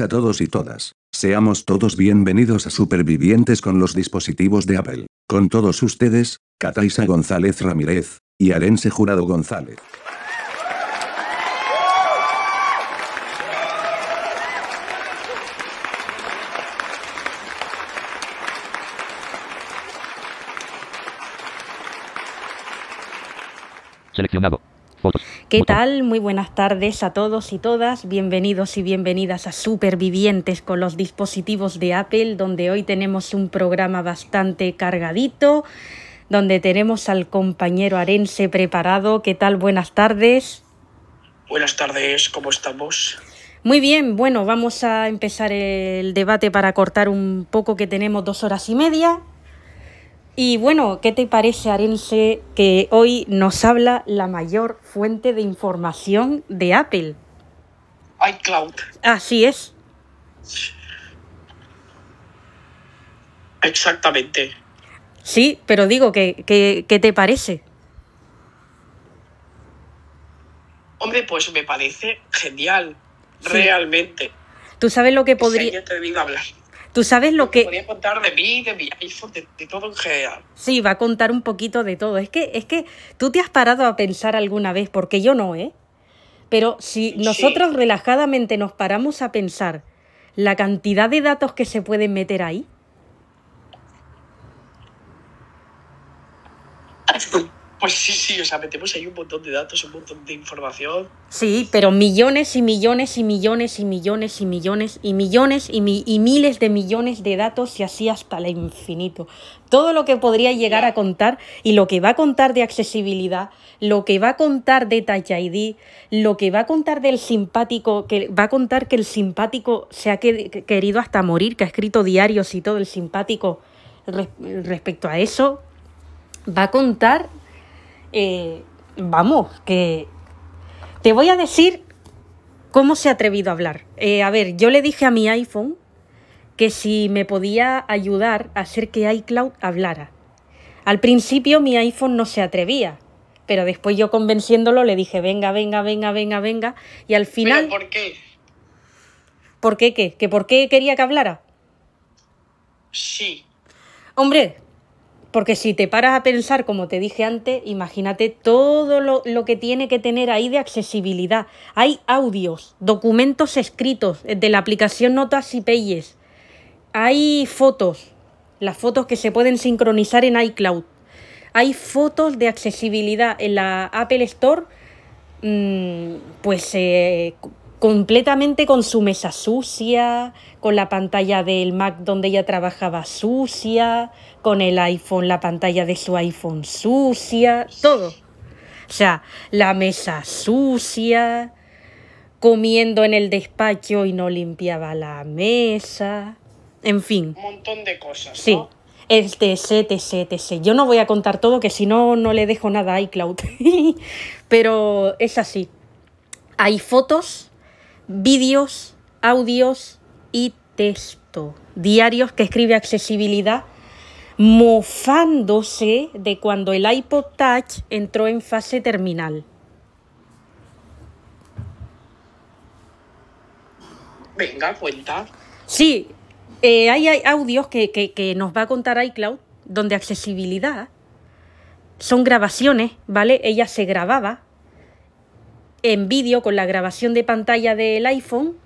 a todos y todas. Seamos todos bienvenidos a Supervivientes con los dispositivos de Apple. Con todos ustedes, Cataisa González Ramírez, y Arense Jurado González. Seleccionado. ¿Qué tal? Muy buenas tardes a todos y todas. Bienvenidos y bienvenidas a Supervivientes con los dispositivos de Apple, donde hoy tenemos un programa bastante cargadito, donde tenemos al compañero Arense preparado. ¿Qué tal? Buenas tardes. Buenas tardes, ¿cómo estamos? Muy bien, bueno, vamos a empezar el debate para cortar un poco que tenemos dos horas y media. Y bueno, ¿qué te parece, Arense, que hoy nos habla la mayor fuente de información de Apple? iCloud. Así es. Exactamente. Sí, pero digo, que, que- ¿qué te parece? Hombre, pues me parece genial. Sí. Realmente. Tú sabes lo que podría... a hablar. Tú sabes lo que... Podría contar de mí, de mi iPhone, de, de todo en general. Sí, va a contar un poquito de todo. Es que, es que tú te has parado a pensar alguna vez, porque yo no, ¿eh? Pero si Sí. nosotros relajadamente nos paramos a pensar la cantidad de datos que se pueden meter ahí, Pues sí, sí, o sea, metemos ahí un montón de datos, un montón de información. sí, pero millones y millones y millones y millones y millones y millones y, mi- y miles de millones de datos y así hasta el infinito. Todo lo que podría llegar a contar y lo que va a contar de accesibilidad, lo que va a contar de Touch ID, lo que va a contar del simpático, que va a contar que el simpático se ha que- querido hasta morir, que ha escrito diarios y todo el simpático res- respecto a eso, va a contar, eh, vamos, que te voy a decir cómo se ha atrevido a hablar. Eh, a ver, yo le dije a mi iPhone que si me podía ayudar a hacer que iCloud hablara. Al principio mi iPhone no se atrevía, pero después yo convenciéndolo le dije, venga, venga, venga, venga, venga, y al final, ¿Pero por qué? ¿por qué qué? ¿Que por qué quería que hablara? Sí. Hombre, porque si te paras a pensar, como te dije antes, imagínate todo lo, que tiene que tener ahí de accesibilidad. Hay audios, documentos escritos de la aplicación Notas y Pages. Hay fotos, las fotos que se pueden sincronizar en iCloud. Hay fotos de accesibilidad en la Apple Store, mm, pues eh, completamente con su mesa sucia, con la pantalla del Mac donde ella trabajaba sucia, con el iPhone, la pantalla de su iPhone sucia, todo. O sea, la mesa sucia, comiendo en el despacho y no limpiaba la mesa, en fin. Un montón de cosas. Sí, ¿no? etc, etc, etc. Yo no voy a contar todo, que si no, no le dejo nada a iCloud. Pero es así. Hay fotos, vídeos, audios y texto. Diarios que escribe accesibilidad mofándose de cuando el iPod Touch entró en fase terminal. Venga, cuenta. Sí, eh, hay, hay audios que, que- que nos va a contar iCloud, donde accesibilidad son grabaciones, ¿vale? Ella se grababa en vídeo con la grabación de pantalla del iPhone,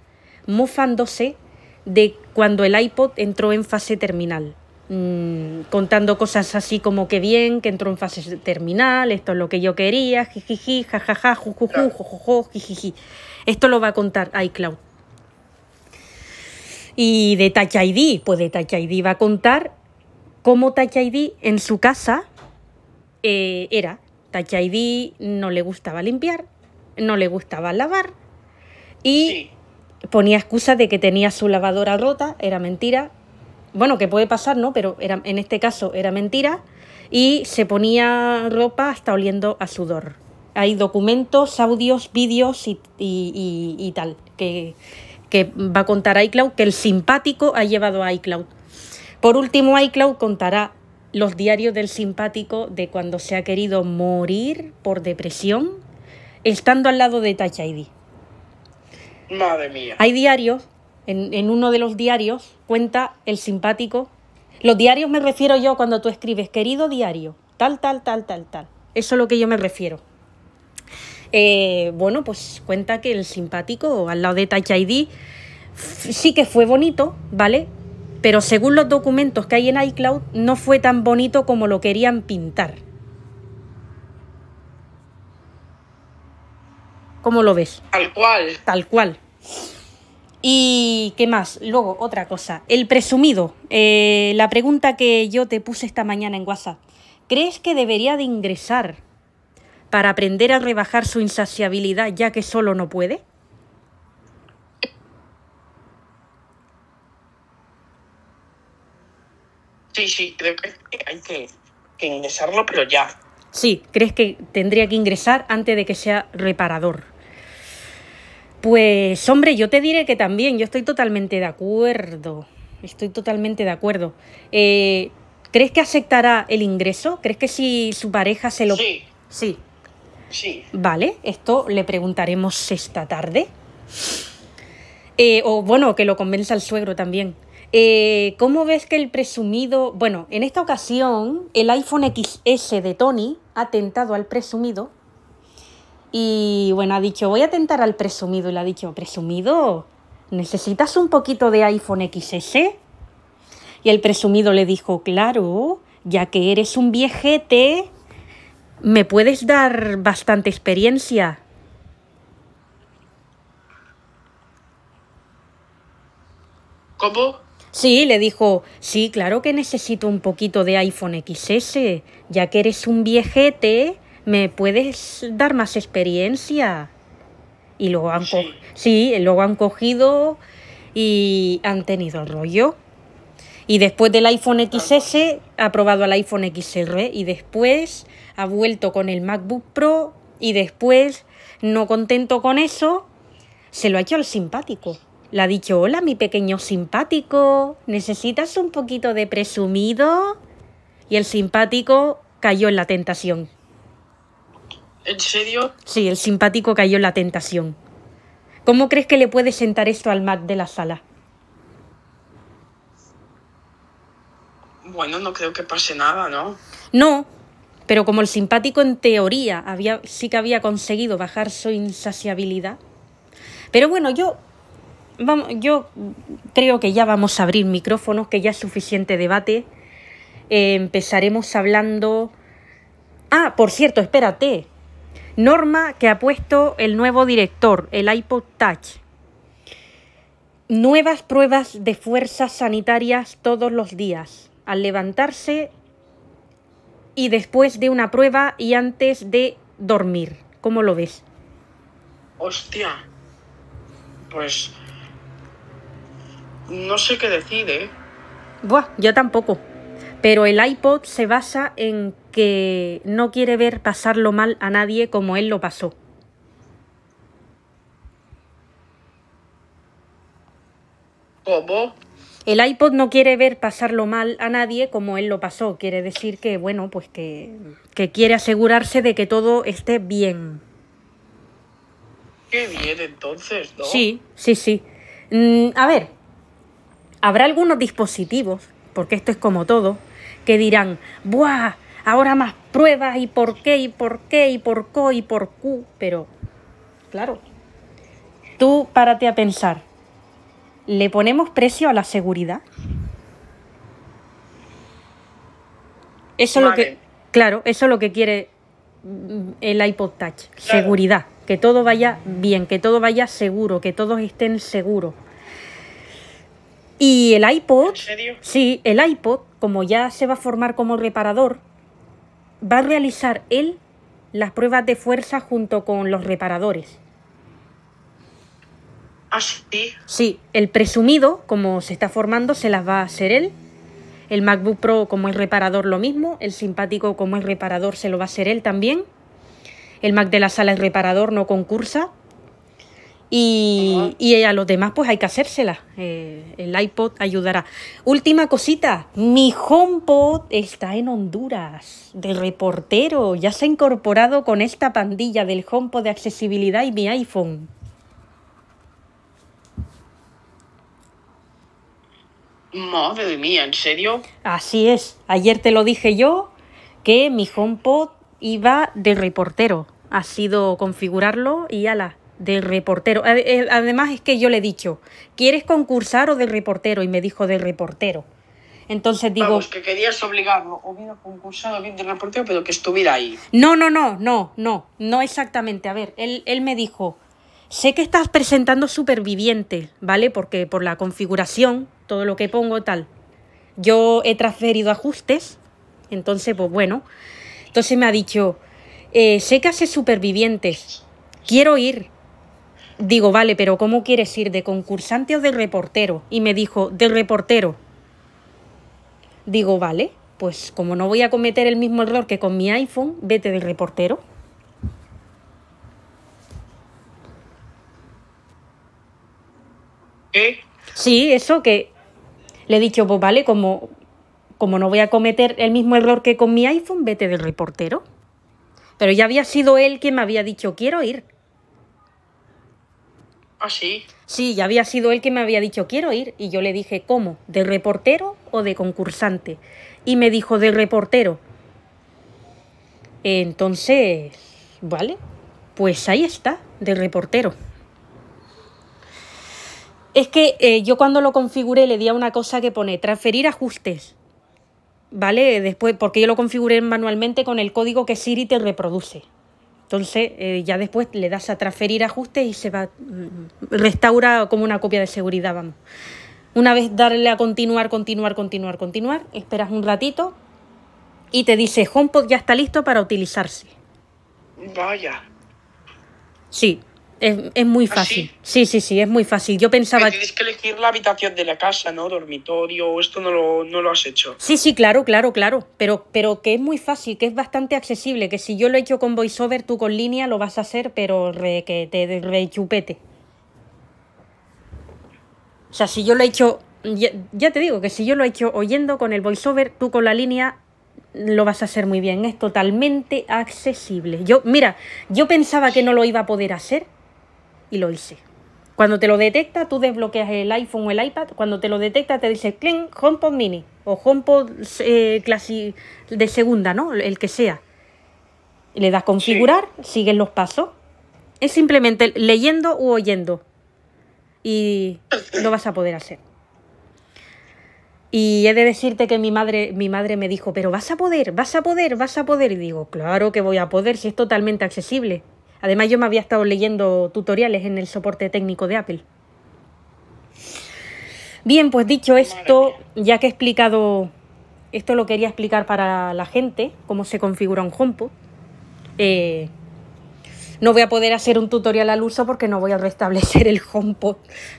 mofándose de cuando el iPod entró en fase terminal. Mm, contando cosas así como que bien, que entró en fase terminal, esto es lo que yo quería, jijiji, jajaja, jujuju, jojojo, jijiji. Esto lo va a contar iCloud. Y de Touch ID, pues de Touch ID va a contar cómo Touch ID en su casa eh, era. Touch ID no le gustaba limpiar, no le gustaba lavar y Sí. ponía excusas de que tenía su lavadora rota, era mentira. Bueno, que puede pasar, ¿no? Pero era, en este caso era mentira. Y se ponía ropa hasta oliendo a sudor. Hay documentos, audios, vídeos y, y- y- y tal, que, que va a contar iCloud, que el simpático ha llevado a iCloud. Por último, iCloud contará los diarios del simpático de cuando se ha querido morir por depresión, estando al lado de Touch ID. Madre mía. Hay diarios en, en uno de los diarios, cuenta el simpático. Los diarios me refiero yo cuando tú escribes, querido diario, tal, tal, tal, tal, tal. Eso es lo que yo me refiero. Eh, bueno, pues cuenta que el simpático al lado de Touch ID sí que fue bonito, ¿vale? Pero según los documentos que hay en iCloud, no fue tan bonito como lo querían pintar. ¿Cómo lo ves? Tal cual. Tal cual. ¿Y qué más? Luego, otra cosa. El presumido. Eh, la pregunta que yo te puse esta mañana en WhatsApp. ¿Crees que debería de ingresar para aprender a rebajar su insaciabilidad ya que solo no puede? Sí, sí, creo que hay que, que ingresarlo, pero ya. Sí, ¿crees que tendría que ingresar antes de que sea reparador? Pues hombre, yo te diré que también, yo estoy totalmente de acuerdo. Estoy totalmente de acuerdo. Eh, ¿Crees que aceptará el ingreso? ¿Crees que si su pareja se lo... Sí, Sí, sí. Vale, esto le preguntaremos esta tarde. Eh, o bueno, que lo convenza el suegro también. Eh, ¿Cómo ves que el presumido... Bueno, en esta ocasión el iPhone XS de Tony ha tentado al presumido y bueno, ha dicho, voy a tentar al presumido y le ha dicho, presumido, ¿necesitas un poquito de iPhone XS? Y el presumido le dijo, claro, ya que eres un viejete, me puedes dar bastante experiencia. ¿Cómo? Sí, le dijo, sí, claro que necesito un poquito de iPhone XS, ya que eres un viejete, me puedes dar más experiencia. Y luego han, co- Sí. sí, luego han cogido y han tenido el rollo. Y después del iPhone XS ha probado al iPhone XR y después ha vuelto con el MacBook Pro y después, no contento con eso, se lo ha hecho al simpático. Le ha dicho, hola mi pequeño simpático, ¿necesitas un poquito de presumido? Y el simpático cayó en la tentación. ¿En serio? Sí, el simpático cayó en la tentación. ¿Cómo crees que le puede sentar esto al Mac de la sala? Bueno, no creo que pase nada, ¿no? No, pero como el simpático en teoría había, sí que había conseguido bajar su insaciabilidad. Pero bueno, yo, vamos, yo creo que ya vamos a abrir micrófonos, que ya es suficiente debate. Eh, empezaremos hablando... Ah, por cierto, espérate. Norma que ha puesto el nuevo director, el iPod Touch. Nuevas pruebas de fuerzas sanitarias todos los días. Al levantarse y después de una prueba y antes de dormir. ¿Cómo lo ves? Hostia. Pues... No sé qué decir, ¿eh? Buah, yo tampoco. Pero el iPod se basa en que no quiere ver pasarlo mal a nadie como él lo pasó. ¿Cómo? El iPod no quiere ver pasarlo mal a nadie como él lo pasó. Quiere decir que, bueno, pues que, que quiere asegurarse de que todo esté bien. Qué bien, entonces, ¿no? Sí, sí, sí. Mm, a ver, habrá algunos dispositivos, porque esto es como todo, que dirán, ¡buah! Ahora más pruebas y por qué y por qué y por co y por q. Pero, claro, tú párate a pensar, ¿le ponemos precio a la seguridad? Eso es lo que, claro, eso es lo que quiere mm, el iPod Touch, seguridad, que todo vaya bien, que todo vaya seguro, que todos estén seguros. Y el iPod, ¿En serio? sí, el iPod, como ya se va a formar como reparador, va a realizar él las pruebas de fuerza junto con los reparadores. Ah, sí. Sí, el presumido, como se está formando, se las va a hacer él. El MacBook Pro, como es reparador, lo mismo. El simpático, como es reparador, se lo va a hacer él también. El Mac de la sala es reparador, no concursa. Y, y a los demás, pues hay que hacérsela. Eh, el iPod ayudará. Última cosita: mi HomePod está en Honduras, de reportero. Ya se ha incorporado con esta pandilla del HomePod de accesibilidad y mi iPhone. Madre mía, ¿en serio? Así es. Ayer te lo dije yo que mi HomePod iba de reportero. Ha sido configurarlo y ala, de reportero. Eh, Además es que yo le he dicho, ¿quieres concursar o de reportero? Y me dijo de reportero. Entonces digo, Vamos, que querías obligarlo, o bien a concursar, o bien de reportero, pero que estuviera ahí. no, no, no, no, no, no exactamente. A ver, él, él me dijo, sé que estás presentando supervivientes, ¿vale? Porque por la configuración, todo lo que pongo tal. Yo he transferido ajustes, entonces, pues bueno. Entonces me ha dicho, eh, sé que haces supervivientes, quiero ir. Digo, vale, pero ¿cómo quieres ir? ¿De concursante o de reportero? Y me dijo, de reportero. Digo, vale, pues como no voy a cometer el mismo error que con mi iPhone, vete de reportero. ¿Qué? Sí, eso que le he dicho, pues vale, como, como no voy a cometer el mismo error que con mi iPhone, vete de reportero. Pero ya había sido él quien me había dicho, quiero ir. Ah, sí. Sí, ya había sido él que me había dicho, quiero ir. Y yo le dije, ¿cómo? ¿De reportero o de concursante? Y me dijo, de reportero. Entonces, vale, pues ahí está, de reportero. Es que eh, yo cuando lo configuré le di a una cosa que pone transferir ajustes. ¿Vale? Después, porque yo lo configuré manualmente con el código que Siri te reproduce. Entonces, eh, ya después le das a transferir ajustes y se va. mm, Restaura como una copia de seguridad, vamos. Una vez darle a continuar, continuar, continuar, continuar, esperas un ratito y te dice HomePod ya está listo para utilizarse. Vaya. Sí, es, es muy ¿Ah, fácil. Sí, sí, sí, es muy fácil. Yo pensaba. Que tienes que elegir la habitación de la casa, ¿no? Dormitorio, esto no lo, no lo has hecho. Sí, sí, claro, claro, claro. Pero, pero que es muy fácil, que es bastante accesible. Que si yo lo he hecho con VoiceOver, tú con línea lo vas a hacer, pero re, que te re chupete. O sea, si yo lo he hecho. Ya, ya te digo que si yo lo he hecho oyendo con el VoiceOver, tú con la línea lo vas a hacer muy bien. Es totalmente accesible. Yo, mira, yo pensaba que no lo iba a poder hacer y lo hice. Cuando te lo detecta, tú desbloqueas el iPhone o el iPad. Cuando te lo detecta, te dice Clean HomePod Mini o HomePod eh, clasi- de segunda, ¿no? El que sea. Le das configurar, sigues los pasos. Es simplemente leyendo u oyendo. Y lo vas a poder hacer. Y he de decirte que mi madre, mi madre me dijo, pero vas a poder, vas a poder, vas a poder. Y digo, claro que voy a poder, si es totalmente accesible. Además, yo me había estado leyendo tutoriales en el soporte técnico de Apple. Bien, pues dicho esto, ya que he explicado, esto lo quería explicar para la gente, cómo se configura un HomePod. Eh, no voy a poder hacer un tutorial al uso porque no voy a restablecer el HomePod,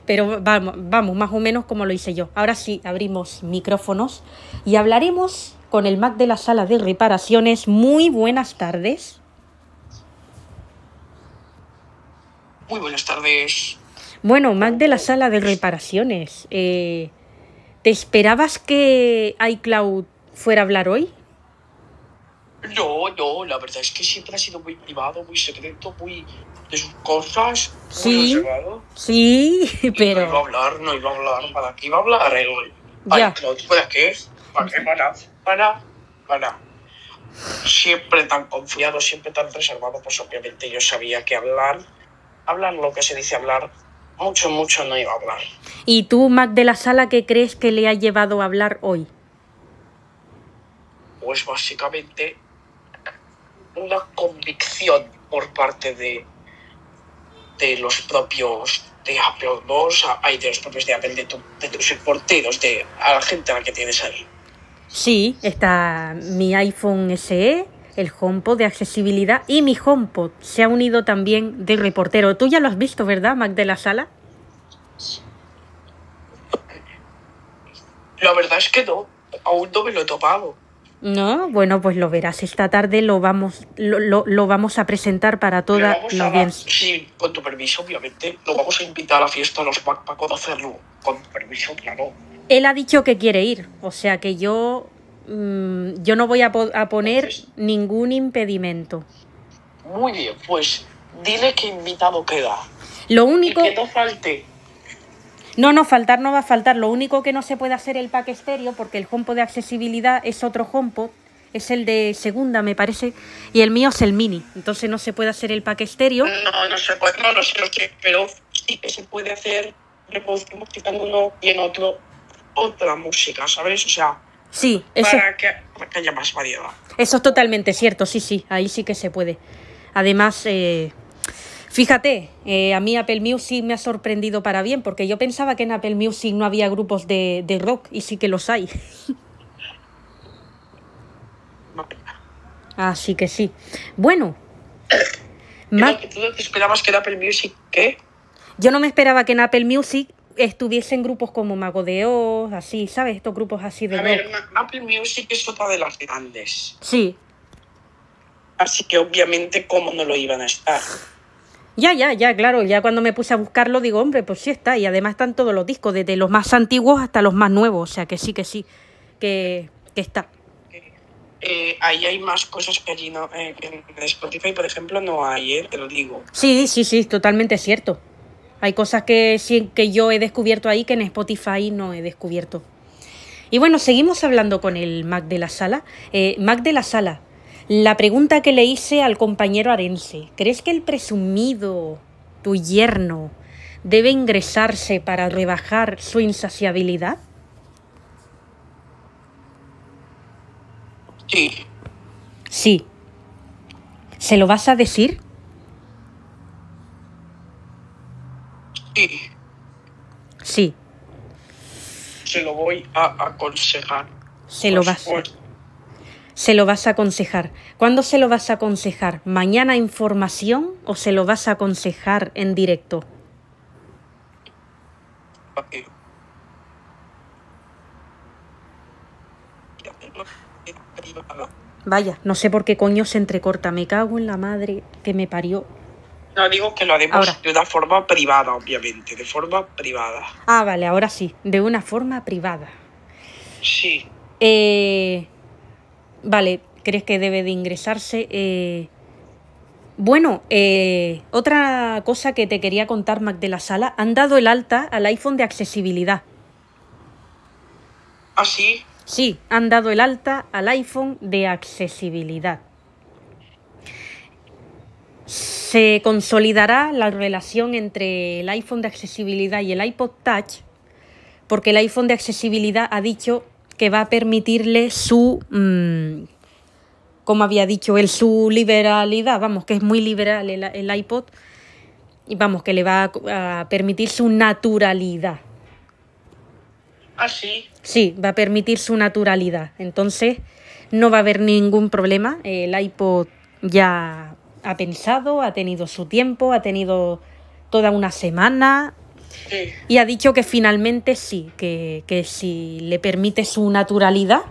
pero vamos, vamos, más o menos como lo hice yo. Ahora sí, abrimos micrófonos y hablaremos con el Mac de la sala de reparaciones. Muy buenas tardes. Muy buenas tardes. Bueno, Mac de la sala de reparaciones, eh, ¿te esperabas que iCloud fuera a hablar hoy? No, no, la verdad es que siempre ha sido muy privado, muy secreto, muy de sus cosas, Sí. muy reservado. Sí, Y No iba a pero hablar, no iba a hablar. ¿Para qué iba a hablar el Ya. iCloud? ¿Para qué? ¿Para qué? Para, para, para. Siempre tan confiado, siempre tan reservado, pues obviamente yo sabía que hablar, hablar lo que se dice hablar, mucho, mucho no iba a hablar. ¿y tú, Mac de la sala, qué crees que le ha llevado a hablar hoy? Pues básicamente una convicción por parte de, de los propios de Apple, sea, hay de los propios de Apple, de, tu- de tus reporteros, de a la gente a la que tienes ahí. Sí, está mi iPhone SE, el HomePod de accesibilidad y mi HomePod se ha unido también de reportero. Tú ya lo has visto, ¿verdad, Mac de la sala? La verdad es que no, aún no me lo he topado. No, bueno, pues lo verás esta tarde, lo vamos, lo, lo- lo vamos a presentar para toda la audiencia. Sí, con tu permiso, obviamente. Lo vamos a invitar a la fiesta a los Mac para conocerlo. Con tu permiso, claro. Él ha dicho que quiere ir, o sea que yo, mm, yo no voy a, po- a poner Entonces- ningún impedimento. Muy bien, pues dile que invitado queda. Lo Y único, que no falte. No, no, faltar no va a faltar. Lo único que no se puede hacer el pack estéreo, porque el HomePod de accesibilidad es otro HomePod, es el de segunda, me parece, y el mío es el mini. Entonces no se puede hacer el pack estéreo. No, no se puede, no, no sé, no sé, pero sí que se puede hacer reproducir música en uno y en otro otra música, ¿sabes? O sea, Sí, eso, para que, para que haya más variedad. eso es totalmente cierto, sí, sí, ahí sí que se puede. Además, eh, fíjate, eh, a mí Apple Music me ha sorprendido para bien, porque yo pensaba que en Apple Music no había grupos de, de rock, y sí que los hay. Así que sí. Bueno, ¿Tú te esperabas que era Apple Music qué? yo no me esperaba que en Apple Music estuviesen grupos como Mago de Oz, así, ¿sabes? Estos grupos así de A rock. ver, Apple Music es otra de las grandes. Sí, Así que obviamente, ¿cómo no lo iban a estar? Ya, ya, ya, claro, ya cuando me puse a buscarlo digo, hombre, pues sí está, y además están todos los discos, desde los más antiguos hasta los más nuevos, o sea que sí, que sí, que, que está. Eh, ahí hay más cosas que allí no. eh, en Spotify, por ejemplo, no hay, eh, te lo digo. Sí, sí, sí, totalmente cierto. Hay cosas que que yo he descubierto ahí que en Spotify no he descubierto. Y bueno, seguimos hablando con el Mac de la sala. Eh, Mac de la sala, la pregunta que le hice al compañero Arense, ¿crees que el presumido, tu yerno, debe ingresarse para rebajar su insaciabilidad? Sí, Sí. ¿Se lo vas a decir? Sí, Sí, se lo voy a aconsejar. se lo vas se lo vas a aconsejar. ¿Cuándo se lo vas a aconsejar? ¿Mañana información o se lo vas a aconsejar en directo? Vaya, no sé por qué coño se entrecorta. Me cago en la madre que me parió. No digo que lo haremos Ahora. de una forma privada, obviamente, de forma privada. Ah, vale, ahora sí, de una forma privada. Sí, Eh, vale, ¿crees que debe de ingresarse? Eh, bueno, eh, otra cosa que te quería contar, Mac de la Sala, han dado el alta al iPhone de accesibilidad. así, Sí, han dado el alta al iPhone de accesibilidad. Se consolidará la relación entre el iPhone de accesibilidad y el iPod Touch, porque el iPhone de accesibilidad ha dicho que va a permitirle su, mm, como había dicho él, su liberalidad, vamos, que es muy liberal el, el iPod, y vamos, que le va a- a permitir su naturalidad. así. Sí, va a permitir su naturalidad. Entonces, no va a haber ningún problema. El iPod ya ha pensado, ha tenido su tiempo, ha tenido toda una semana Sí. y ha dicho que finalmente sí, que, que si le permite su naturalidad,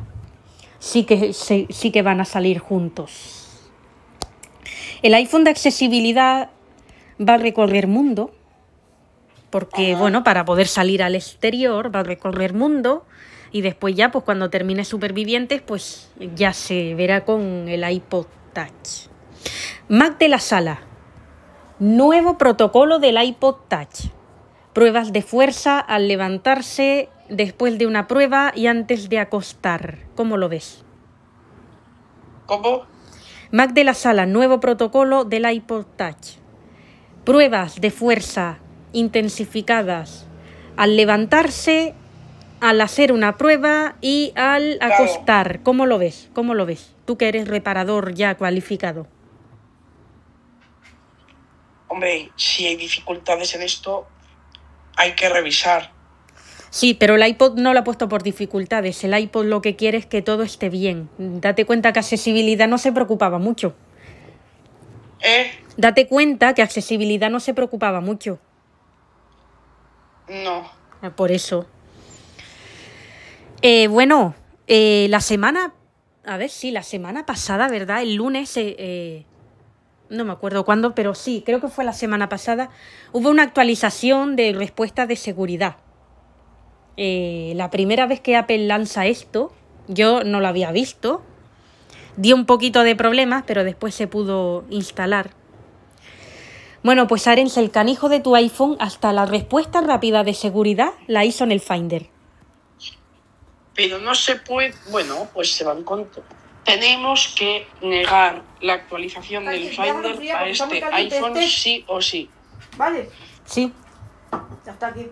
sí que, sí, sí que van a salir juntos. El iPhone de accesibilidad va a recorrer mundo, porque Ajá. bueno, para poder salir al exterior va a recorrer mundo y después ya, pues cuando termine Supervivientes, pues ya se verá con el iPod Touch. Mac de la sala. Nuevo protocolo del iPod Touch. Pruebas de fuerza al levantarse, después de una prueba y antes de acostar. ¿Cómo lo ves? ¿Cómo? Mac de la sala, nuevo protocolo del iPod Touch. Pruebas de fuerza intensificadas al levantarse, al hacer una prueba y al acostar. ¿Cómo lo ves? ¿Cómo lo ves? Tú que eres reparador ya cualificado. Hombre, si hay dificultades en esto, hay que revisar. Sí, pero el iPod no lo ha puesto por dificultades. El iPod lo que quiere es que todo esté bien. Date cuenta que accesibilidad no se preocupaba mucho. ¿Eh? Date cuenta que accesibilidad no se preocupaba mucho. No. Ah, Por eso. Eh, bueno, eh, la semana. A ver, sí, la semana pasada, ¿verdad? El lunes. eh, eh, no me acuerdo cuándo, pero sí, creo que fue la semana pasada. Hubo una actualización de respuesta de seguridad. Eh, la primera vez que Apple lanza esto, yo no lo había visto. Dio un poquito de problemas, pero después se pudo instalar. Bueno, pues Arens, el canijo de tu iPhone, hasta la respuesta rápida de seguridad la hizo en el Finder. Pero no se puede. Bueno, pues se van con. Tenemos que negar la actualización del Finder a este iPhone este. sí o sí. Vale, Sí. ya está aquí.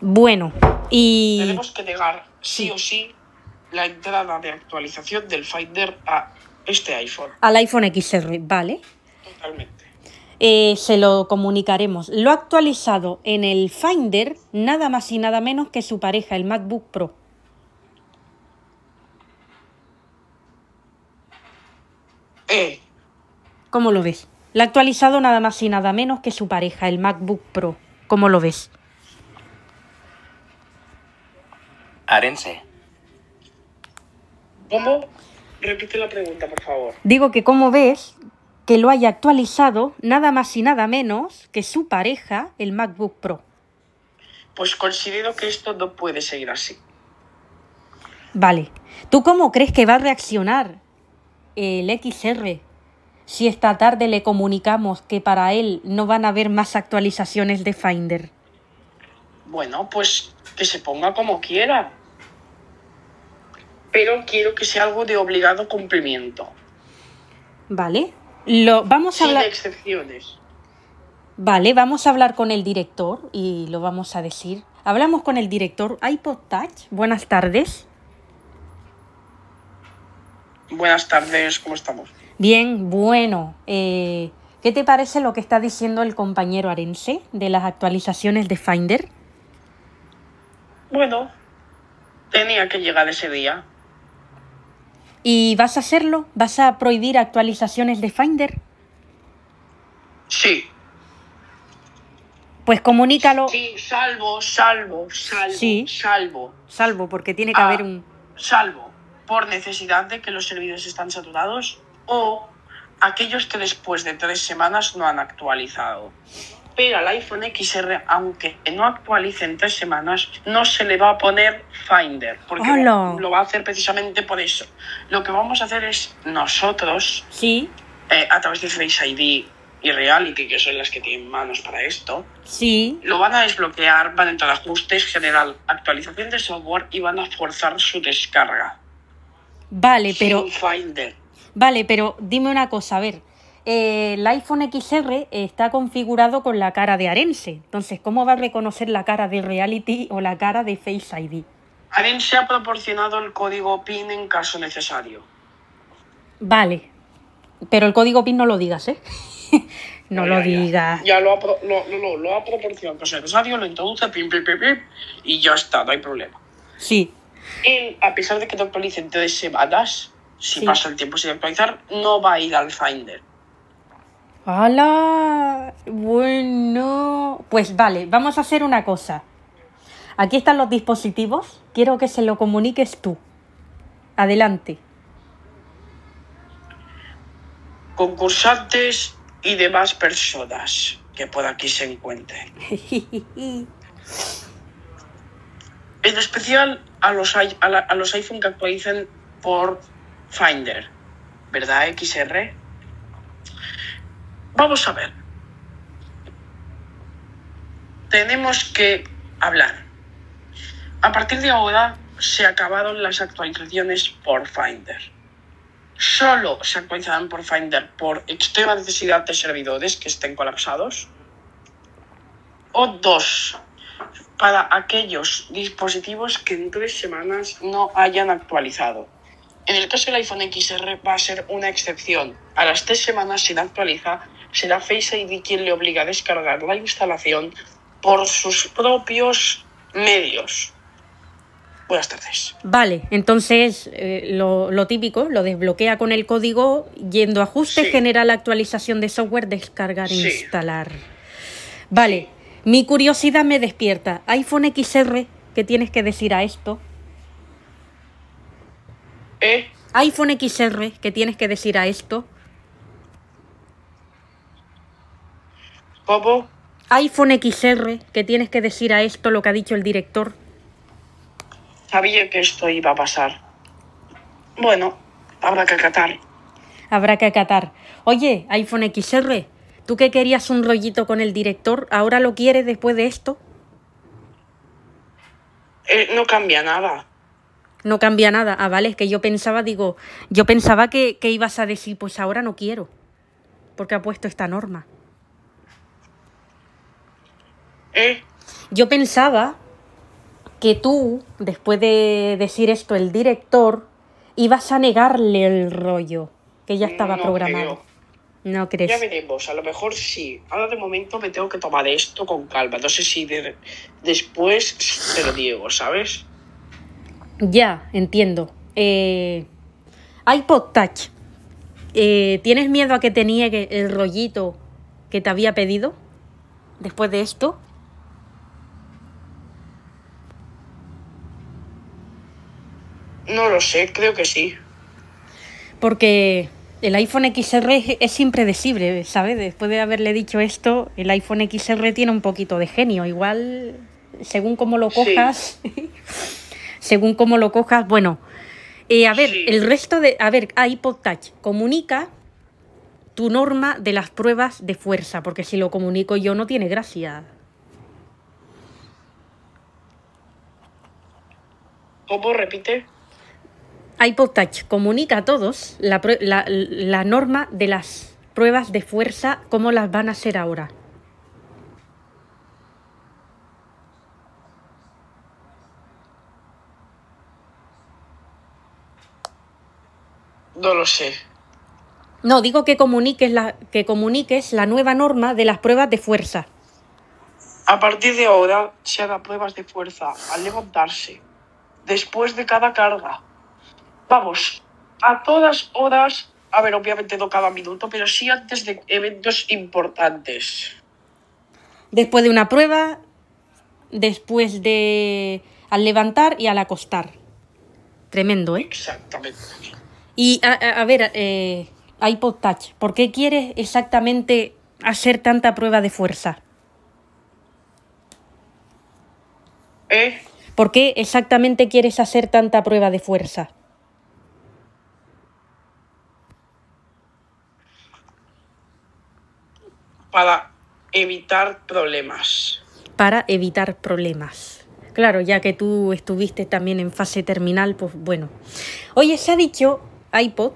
Bueno, y... Tenemos que negar sí Sí. o sí la entrada de actualización del Finder a este iPhone. Al iPhone XR, vale. Totalmente. Eh, se lo comunicaremos. Lo ha actualizado en el Finder nada más y nada menos que su pareja, el MacBook Pro. Eh, ¿Cómo lo ves? Lo ha actualizado nada más y nada menos que su pareja, el MacBook Pro. ¿Cómo lo ves? Arense. ¿cómo? Repite la pregunta, por favor. Digo que como ves que lo haya actualizado nada más y nada menos que su pareja, el MacBook Pro. Pues considero que esto no puede seguir así. Vale. ¿Tú cómo crees que va a reaccionar el XR si esta tarde le comunicamos que para él no van a haber más actualizaciones de Finder? Bueno, pues que se ponga como quiera. Pero quiero que sea algo de obligado cumplimiento. Vale. Lo, vamos a Sin hablar. excepciones. Vale, vamos a hablar con el director y lo vamos a decir. Hablamos con el director iPod Touch. Buenas tardes. Buenas tardes, ¿cómo estamos? Bien, bueno. eh, ¿Qué te parece lo que está diciendo el compañero Arense de las actualizaciones de Finder? Bueno, tenía que llegar ese día. ¿Y vas a hacerlo? ¿Vas a prohibir actualizaciones de Finder? Sí. Pues comunícalo. Sí, salvo, salvo, salvo, Sí. salvo, Salvo, porque tiene que Ah. haber un. salvo por necesidad de que los servidores están saturados o aquellos que después de tres semanas no han actualizado. Pero al iPhone XR, aunque no actualice en tres semanas, no se le va a poner Finder, porque ¡Hala! lo va a hacer precisamente por eso. Lo que vamos a hacer es nosotros, Sí, eh, a través de Face ID y Reality, que son las que tienen manos para esto, sí. lo van a desbloquear, van a entrar a ajustes, general, actualización de software y van a forzar su descarga. Vale, pero. Vale, pero dime una cosa, a ver. eh, el iPhone XR está configurado con la cara de Arense. Entonces, ¿cómo va a reconocer la cara de Reality o la cara de Face ID? Alguien se ha proporcionado el código PIN en caso necesario. Vale. Pero el código PIN no lo digas, ¿eh? no Ya, lo ya. digas. Ya lo ha, pro- lo, lo- lo- lo ha proporcionado en caso necesario, lo introduce, pim, pim, pim, pim, y ya está, no hay problema. Sí. Él, a pesar de que no actualice en tres semanas, si Sí. pasa el tiempo sin actualizar, no va a ir al Finder. ¡Hala! Bueno. Pues vale, vamos a hacer una cosa. Aquí están los dispositivos. Quiero que se lo comuniques tú. Adelante. Concursantes y demás personas que por aquí se encuentren. En especial a los, a, a los iPhone que actualicen por Finder, ¿verdad, XR? Vamos a ver. Tenemos que hablar. A partir de ahora se acabaron las actualizaciones por Finder. Solo se actualizarán por Finder por extrema necesidad de servidores que estén colapsados. O dos, para aquellos dispositivos que en tres semanas no hayan actualizado. En el caso del iPhone XR va a ser una excepción. A las tres semanas sin actualiza, será Face ID quien le obliga a descargar la instalación por sus propios medios. Buenas tardes. Vale, entonces eh, lo, lo típico, lo desbloquea con el código yendo a ajuste, Sí. general actualización de software, descargar e Sí. instalar. Vale, mi curiosidad me despierta. iPhone XR, ¿qué tienes que decir a esto? ¿Eh? iPhone XR, ¿qué tienes que decir a esto? ¿Cómo? iPhone XR, ¿qué tienes que decir a esto lo que ha dicho el director? Sabía que esto iba a pasar. Bueno, habrá que acatar. Habrá que acatar. Oye, iPhone XR, ¿tú que querías un rollito con el director, ahora lo quieres después de esto? Eh, no cambia nada. No cambia nada. Ah, vale, es que yo pensaba, digo, yo pensaba que, que ibas a decir, pues ahora no quiero, porque ha puesto esta norma. ¿Eh? Yo pensaba que tú, después de decir esto, el director, ibas a negarle el rollo que ya estaba No programado. No crees. Ya veremos, a lo mejor sí. Ahora de momento me tengo que tomar esto con calma. No sé si de- después te lo digo, ¿sabes? Ya, entiendo. Eh, iPod Touch. Eh, ¿Tienes miedo a que te niegue el rollito que te había pedido después de esto? No lo sé, creo que sí. Porque el iPhone XR es, es impredecible, ¿sabes? Después de haberle dicho esto, el iPhone XR tiene un poquito de genio. Igual, según cómo lo Sí. cojas, según cómo lo cojas, bueno. Eh, a ver, Sí. el resto de... A ver, iPod Touch comunica tu norma de las pruebas de fuerza, porque si lo comunico yo no tiene gracia. ¿Cómo repite? iPod Touch comunica a todos la, la- la norma de las pruebas de fuerza, cómo las van a hacer ahora. No lo sé. No, digo que comuniques la, que comuniques la nueva norma de las pruebas de fuerza. A partir de ahora se hará pruebas de fuerza al levantarse, después de cada carga. Vamos, a todas horas, a ver, obviamente no cada minuto, pero sí antes de eventos importantes. Después de una prueba, después de al levantar y al acostar. Tremendo, ¿eh? Exactamente. Y a, a- a ver, eh, iPod Touch, ¿por qué quieres exactamente hacer tanta prueba de fuerza? ¿Eh? ¿Por qué exactamente quieres hacer tanta prueba de fuerza? Para evitar problemas. Para evitar problemas. Claro, ya que tú estuviste también en fase terminal, pues bueno. Oye, se ha dicho, iPod,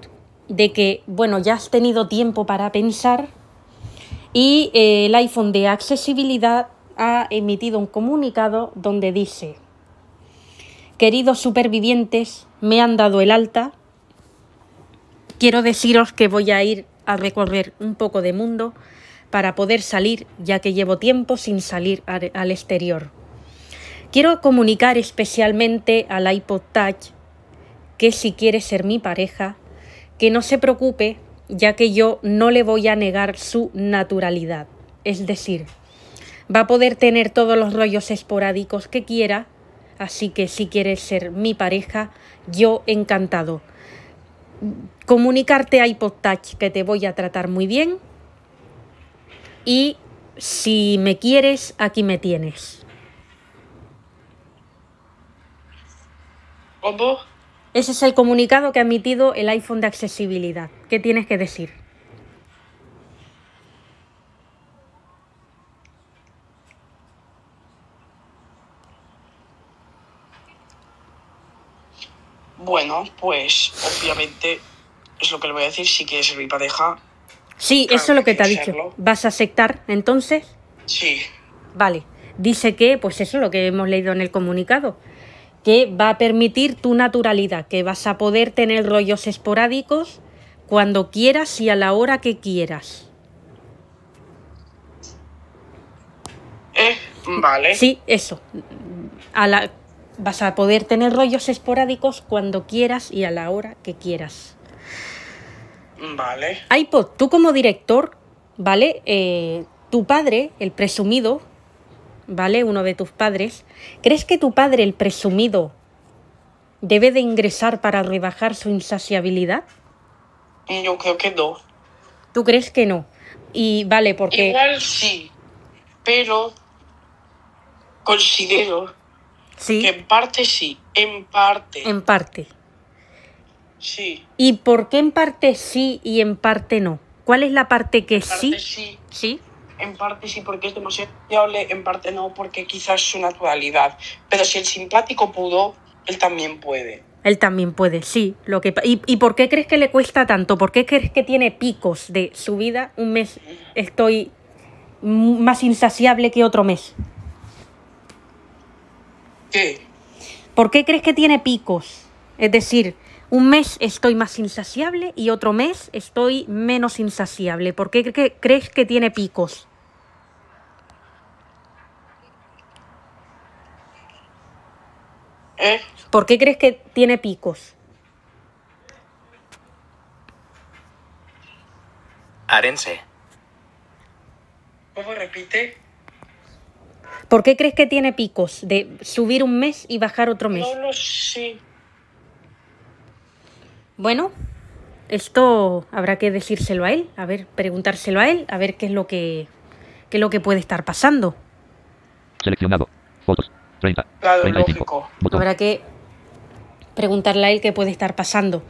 de que, bueno, ya has tenido tiempo para pensar y eh, el iPhone de accesibilidad ha emitido un comunicado donde dice, queridos supervivientes, me han dado el alta, quiero deciros que voy a ir a recorrer un poco de mundo para poder salir, ya que llevo tiempo sin salir al exterior. Quiero comunicar especialmente al iPod Touch que si quiere ser mi pareja, que no se preocupe, ya que yo no le voy a negar su naturalidad. Es decir, va a poder tener todos los rollos esporádicos que quiera, así que si quiere ser mi pareja, yo encantado. Comunicarte a Touch que te voy a tratar muy bien y si me quieres, aquí me tienes. ¿Cómo? Ese es el comunicado que ha emitido el iPhone de accesibilidad. ¿Qué tienes que decir? Bueno, pues obviamente es lo que le voy a decir. Si quieres ser mi pareja, Sí, Claro eso es lo que te ha dicho. ¿Vas a aceptar entonces? sí. Vale. Dice que, pues eso es lo que hemos leído en el comunicado, que va a permitir tu naturalidad, que vas a poder tener rollos esporádicos cuando quieras y a la hora que quieras. ¿Eh? Vale. Sí, eso. A la, vas a poder tener rollos esporádicos cuando quieras y a la hora que quieras. Vale. iPod, tú como director, ¿vale? Eh, tu padre, el presumido, ¿vale? Uno de tus padres, ¿crees que tu padre, el presumido, debe de ingresar para rebajar su insaciabilidad? Yo creo que no. ¿Tú crees que no? Y vale, porque... Igual sí, pero considero que en parte sí, en parte. en parte. Sí. ¿Y por qué en parte sí y en parte no? ¿Cuál es la parte que En parte sí? sí. Sí. En parte sí porque es demasiado fiable, en parte no porque quizás es su naturalidad. Pero si el simpático pudo, él también puede. Él también puede, sí. Lo que, ¿Y, ¿Y por qué crees que le cuesta tanto? ¿Por qué crees que tiene picos de subida? Un mes estoy más insaciable que otro mes. ¿Qué? ¿Por qué crees que tiene picos? Es decir, un mes estoy más insaciable y otro mes estoy menos insaciable. ¿Por qué cre- crees que tiene picos? ¿Eh? ¿Por qué crees que tiene picos? Arense. ¿Cómo repite? ¿Por qué crees que tiene picos de subir un mes y bajar otro mes? No lo sé. Bueno, esto habrá que decírselo a él, a ver, preguntárselo a él, a ver qué es lo que qué es lo que puede estar pasando. Seleccionado. Fotos. 30. Claro, 35. lógico. Botón. Habrá que preguntarle a él qué puede estar pasando.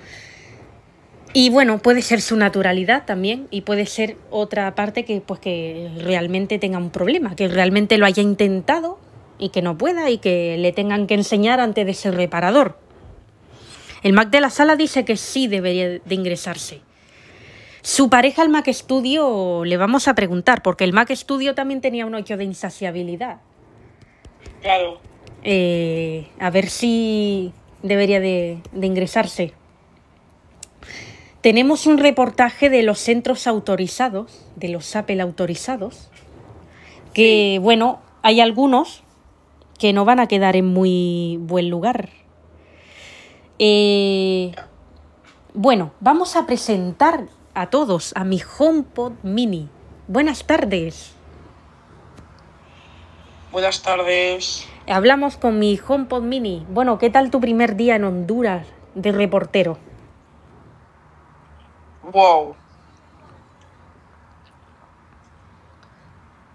Y bueno, puede ser su naturalidad también y puede ser otra parte que pues que realmente tenga un problema, que realmente lo haya intentado y que no pueda y que le tengan que enseñar antes de ser reparador. El Mac de la sala dice que sí debería de ingresarse. Su pareja, el Mac Studio, le vamos a preguntar, porque el Mac Studio también tenía un 8 de insaciabilidad. Claro. Eh, a ver si debería de, de ingresarse. Tenemos un reportaje de los centros autorizados, de los Apple autorizados, que bueno, hay algunos que no van a quedar en muy buen lugar. Eh, bueno, vamos a presentar a todos a mi HomePod Mini. Buenas tardes. Buenas tardes. Hablamos con mi HomePod Mini. Bueno, ¿qué tal tu primer día en Honduras de reportero? Wow.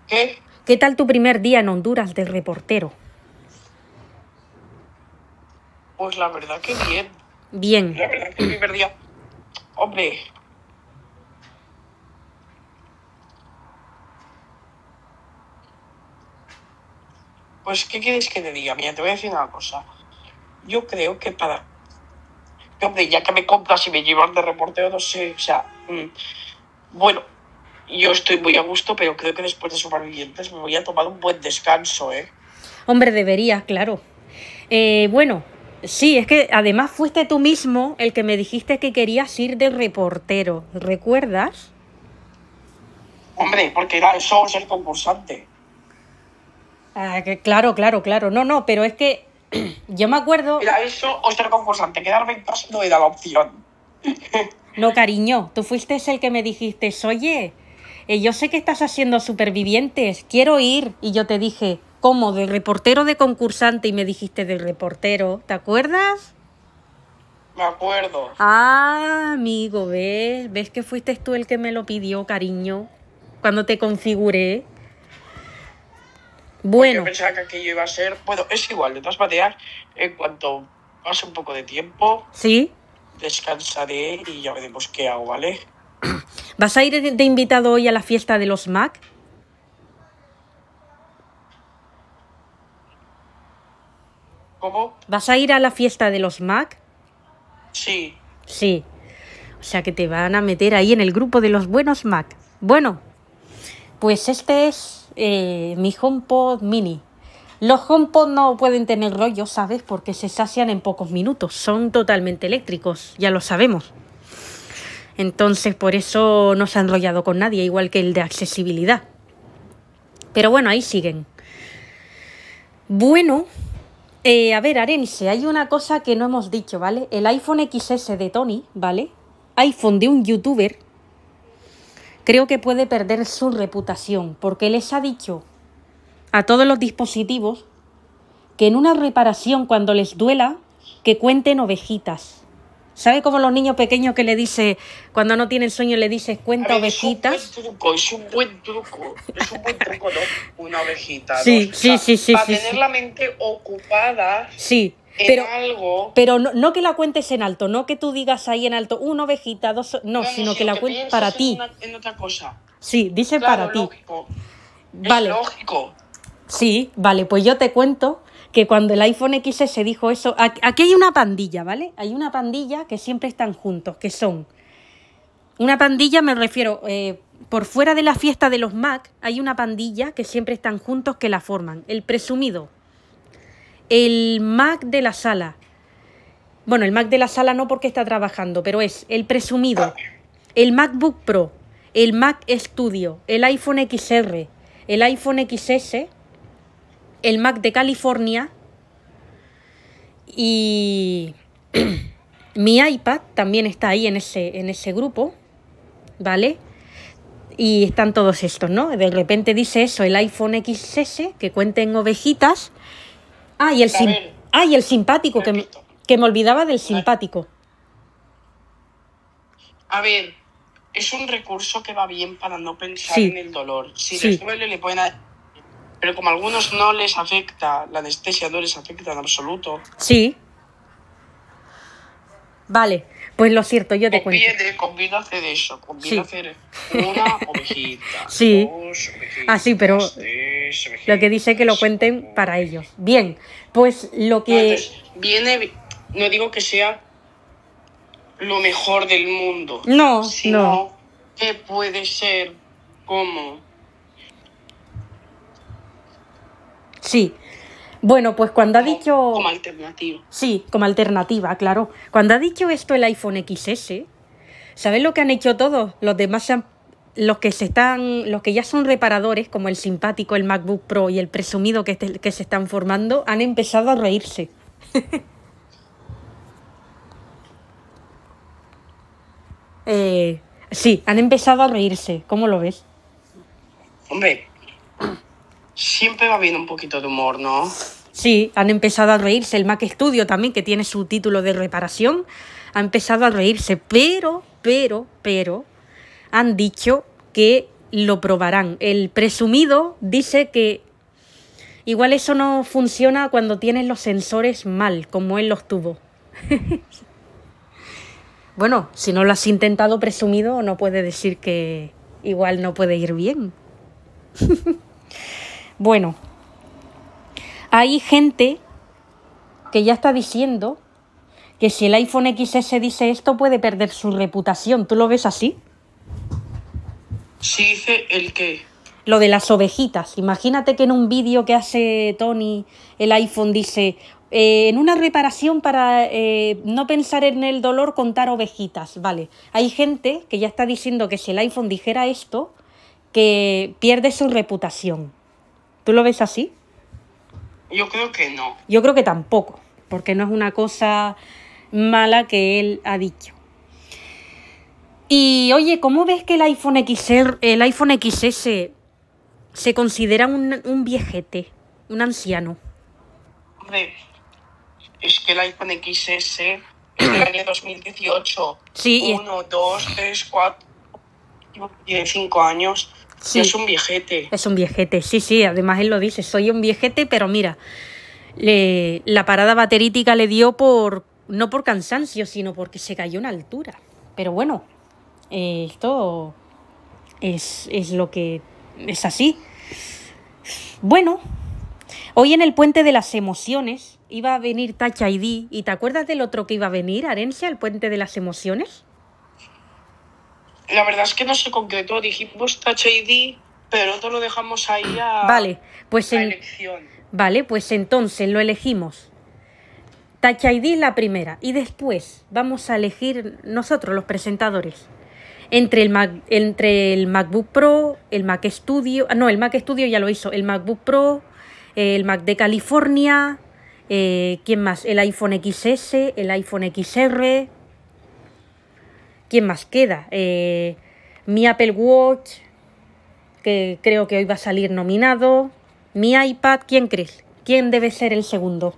¿Qué? ¿Qué tal tu primer día en Honduras de reportero? Pues la verdad que bien. Bien. La verdad que el primer día. Hombre. Pues, ¿qué quieres que te diga? Mira, te voy a decir una cosa. Yo creo que para. Hombre, ya que me compras y me llevas de reportero, no sé, o sea. mm, bueno, yo estoy muy a gusto, pero creo que después de supervivientes me voy a tomar un buen descanso, ¿eh? Hombre, debería, claro. Eh, bueno, sí, es que además fuiste tú mismo el que me dijiste que querías ir de reportero. ¿Recuerdas? Hombre, porque era eso ser concursante. Ah, que claro, claro, claro. No, no, pero es que yo me acuerdo. Era eso o ser concursante. Quedarme en casa no era la opción. No, cariño, tú fuiste el que me dijiste, oye, eh, yo sé que estás haciendo supervivientes, quiero ir. Y yo te dije, ¿cómo? ¿De reportero de concursante? Y me dijiste de reportero, ¿te acuerdas? Me acuerdo. Ah, amigo, ¿ves? ¿Ves que fuiste tú el que me lo pidió, cariño? Cuando te configuré. Bueno, Yo pensaba que aquello iba a ser. Bueno, es igual, de todas maneras, en cuanto pase un poco de tiempo, ¿sí? descansaré y ya veremos qué hago, ¿vale? ¿Vas a ir de invitado hoy a la fiesta de los Mac? ¿Cómo? ¿Vas a ir a la fiesta de los Mac? Sí. Sí. O sea que te van a meter ahí en el grupo de los buenos Mac. Bueno, pues este es eh, mi HomePod mini. Los HomePod no pueden tener rollo, ¿sabes? Porque se sacian en pocos minutos. Son totalmente eléctricos, ya lo sabemos. Entonces, por eso no se ha enrollado con nadie, igual que el de accesibilidad. Pero bueno, ahí siguen. Bueno, eh, a ver, Arense, hay una cosa que no hemos dicho, ¿vale? El iPhone XS de Tony, ¿vale? iPhone de un youtuber, creo que puede perder su reputación, porque les ha dicho a todos los dispositivos que en una reparación, cuando les duela, que cuenten ovejitas. ¿Sabe cómo los niños pequeños que le dice, cuando no tienen sueño, le dices cuenta ver, ovejitas? Es un buen truco, es un buen truco. Es un buen truco, ¿no? Una ovejita. ¿no? Sí, O sí, sea, sí, sí, Para sí, tener sí. la mente ocupada. Sí, en Pero- algo. Pero no, no que la cuentes en alto, no que tú digas ahí en alto una ovejita, dos, no, No, sino que la cuentes para ti. en otra cosa. Sí, dice Claro, para ti. lógico. Vale. Es lógico. Sí, vale, pues yo te cuento que cuando el iPhone XS se dijo eso, aquí hay una pandilla, ¿vale? Hay una pandilla que siempre están juntos, que son... Una pandilla me refiero, eh, por fuera de la fiesta de los Mac, hay una pandilla que siempre están juntos que la forman. El presumido, el Mac de la sala. Bueno, el Mac de la sala no porque está trabajando, pero es el presumido, el MacBook Pro, el Mac Studio, el iPhone XR, el iPhone XS, el Mac de California y mi iPad también está ahí en ese, en ese grupo, ¿vale? Y están todos estos, ¿no? De repente dice eso, el iPhone XS, que cuenten ovejitas. Ah, y el, sim- ah, y el simpático, que me, que me olvidaba del simpático. A ver, es un recurso que va bien para no pensar Sí. en el dolor. Si Sí. les duele, le pueden. Pero como a algunos no les afecta, la anestesia no les afecta en absoluto. Sí. Vale, pues lo cierto, yo te cuento. Conviene, hacer eso. Conviene Sí. hacer una ovejita. Sí. Dos ovejitas. Ah, sí, pero tres Lo que dice que lo cuenten para ellos. Bien, pues lo que... viene, no digo que sea lo mejor del mundo, No, sino no. que puede ser como Sí. Bueno, pues cuando ha dicho... como alternativa. Sí, como alternativa, claro. Cuando ha dicho esto el iPhone XS, ¿sabes lo que han hecho todos? Los demás han- los que se están, los que ya son reparadores, como el simpático, el MacBook Pro y el presumido que, te- que se están formando, han empezado a reírse. Eh, sí, han empezado a reírse. ¿Cómo lo ves? Hombre, siempre va bien un poquito de humor, ¿no? Sí, han empezado a reírse. El Mac Studio también, que tiene su título de reparación, ha empezado a reírse. Pero, pero, pero, han dicho que lo probarán. El presumido dice que igual eso no funciona cuando tienes los sensores mal, como él los tuvo. bueno, si no lo has intentado presumido, no puede decir que igual no puede ir bien. bueno. Hay gente que ya está diciendo que si el iPhone XS dice esto puede perder su reputación. ¿Tú lo ves así? Si dice el que, Lo de las ovejitas. Imagínate que en un vídeo que hace Tony, el iPhone dice, eh, en una reparación para eh, no pensar en el dolor, contar ovejitas. Vale, hay gente que ya está diciendo que si el iPhone dijera esto, que pierde su reputación. ¿Tú lo ves así? yo creo que no. Yo creo que tampoco, porque no es una cosa mala que él ha dicho. Y oye, ¿cómo ves que el iPhone XR, el iPhone XS se considera un, un viejete, un anciano? Hombre, es que el iPhone XS es del año 2018. Sí, y- Uno, dos, tres, cuatro, tiene cinco años. Sí. Es un viejete. Es un viejete, sí, sí, además él lo dice, soy un viejete, pero mira, le- la parada baterítica le dio por, no por cansancio, sino porque se cayó en altura. Pero bueno, eh, esto es, es lo que es así. Bueno, hoy en el puente de las emociones iba a venir Touch ID, ¿y te acuerdas del otro que iba a venir, Arencia, el puente de las emociones? La verdad es que no se concretó. Dijimos Touch ID, pero todo lo dejamos ahí a, Vale, pues a en, elección. Vale, pues entonces lo elegimos. Touch ID la primera y después vamos a elegir nosotros los presentadores. Entre el, Mac, entre el MacBook Pro, el Mac Studio, ah, no, el Mac Studio ya lo hizo, el MacBook Pro, el Mac de California, eh, ¿quién más? El iPhone XS, el iPhone XR. ¿Quién más queda? Eh, mi Apple Watch, que creo que hoy va a salir nominado. Mi iPad, ¿quién crees? ¿Quién debe ser el segundo?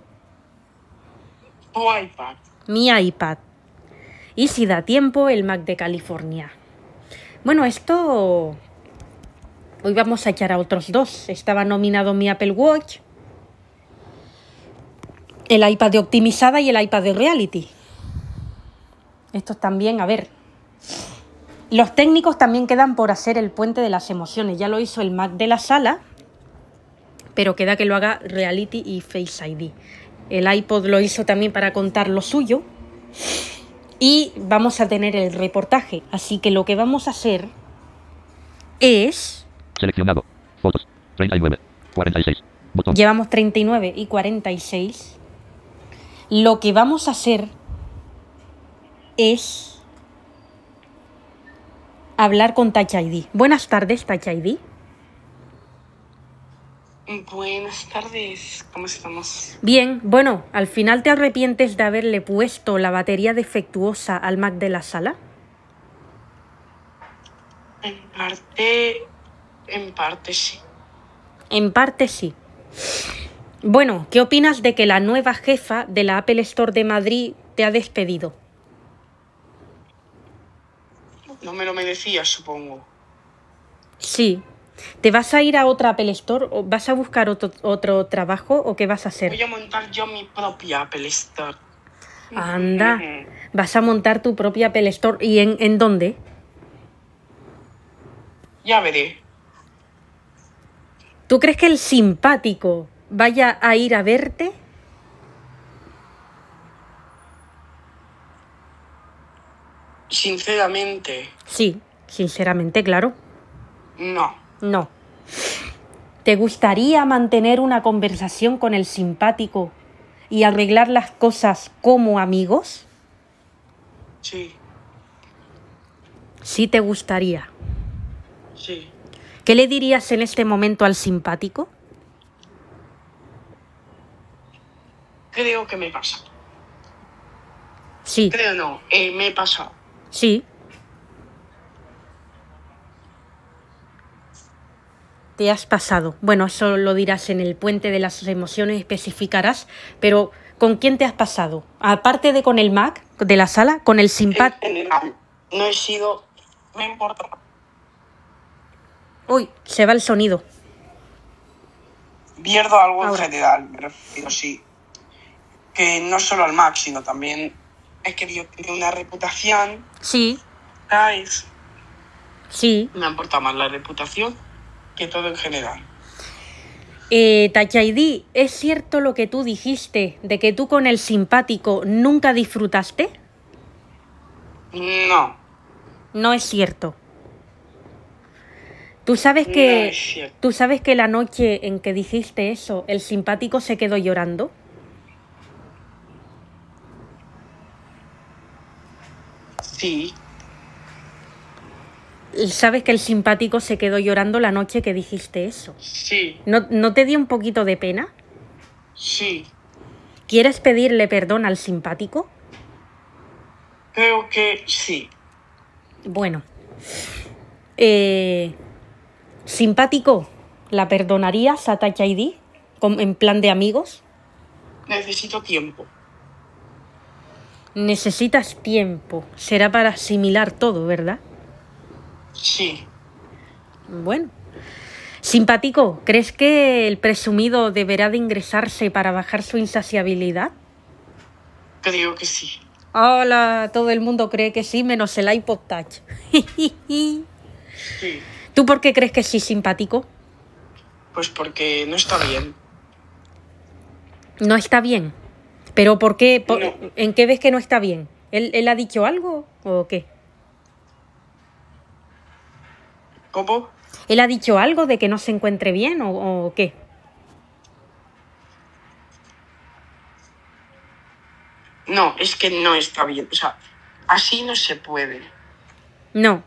Tu iPad. Mi iPad. Y si da tiempo, el Mac de California. Bueno, esto... Hoy vamos a echar a otros dos. Estaba nominado mi Apple Watch. El iPad de optimizada y el iPad de reality. Estos también, a ver. Los técnicos también quedan por hacer el puente de las emociones. Ya lo hizo el Mac de la sala, pero queda que lo haga reality y Face ID. El iPod lo hizo también para contar lo suyo. Y vamos a tener el reportaje. Así que lo que vamos a hacer es... Seleccionado. Fotos. 39. 46. Botón. Llevamos 39 y 46. Lo que vamos a hacer es hablar con Touch ID. Buenas tardes, Touch ID. Buenas tardes, ¿cómo estamos? Bien, bueno, al final te arrepientes de haberle puesto la batería defectuosa al Mac de la sala. En parte, en parte sí. En parte sí. Bueno, ¿qué opinas de que la nueva jefa de la Apple Store de Madrid te ha despedido? No me lo merecía, supongo. Sí. ¿Te vas a ir a otra Apple Store o vas a buscar otro, otro trabajo o qué vas a hacer? Voy a montar yo mi propia Apple Store. Anda, vas a montar tu propia Apple Store. ¿Y en, en dónde? Ya veré. ¿Tú crees que el simpático vaya a ir a verte? Sinceramente, Sí, sinceramente, claro. no. No. ¿Te gustaría mantener una conversación con el simpático y arreglar las cosas como amigos? Sí, Sí te gustaría. sí. ¿Qué le dirías en este momento al simpático? Creo que me pasa. Sí, Creo no, eh, me he pasado. Sí. Te has pasado. Bueno, eso lo dirás en el puente de las emociones, especificarás, pero ¿con quién te has pasado? Aparte de con el Mac de la sala, con el simpático... no he sido. Me importa. Uy, se va el sonido. Pierdo algo Ahora. en general, me refiero, sí. Que no solo al Mac, sino también he querido tener una reputación. Sí, ¿Sabes? sí. Me importa más la reputación que todo en general. Eh, ¿es cierto lo que tú dijiste de que tú con el simpático nunca disfrutaste? No, No es cierto. Tú sabes que es cierto. tú sabes que la noche en que dijiste eso, el simpático se quedó llorando. Sí, Sabes que el simpático se quedó llorando la noche que dijiste eso. sí, ¿No, ¿No te dio un poquito de pena? sí. ¿Quieres pedirle perdón al simpático? Creo que sí. Bueno. Eh, simpático, ¿la perdonarías a? Con- En plan de amigos. Necesito tiempo. Necesitas tiempo. Será para asimilar todo, ¿verdad? Sí, Bueno. Simpático, ¿crees que el presumido deberá de ingresarse para bajar su insaciabilidad? creo que sí. Hola, todo el mundo cree que sí, menos el iPod Touch. Sí. ¿Tú por qué crees que sí, simpático? Pues porque no está bien. No está bien. ¿Pero por qué? Por- No. ¿En qué ves que no está bien? ¿Él, él ha dicho algo o qué? ¿Cómo? ¿Él ha dicho algo de que no se encuentre bien o, o qué? No, es que no está bien. O sea, así no se puede. No.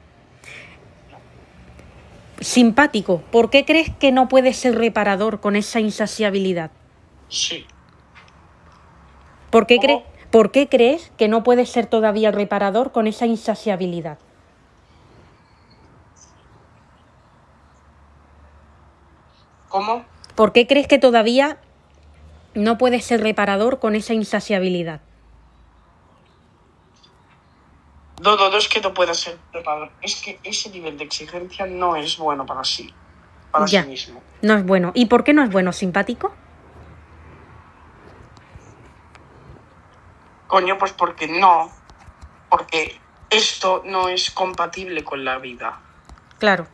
Simpático, ¿por qué crees que no puede ser reparador con esa insaciabilidad? Sí. ¿Por qué, ¿Por qué crees que no puede ser todavía reparador con esa insaciabilidad? ¿Cómo? ¿Por qué crees que todavía no puede ser reparador con esa insaciabilidad? No, no, no es que no pueda ser preparado. Es que ese nivel de exigencia no es bueno para sí. Para Ya. sí mismo. No es bueno. ¿Y por qué no es bueno? ¿Simpático? Coño, pues porque no. Porque esto no es compatible con la vida. Claro.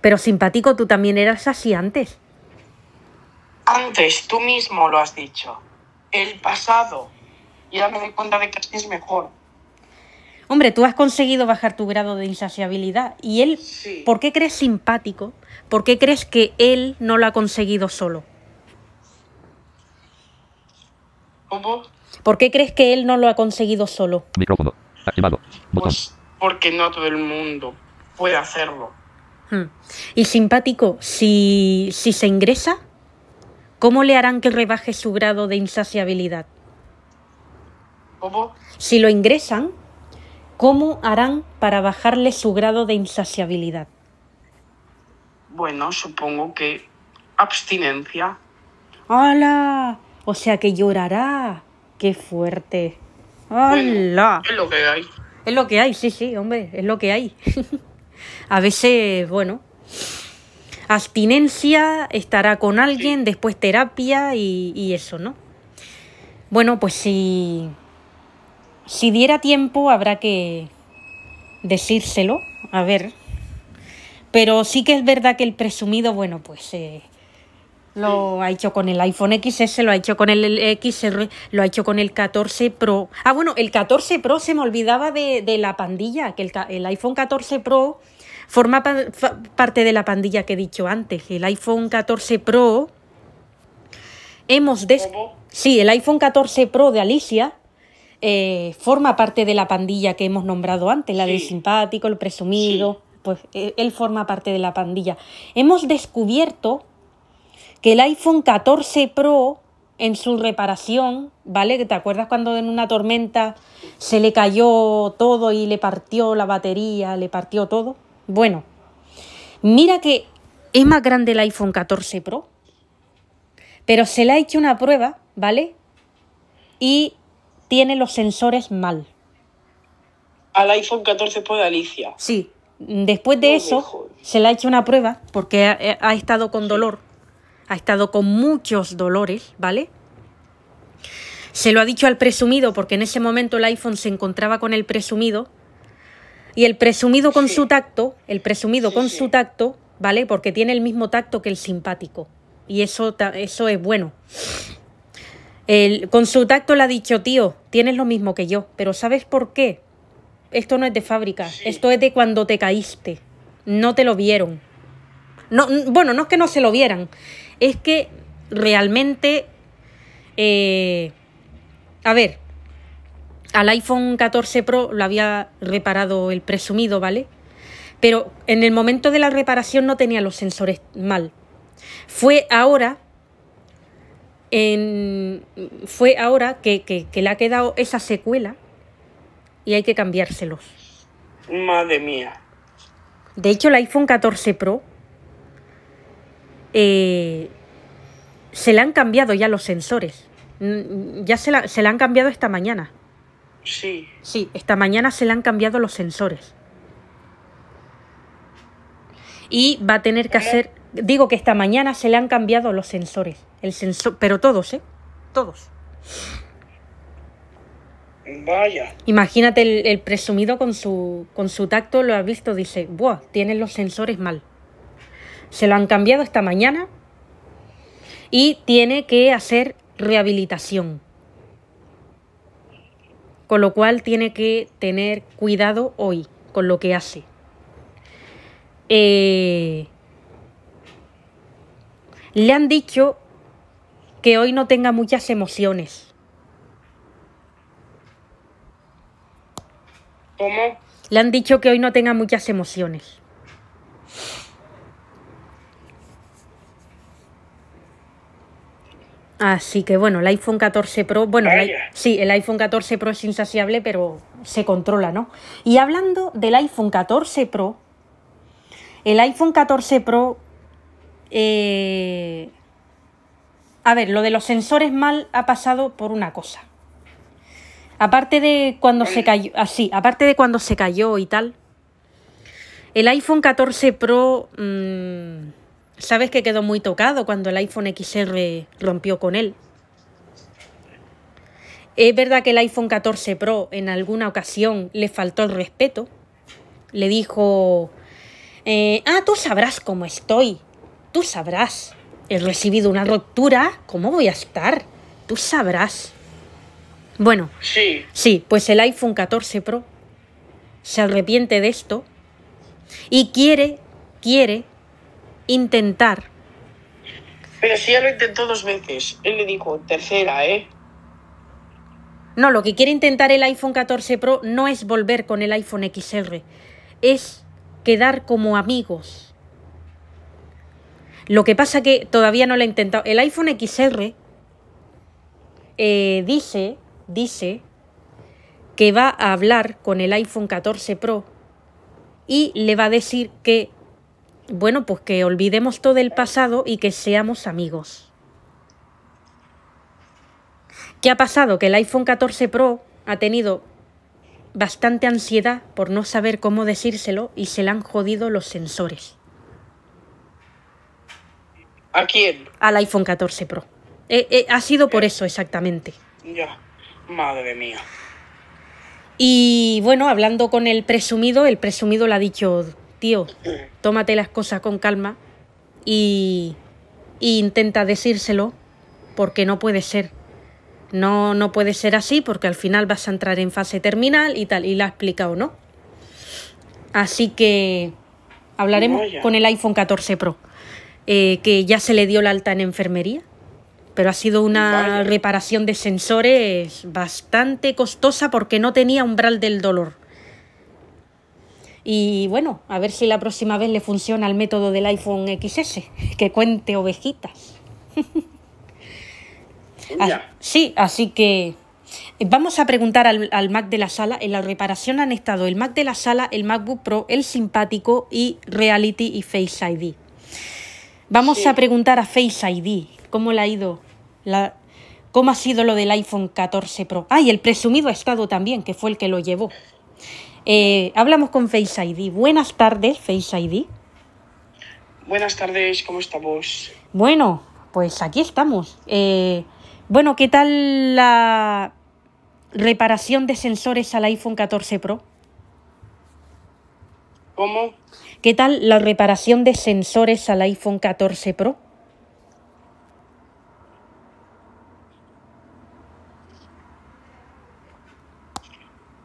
Pero simpático, tú también eras así antes. Antes, tú mismo lo has dicho. El pasado. Y ahora me doy cuenta de que así es mejor. Hombre, tú has conseguido bajar tu grado de insaciabilidad. ¿Y él, Sí. por qué crees simpático? ¿Por qué crees que él no lo ha conseguido solo? ¿Cómo? ¿Por qué crees que él no lo ha conseguido solo? Micrófono. Activado. Botón. Pues porque no todo el mundo puede hacerlo. Hmm. Y simpático, si, si se ingresa, ¿cómo le harán que rebaje su grado de insaciabilidad? ¿Cómo? Si lo ingresan, ¿cómo harán para bajarle su grado de insaciabilidad? Bueno, supongo que abstinencia. ¡Hala! O sea que llorará. ¡Qué fuerte! ¡Hala! Es lo que hay. Es lo que hay, sí, sí, hombre, es lo que hay. A veces, bueno, abstinencia, estará con alguien, después terapia y, y eso, ¿no? Bueno, pues si, si diera tiempo habrá que decírselo, a ver. Pero sí que es verdad que el presumido, bueno, pues eh, lo ha hecho con el iPhone XS, lo ha hecho con el XR, lo ha hecho con el 14 Pro. Ah, bueno, el 14 Pro se me olvidaba de, de la pandilla, que el, iPhone 14 Pro forma pa- fa- parte de la pandilla que he dicho antes. El iPhone 14 Pro hemos des-. Sí, el iPhone 14 Pro de Alicia eh, forma parte de la pandilla que hemos nombrado antes, la del simpático, el presumido. Pues eh, él forma parte de la pandilla. Hemos descubierto que el iPhone 14 Pro en su reparación, ¿vale? Que ¿Te acuerdas cuando en una tormenta se le cayó todo y le partió la batería, le partió todo? Bueno, mira que es más grande el iPhone 14 Pro, pero se le ha hecho una prueba, ¿vale? Y tiene los sensores mal. Al iPhone 14 Pro de Alicia. Sí, después de No eso se le ha hecho una prueba porque ha, ha estado con dolor, ha estado con muchos dolores, ¿vale? Se lo ha dicho al presumido porque en ese momento el iPhone se encontraba con el presumido y el presumido con Sí. su tacto, el presumido Sí, con sí. su tacto, ¿vale? Porque tiene el mismo tacto que el simpático y eso, eso es bueno. El- con su tacto le ha dicho, tío, tienes lo mismo que yo, pero ¿sabes por qué? Esto no es de fábrica, esto es de cuando te caíste. No te lo vieron. No, bueno, no es que no se lo vieran, es que realmente... eh, a ver, al iPhone 14 Pro lo había reparado el presumido, ¿vale? Pero en el momento de la reparación no tenía los sensores mal. Fue ahora en- fue ahora que, que- que le ha quedado esa secuela y hay que cambiárselos. Madre mía. De hecho, el iPhone 14 Pro eh, se le han cambiado ya los sensores. Mm, Ya se, la- se le han cambiado esta mañana. Sí. Sí, esta mañana se le han cambiado los sensores. Y va a tener que hacer. Digo que esta mañana se le han cambiado los sensores. El sensor, pero todos, ¿eh? Todos. Vaya. Imagínate el, el presumido con su, con su tacto, lo ha visto, dice, ¡buah! Tienen los sensores mal. Se lo han cambiado esta mañana y tiene que hacer rehabilitación. Con lo cual tiene que tener cuidado hoy con lo que hace. Eh, le han dicho que hoy no tenga muchas emociones. ¿Cómo? Le han dicho que hoy no tenga muchas emociones. Así que bueno, el iPhone 14 Pro, bueno, el sí, el iPhone 14 Pro es insaciable, pero se controla, ¿no? Y hablando del iPhone 14 Pro, el iPhone 14 Pro, eh, a ver, lo de los sensores mal ha pasado por una cosa. Aparte de cuando se cayó, así, aparte de cuando se cayó y tal, el iPhone 14 Pro, mm, sabes que quedó muy tocado cuando el iPhone XR rompió con él. Es verdad que el iPhone 14 Pro en alguna ocasión le faltó el respeto. Le dijo, eh, ah, tú sabrás cómo estoy. Tú sabrás. He recibido una ruptura. ¿Cómo voy a estar? Tú sabrás. Bueno, Sí, sí, pues el iPhone 14 Pro se arrepiente de esto y quiere, quiere intentar pero si ya lo intentó dos veces. Él le dijo, tercera, ¿eh? No, lo que quiere intentar el iPhone 14 Pro no es volver con el iPhone XR, es quedar como amigos. Lo que pasa que todavía no lo ha intentado. El iPhone XR eh, dice, dice que va a hablar con el iPhone 14 Pro y le va a decir que, bueno, pues que olvidemos todo el pasado y que seamos amigos. ¿Qué ha pasado? Que el iPhone 14 Pro ha tenido bastante ansiedad por no saber cómo decírselo y se le han jodido los sensores ¿A quién? al iPhone 14 Pro. Eh, eh, ha sido por eso exactamente. Ya. Madre mía. Y bueno, hablando con el presumido, el presumido le ha dicho, tío, tómate las cosas con calma y, y intenta decírselo porque no puede ser. No, no puede ser así porque al final vas a entrar en fase terminal y tal, y la ha explicado, ¿no? Así que hablaremos Vaya. con el iPhone 14 Pro, eh, que ya se le dio la alta en enfermería, pero ha sido una Vaya. reparación de sensores bastante costosa porque no tenía umbral del dolor. Y bueno, a ver si la próxima vez le funciona el método del iPhone XS, que cuente ovejitas. Ah, Ya. Sí, así que vamos a preguntar al, al Mac de la sala. En la reparación han estado el Mac de la sala, el MacBook Pro, el simpático y Reality y Face ID. Vamos Sí. a preguntar a Face ID cómo le ha ido, la, cómo ha sido lo del iPhone 14 Pro. Ah, y el presumido ha estado también, que fue el que lo llevó. Eh, hablamos con Face ID. Buenas tardes, Face ID. Buenas tardes, ¿cómo estamos? Bueno, pues aquí estamos. Eh, bueno, ¿qué tal la reparación de sensores al iPhone 14 Pro? ¿Cómo? ¿Qué tal la reparación de sensores al iPhone 14 Pro?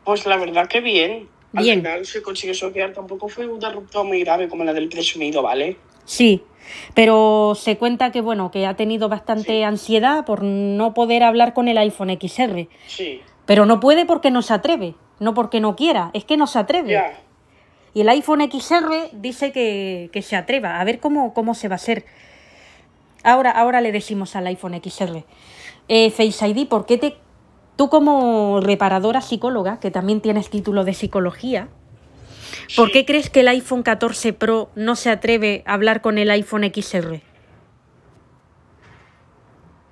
Pues la verdad que bien. Al Bien. final se consigue solucionar. Tampoco fue una ruptura muy grave como la del presumido, ¿vale? Sí, pero se cuenta que bueno, que ha tenido bastante ansiedad por no poder hablar con el iPhone XR. Sí. Pero no puede porque no se atreve, no porque no quiera, es que no se atreve. Ya. Y el iPhone XR dice que, que se atreva. A ver cómo, cómo se va a hacer. Ahora, ahora le decimos al iPhone XR. Eh, Face ID, ¿por qué te... Tú como reparadora psicóloga, que también tienes título de psicología, ¿por Sí. qué crees que el iPhone 14 Pro no se atreve a hablar con el iPhone XR?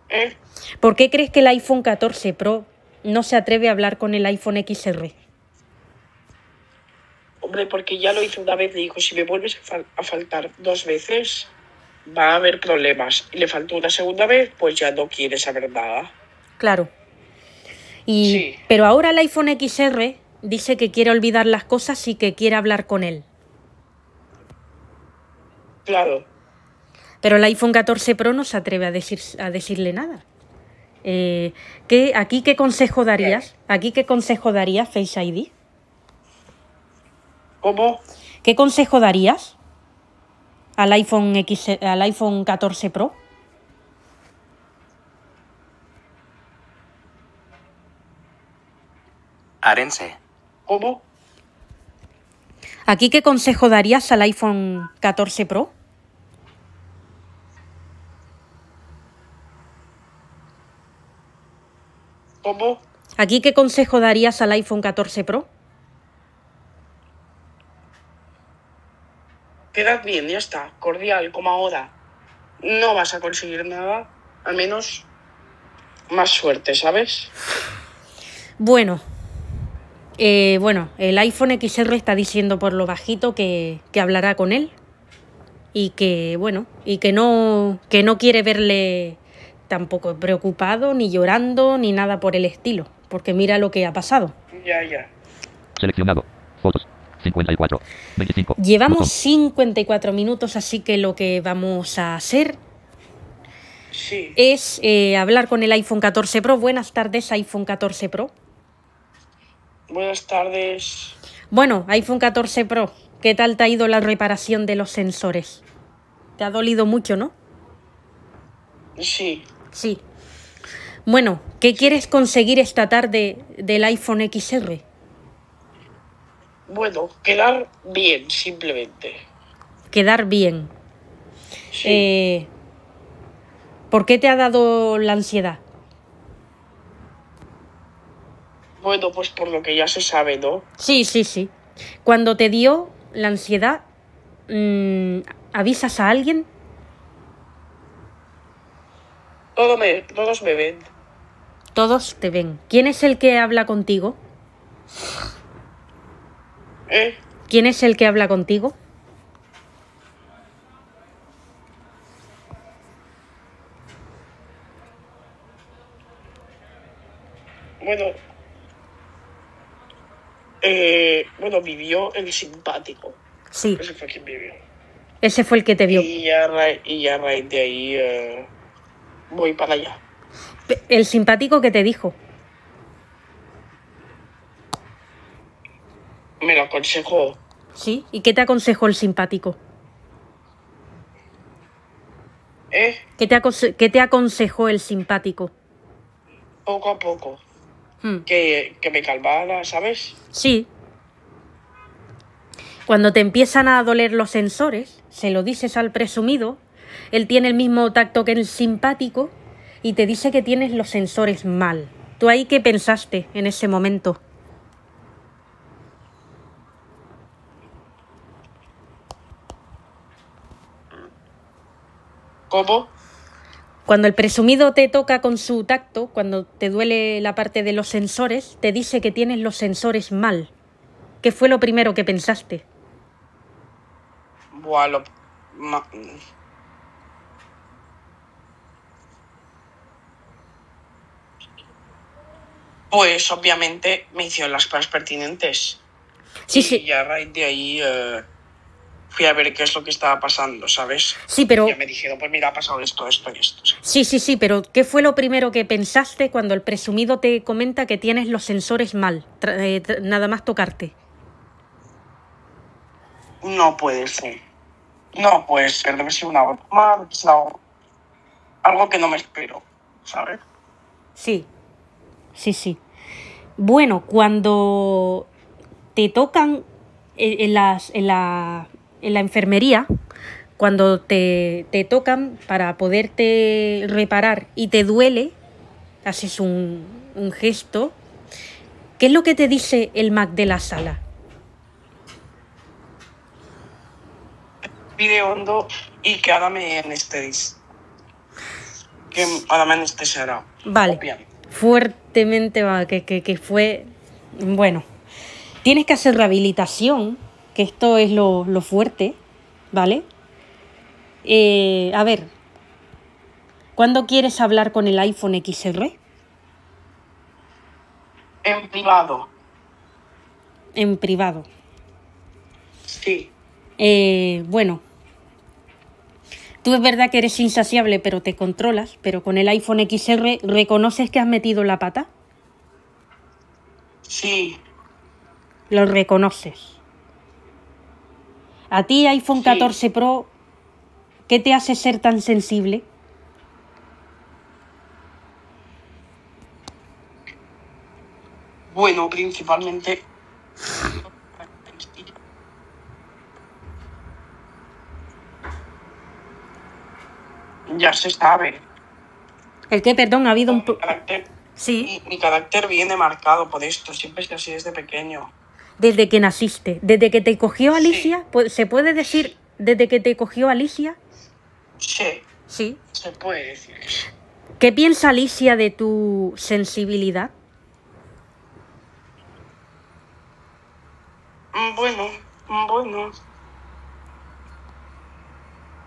¿Eh? ¿Por qué crees que el iPhone 14 Pro no se atreve a hablar con el iPhone XR? Hombre, porque ya lo hizo una vez, le dijo, si me vuelves a, fal- a faltar dos veces, va a haber problemas. Y le faltó una segunda vez, pues ya no quiere saber nada. Claro. Y, Sí. Pero ahora el iPhone XR dice que quiere olvidar las cosas y que quiere hablar con él. Claro. Pero el iPhone 14 Pro no se atreve a, decir, a decirle nada. Eh, ¿qué, ¿Aquí qué consejo darías? ¿Aquí qué consejo darías, Face ID? ¿Cómo? ¿Qué consejo darías al iPhone, X, al iPhone 14 Pro? Arense. ¿Cómo? ¿Aquí qué consejo darías al iPhone 14 Pro? ¿Cómo? ¿Aquí qué consejo darías al iPhone 14 Pro? Quedad bien, ya está. Cordial, como ahora. No vas a conseguir nada. Al menos más suerte, ¿sabes? Bueno, eh, bueno, el iPhone XR está diciendo por lo bajito que, que hablará con él y que, bueno, y que no, que no quiere verle tampoco preocupado, ni llorando, ni nada por el estilo, porque mira lo que ha pasado. Ya, ya. Seleccionado. Fotos. 54. 25. Llevamos Botón. 54 minutos, así que lo que vamos a hacer Sí. es eh, hablar con el iPhone 14 Pro. Buenas tardes, iPhone 14 Pro. Buenas tardes. Bueno, iPhone 14 Pro, ¿qué tal te ha ido la reparación de los sensores? Te ha dolido mucho, ¿no? Sí. Sí. Bueno, ¿qué quieres conseguir esta tarde del iPhone XR? Bueno, quedar bien, simplemente. Quedar bien. Sí. Eh, ¿Por qué te ha dado la ansiedad? Bueno, pues por lo que ya se sabe, ¿no? Sí, sí, sí. Cuando te dio la ansiedad, mm, ¿avisas a alguien? Todo me, todos me ven. Todos te ven. ¿Quién es el que habla contigo? ¿Eh? ¿Quién es el que habla contigo? Bueno. Eh, bueno, vivió el simpático. Sí, Ese fue quien vivió. ese fue el que te vio. Y ya, a y ya a raíz de ahí eh, voy para allá. El simpático que te dijo. Me lo aconsejó. ¿Sí? ¿Y qué te aconsejó el simpático? ¿Eh? ¿Qué te, aconse- qué te aconsejó el simpático? Poco a poco. Hmm, Que, que me calmara, ¿sabes? Sí. Cuando te empiezan a doler los sensores, se lo dices al presumido, él tiene el mismo tacto que el simpático y te dice que tienes los sensores mal. ¿Tú ahí qué pensaste en ese momento? ¿Cómo? Cuando el presumido te toca con su tacto, cuando te duele la parte de los sensores, te dice que tienes los sensores mal. ¿Qué fue lo primero que pensaste? Buah, lo... ma- Pues obviamente me hicieron las pruebas pertinentes. Sí, y sí, ya a raíz de ahí eh, fui a ver qué es lo que estaba pasando, ¿sabes? sí, pero Ya me dijeron, pues mira, ha pasado esto, esto y esto. sí, sí, sí, pero ¿qué fue lo primero que pensaste cuando el presumido te comenta que tienes los sensores mal, eh, nada más tocarte? No puede ser. No puede ser. Debe ser una broma, algo, que no me espero, ¿sabes? Sí, sí, sí. Bueno, cuando te tocan en, en las, en, la, en la enfermería, cuando te, te tocan para poderte reparar y te duele, haces un, un gesto, ¿qué es lo que te dice el Mac de la sala? Pide hondo y que ahora me anestesis. Que ahora me anestesiará. Vale. Obviamente. fuertemente va, que, que, que fue bueno tienes que hacer rehabilitación que esto es lo, lo fuerte vale Eh, a ver ¿cuándo quieres hablar con el iPhone XR? En privado. en privado Sí. Eh, bueno tú es verdad que eres insaciable pero te controlas pero con el iPhone XR reconoces que has metido la pata Sí. lo reconoces. A ti iPhone Sí. 14 Pro, ¿qué te hace ser tan sensible? Bueno, principalmente. Ya se sabe. El que, perdón, ha habido un... Mi carácter, Sí, mi, mi carácter viene marcado por esto. Siempre es así desde pequeño. Desde que naciste, desde que te cogió. Alicia, ¿se puede decir desde que te cogió Alicia? Sí, Sí. se puede decir. ¿Qué piensa Alicia de tu sensibilidad? Mm, Bueno, mm, bueno.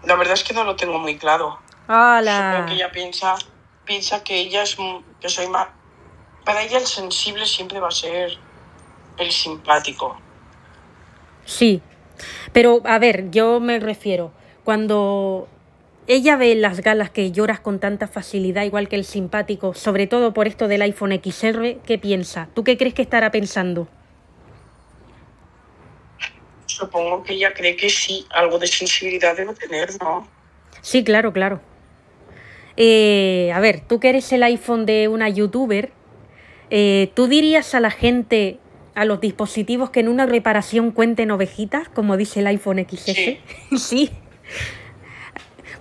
La verdad es que no lo tengo muy claro. Supongo ¡Hala! que ella piensa piensa que ella es, que soy más... Para ella el sensible siempre va a ser el simpático. Sí, pero a ver, yo me refiero, cuando ella ve en las galas que lloras con tanta facilidad, igual que el simpático, sobre todo por esto del iPhone XR, ¿qué piensa? ¿Tú qué crees que estará pensando? Supongo que ella cree que sí, algo de sensibilidad debe tener, ¿no? Sí, claro, claro. Eh, a ver, tú que eres el iPhone de una youtuber, eh, ¿tú dirías a la gente, a los dispositivos que en una reparación cuenten ovejitas, como dice el iPhone XS? Sí. sí.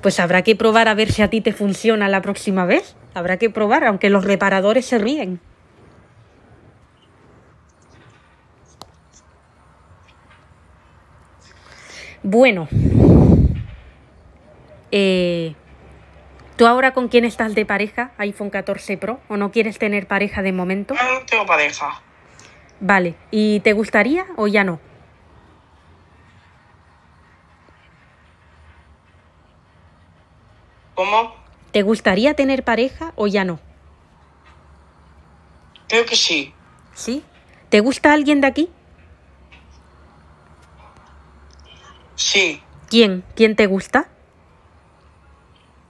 Pues habrá que probar a ver si a ti te funciona la próxima vez. Habrá que probar, aunque los reparadores se ríen. Bueno. Eh, ¿Tú ahora con quién estás de pareja, iPhone 14 Pro? ¿O no quieres tener pareja de momento? No tengo pareja. Vale. ¿Y te gustaría o ya no? ¿Cómo? ¿Te gustaría tener pareja o ya no? Creo que sí. ¿Sí? ¿Te gusta alguien de aquí? Sí. ¿Quién? ¿Quién te gusta?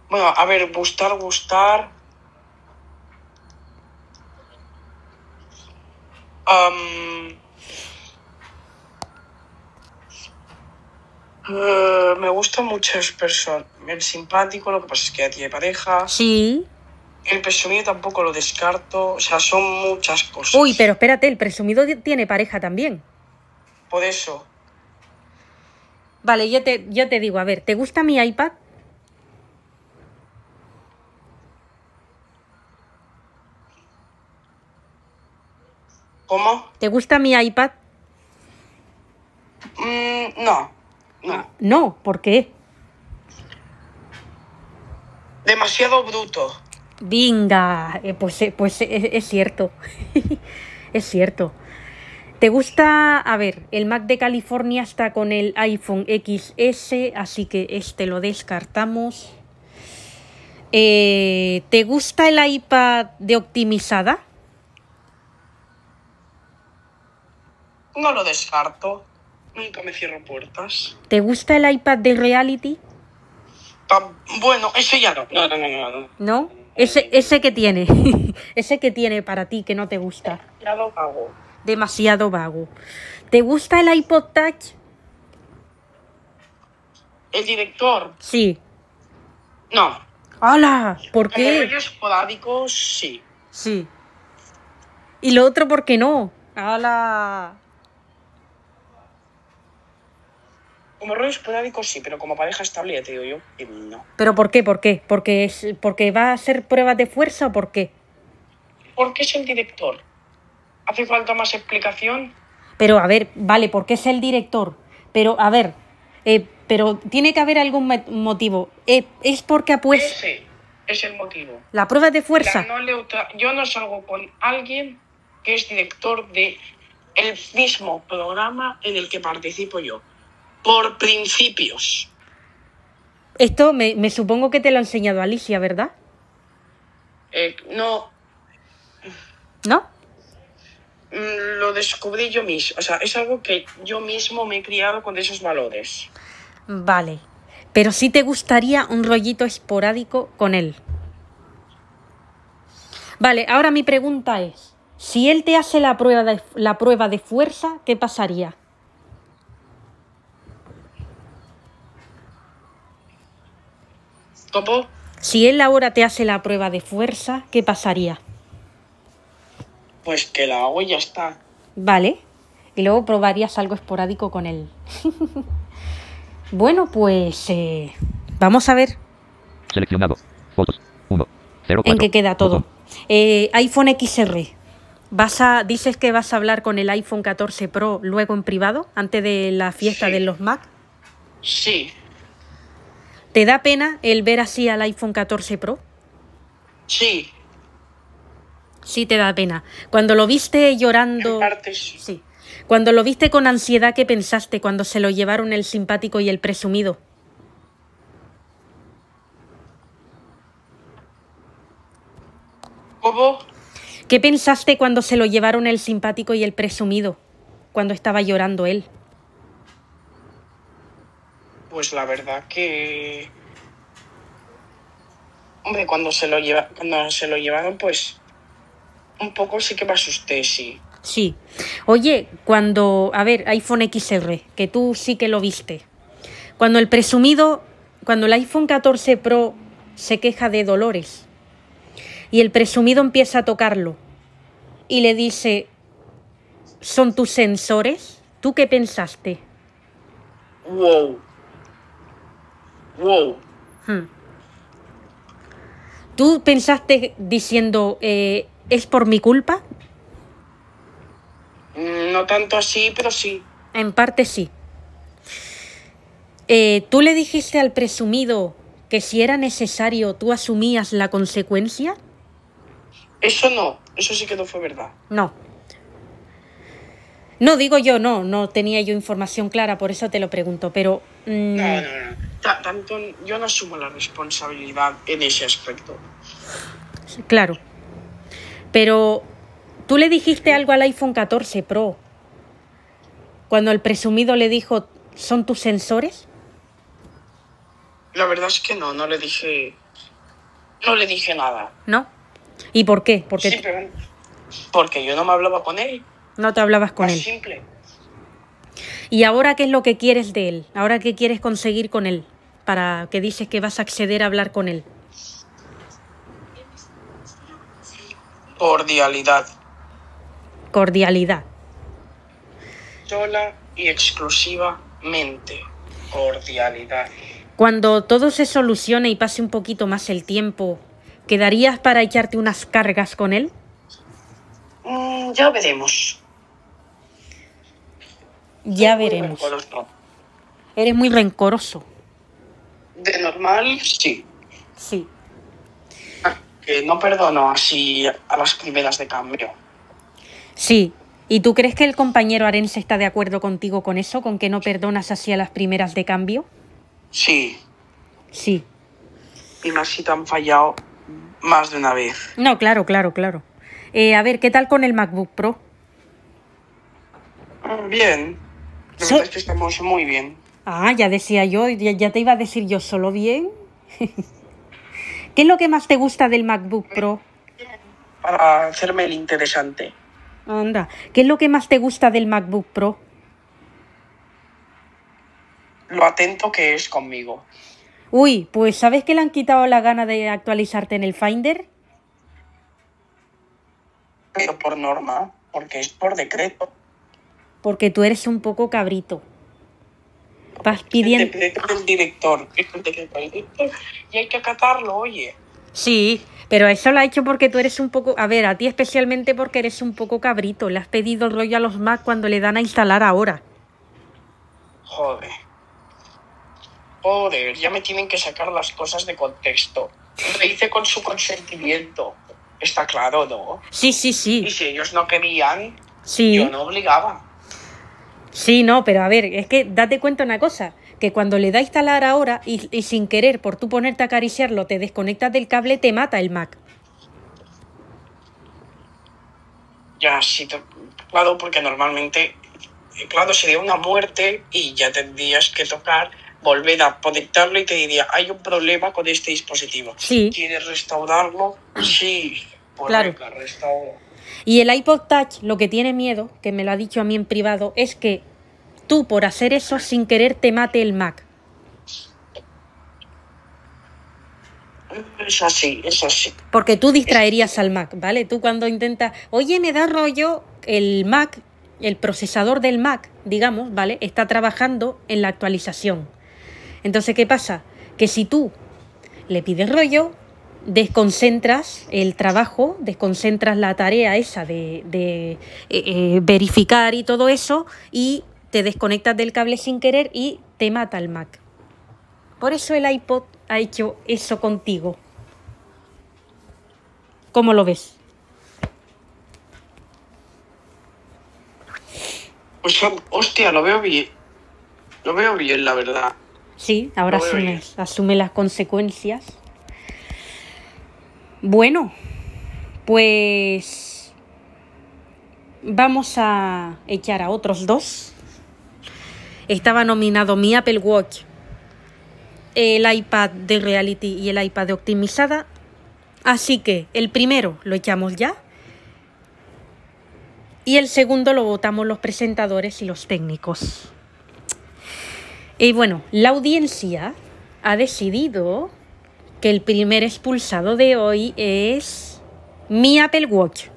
Bueno, a ver, gustar, gustar. Am, eh, me gustan muchas personas. El simpático, lo que pasa es que ya tiene pareja. Sí. El presumido tampoco lo descarto. O sea, son muchas cosas. Uy, pero espérate, el presumido tiene pareja también. Por eso. Vale, yo te, yo te digo, a ver, ¿te gusta mi iPad? ¿Cómo? ¿Te gusta mi iPad? Mm, no. No. No, ¿por qué? Demasiado bruto. Venga, eh, pues, eh, pues eh, es cierto. es cierto. ¿Te gusta? A ver, el Mac de California está con el iPhone XS, así que este lo descartamos. ¿Te gusta el iPad de optimizada? No lo descarto. Nunca me cierro puertas. ¿Te gusta el iPad de reality? Bueno, eso ya no. No, no, no, no. no. ¿No? Ese, ese que tiene. ese que tiene para ti que no te gusta. Ya lo hago. Demasiado vago. ¿Te gusta el iPod Touch? El director, Sí. no. ¡Hala! ¿Por qué? rollo esporádico, sí. Sí. ¿Y lo otro por qué no? ¡Hala! Como rollo esporádico, sí, pero como pareja estable, ya te digo yo que no. ¿Pero por qué? ¿Por qué? ¿Porque, es, ¿Porque va a hacer pruebas de fuerza o por qué? ¿Por qué es el director? ¿Hace falta más explicación? Pero a ver, vale, porque es el director. Pero a ver, eh, pero tiene que haber algún mo- motivo. Eh, es porque pues Ese es el motivo. la prueba de fuerza. no neutra- Yo no salgo con alguien que es director de el mismo programa en el que participo yo. Por principios. Esto me, me supongo que te lo ha enseñado Alicia, ¿verdad? Eh, no, ¿No? mm, lo descubrí yo mismo. O sea, es algo que yo mismo me he criado con esos valores. Vale. Pero sí te gustaría un rollito esporádico con él. Vale, ahora mi pregunta es, si él te hace la prueba de, la prueba de fuerza, ¿qué pasaría? ¿Cómo? Si él ahora te hace la prueba de fuerza, ¿qué pasaría? Pues que la hago y ya está. Vale. Y luego probarías algo esporádico con él. bueno, pues eh, vamos a ver Seleccionado. Fotos. 1. 0. en qué queda todo. Eh, iPhone XR. ¿Vas a, dices que vas a hablar con el iPhone 14 Pro luego en privado, antes de la fiesta Sí. de los Mac? Sí, ¿Te da pena el ver así al iPhone 14 Pro? sí. Sí, te da pena. Cuando lo viste llorando. En parte sí. Sí. Cuando lo viste con ansiedad, ¿qué pensaste cuando se lo llevaron el simpático y el presumido? ¿Cómo? ¿Qué pensaste cuando se lo llevaron el simpático y el presumido? Cuando estaba llorando él. Pues la verdad que. Hombre, cuando se lo lleva, cuando se lo llevaron, pues. Un poco sí que me asusté, sí. Sí. Oye, cuando. A ver, iPhone XR, que tú sí que lo viste. Cuando el presumido. Cuando el iPhone 14 Pro se queja de dolores y el presumido empieza a tocarlo y le dice: ¿Son tus sensores? ¿Tú qué pensaste? Wow. Wow. Hmm. ¿Tú pensaste diciendo: eh, ¿Es por mi culpa? Mm, No tanto así, pero sí. En parte sí. Eh, ¿Tú le dijiste al presumido que si era necesario tú asumías la consecuencia? Eso no. Eso sí que no fue verdad. No. No digo yo, no, no tenía yo información clara, por eso te lo pregunto, pero... mm, No, no, no. Ta- tanto yo no asumo la responsabilidad en ese aspecto. Claro. Pero tú le dijiste algo al iPhone 14 Pro cuando el presumido le dijo, ¿son tus sensores? La verdad es que no, no le dije. No le dije nada. ¿No? ¿Y por qué? Porque Simplemente porque yo no me hablaba con él. no te hablabas con Más él. simple. ¿Y ahora qué es lo que quieres de él? ¿Ahora qué quieres conseguir con él? Para que dices que vas a acceder a hablar con él. Cordialidad. Cordialidad. Sola y exclusivamente. Cordialidad. Cuando todo se solucione y pase un poquito más el tiempo, ¿quedarías para echarte unas cargas con él? Mm, ya veremos. Ya veremos. Eres muy rencoroso. De normal, sí. Sí. Ah, Que no perdono así a las primeras de cambio. Sí. ¿Y tú crees que el compañero Arense está de acuerdo contigo con eso? ¿Con que no perdonas así a las primeras de cambio? Sí. Sí. Y más si te han fallado más de una vez. No, claro, claro, claro. Eh, a ver, ¿qué tal con el MacBook Pro? Mm, Bien. Es que estamos muy bien. Ah, ya decía yo, ya, ya te iba a decir yo solo bien. ¿Qué es lo que más te gusta del MacBook Pro? Para hacerme el interesante. Anda, ¿qué es lo que más te gusta del MacBook Pro? Lo atento que es conmigo. Uy, pues ¿sabes que le han quitado la gana de actualizarte en el Finder? Pero por norma, porque es por decreto. Porque tú eres un poco cabrito. Vas El pidiendo... del director. El director. Y hay que acatarlo, oye. Sí, pero eso lo ha hecho porque tú eres un poco... A ver, a ti especialmente porque eres un poco cabrito. Le has pedido rollo a los Mac cuando le dan a instalar ahora. Joder. Joder, ya me tienen que sacar las cosas de contexto. Lo hice con su consentimiento. Está claro, ¿no? Sí, sí, Y sí. si ellos no querían, Sí. yo no obligaba. Sí, no, pero a ver, es que date cuenta una cosa, que cuando le da a instalar ahora y, y sin querer por tú ponerte a acariciarlo te desconectas del cable, te mata el Mac. Ya, sí, te- claro, porque normalmente, eh, claro, sería una muerte y ya tendrías que tocar, volver a conectarlo y te diría, hay un problema con este dispositivo. Sí. ¿Quieres restaurarlo? Sí. Pues Claro. venga, restauro. Y el iPod Touch lo que tiene miedo, que me lo ha dicho a mí en privado, es que tú por hacer eso sin querer te mate el Mac. Es así, es así. Porque tú distraerías al Mac, ¿vale? Tú cuando intentas, oye, me da rollo, el Mac, el procesador del Mac, digamos, ¿vale? Está trabajando en la actualización. Entonces, ¿qué pasa? Que si tú le pides rollo, desconcentras el trabajo, desconcentras la tarea esa de, de, eh, eh, verificar y todo eso, y te desconectas del cable sin querer y te mata el Mac. Por eso el iPod ha hecho eso contigo. ¿Cómo lo ves? Pues, hostia, lo veo bien. Lo veo bien, la verdad. Sí, ahora asumes, asume las consecuencias. Bueno, Pues vamos a echar a otros dos. Estaba nominado mi Apple Watch, el iPad de Reality y el iPad de optimizada. Así que el primero lo echamos ya. Y el segundo lo votamos los presentadores y los técnicos. Y bueno, la audiencia ha decidido que el primer expulsado de hoy es mi Apple Watch.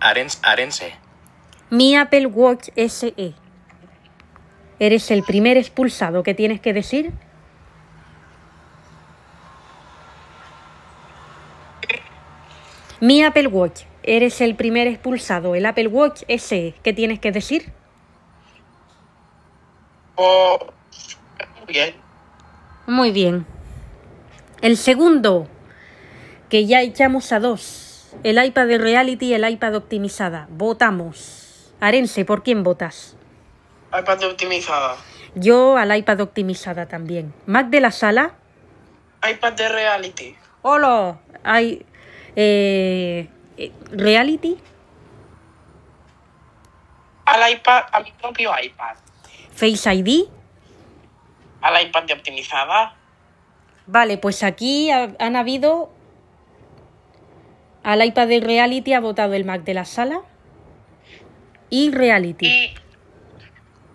Arens, Arense. Mi Apple Watch SE. Eres el primer expulsado que tienes que decir. Mi Apple Watch. Eres el primer expulsado. El Apple Watch SE. ¿Qué tienes que decir? Oh, muy bien. Muy bien. El segundo, que ya echamos a dos. El iPad de Reality y el iPad optimizada. Votamos. Arense, ¿por quién votas? iPad optimizada. Yo al iPad optimizada también. Mac de la sala. iPad de reality. Hola. Hay. eh, eh, reality. Al iPad, a mi propio iPad. Face ID. Al iPad de optimizada. Vale, pues aquí ha- han habido. Al iPad de Reality ha votado el Mac de la sala. Y Reality. Y.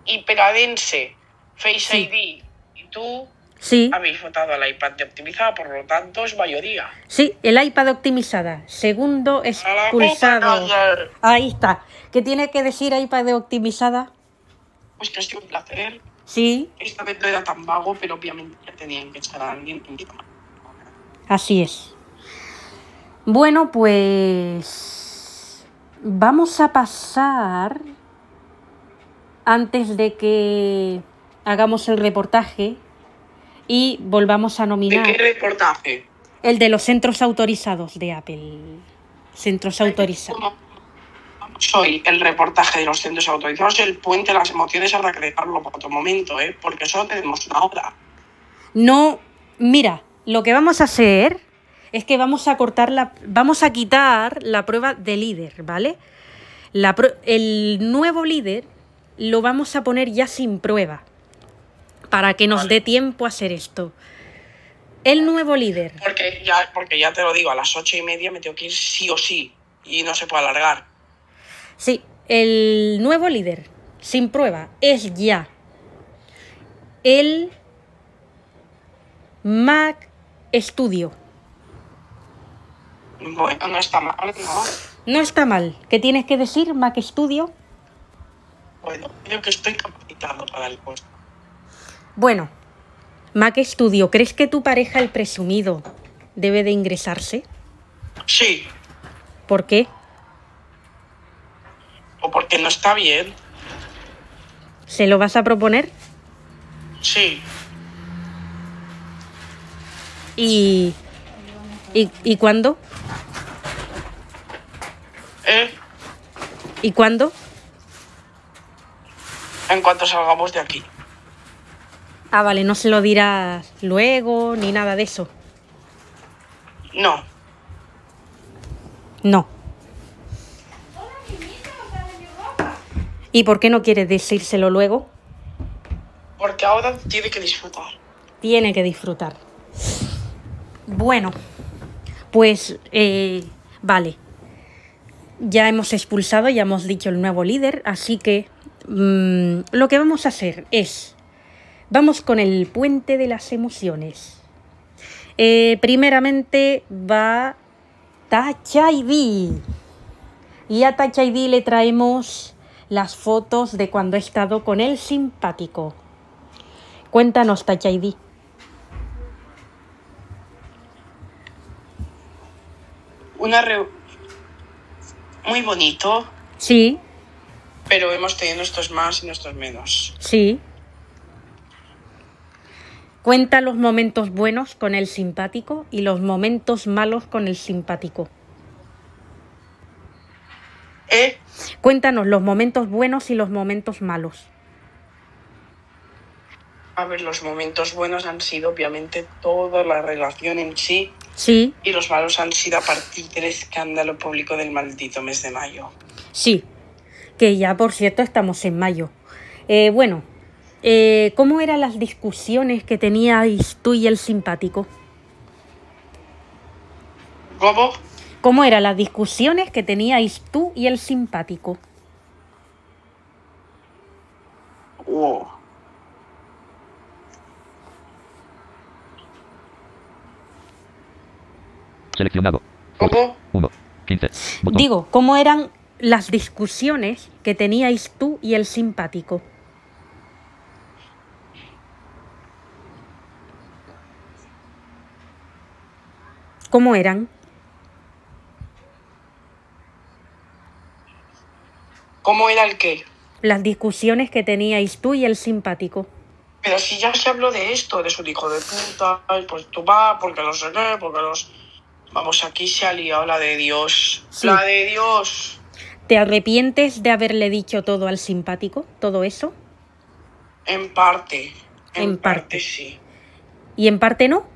Y Peradense, Face Sí. ID y tú Sí. habéis votado al iPad de optimizada, por lo tanto es mayoría. Sí, el iPad optimizada. Segundo A la expulsado. Ahí está. ¿Qué tiene que decir iPad optimizada? Pues que ha sido un placer. Sí, Esta vez no era tan vago, pero obviamente ya tenían que echar a alguien. así es. Bueno, pues vamos a pasar antes de que hagamos el reportaje y volvamos a ¿De nominar qué reportaje? el de los centros autorizados de Apple. Centros autorizados. Soy el reportaje de los centros autorizados, el puente de las emociones que dejarlo para otro momento, ¿eh? porque solo tenemos una hora. No, mira, lo que vamos a hacer es que vamos a cortar la, vamos a quitar la prueba de líder, ¿vale? La el nuevo líder lo vamos a poner ya sin prueba para que nos Vale. dé tiempo a hacer esto. El nuevo líder, Porque ya, porque ya te lo digo, a las ocho y media me tengo que ir sí o sí y no se puede alargar. Sí, el nuevo líder sin prueba es ya el Mac Studio. Bueno, no está mal, ¿no? No está mal. ¿Qué tienes que decir, Mac Studio? Bueno, creo que estoy capacitado para el puesto. Bueno, Mac Studio, ¿crees que tu pareja, el presumido, debe de ingresarse? Sí, ¿Por qué? O porque no está bien. ¿Se lo vas a proponer? Sí, ¿Y, y, y cuándo? ¿eh? ¿Y cuándo? En cuanto salgamos de aquí. Ah, vale, no se lo dirás luego ni nada de eso. No, No. ¿Y por qué no quieres decírselo luego? porque ahora tiene que disfrutar. Tiene que disfrutar. Bueno, pues eh, vale. Ya hemos expulsado, ya hemos dicho el nuevo líder, así que mm, lo que vamos a hacer es, vamos con el puente de las emociones. Eh, primeramente va ID. Y a ID le traemos las fotos de cuando he estado con el simpático. Cuéntanos, Touch ID. Una re... Muy bonito, Sí, pero hemos tenido nuestros más y nuestros menos. sí. Cuenta los momentos buenos con el simpático y los momentos malos con el simpático. ¿Eh? Cuéntanos los momentos buenos y los momentos malos. A ver, los momentos buenos han sido obviamente toda la relación en sí Sí, y los malos han sido a partir del escándalo público del maldito mes de mayo. sí. Que ya, por cierto, estamos en mayo. Eh, bueno, eh, ¿cómo eran las discusiones que teníais tú y el simpático? ¿Cómo? ¿Cómo eran las discusiones que teníais tú y el simpático? Wow. Seleccionado. ¿Cómo? 1. 15. Botón. Digo, ¿cómo eran las discusiones que teníais tú y el simpático? ¿Cómo eran? ¿Cómo era el qué? Las discusiones que teníais tú y el simpático. Pero si ya se habló de esto, de su hijo de puta, pues tú vas, porque no sé qué, porque los... Vamos, aquí se ha liado la de Dios. Sí. La de Dios. ¿Te arrepientes de haberle dicho todo al simpático? ¿Todo eso? En parte. En, En parte. parte sí. ¿Y en parte no?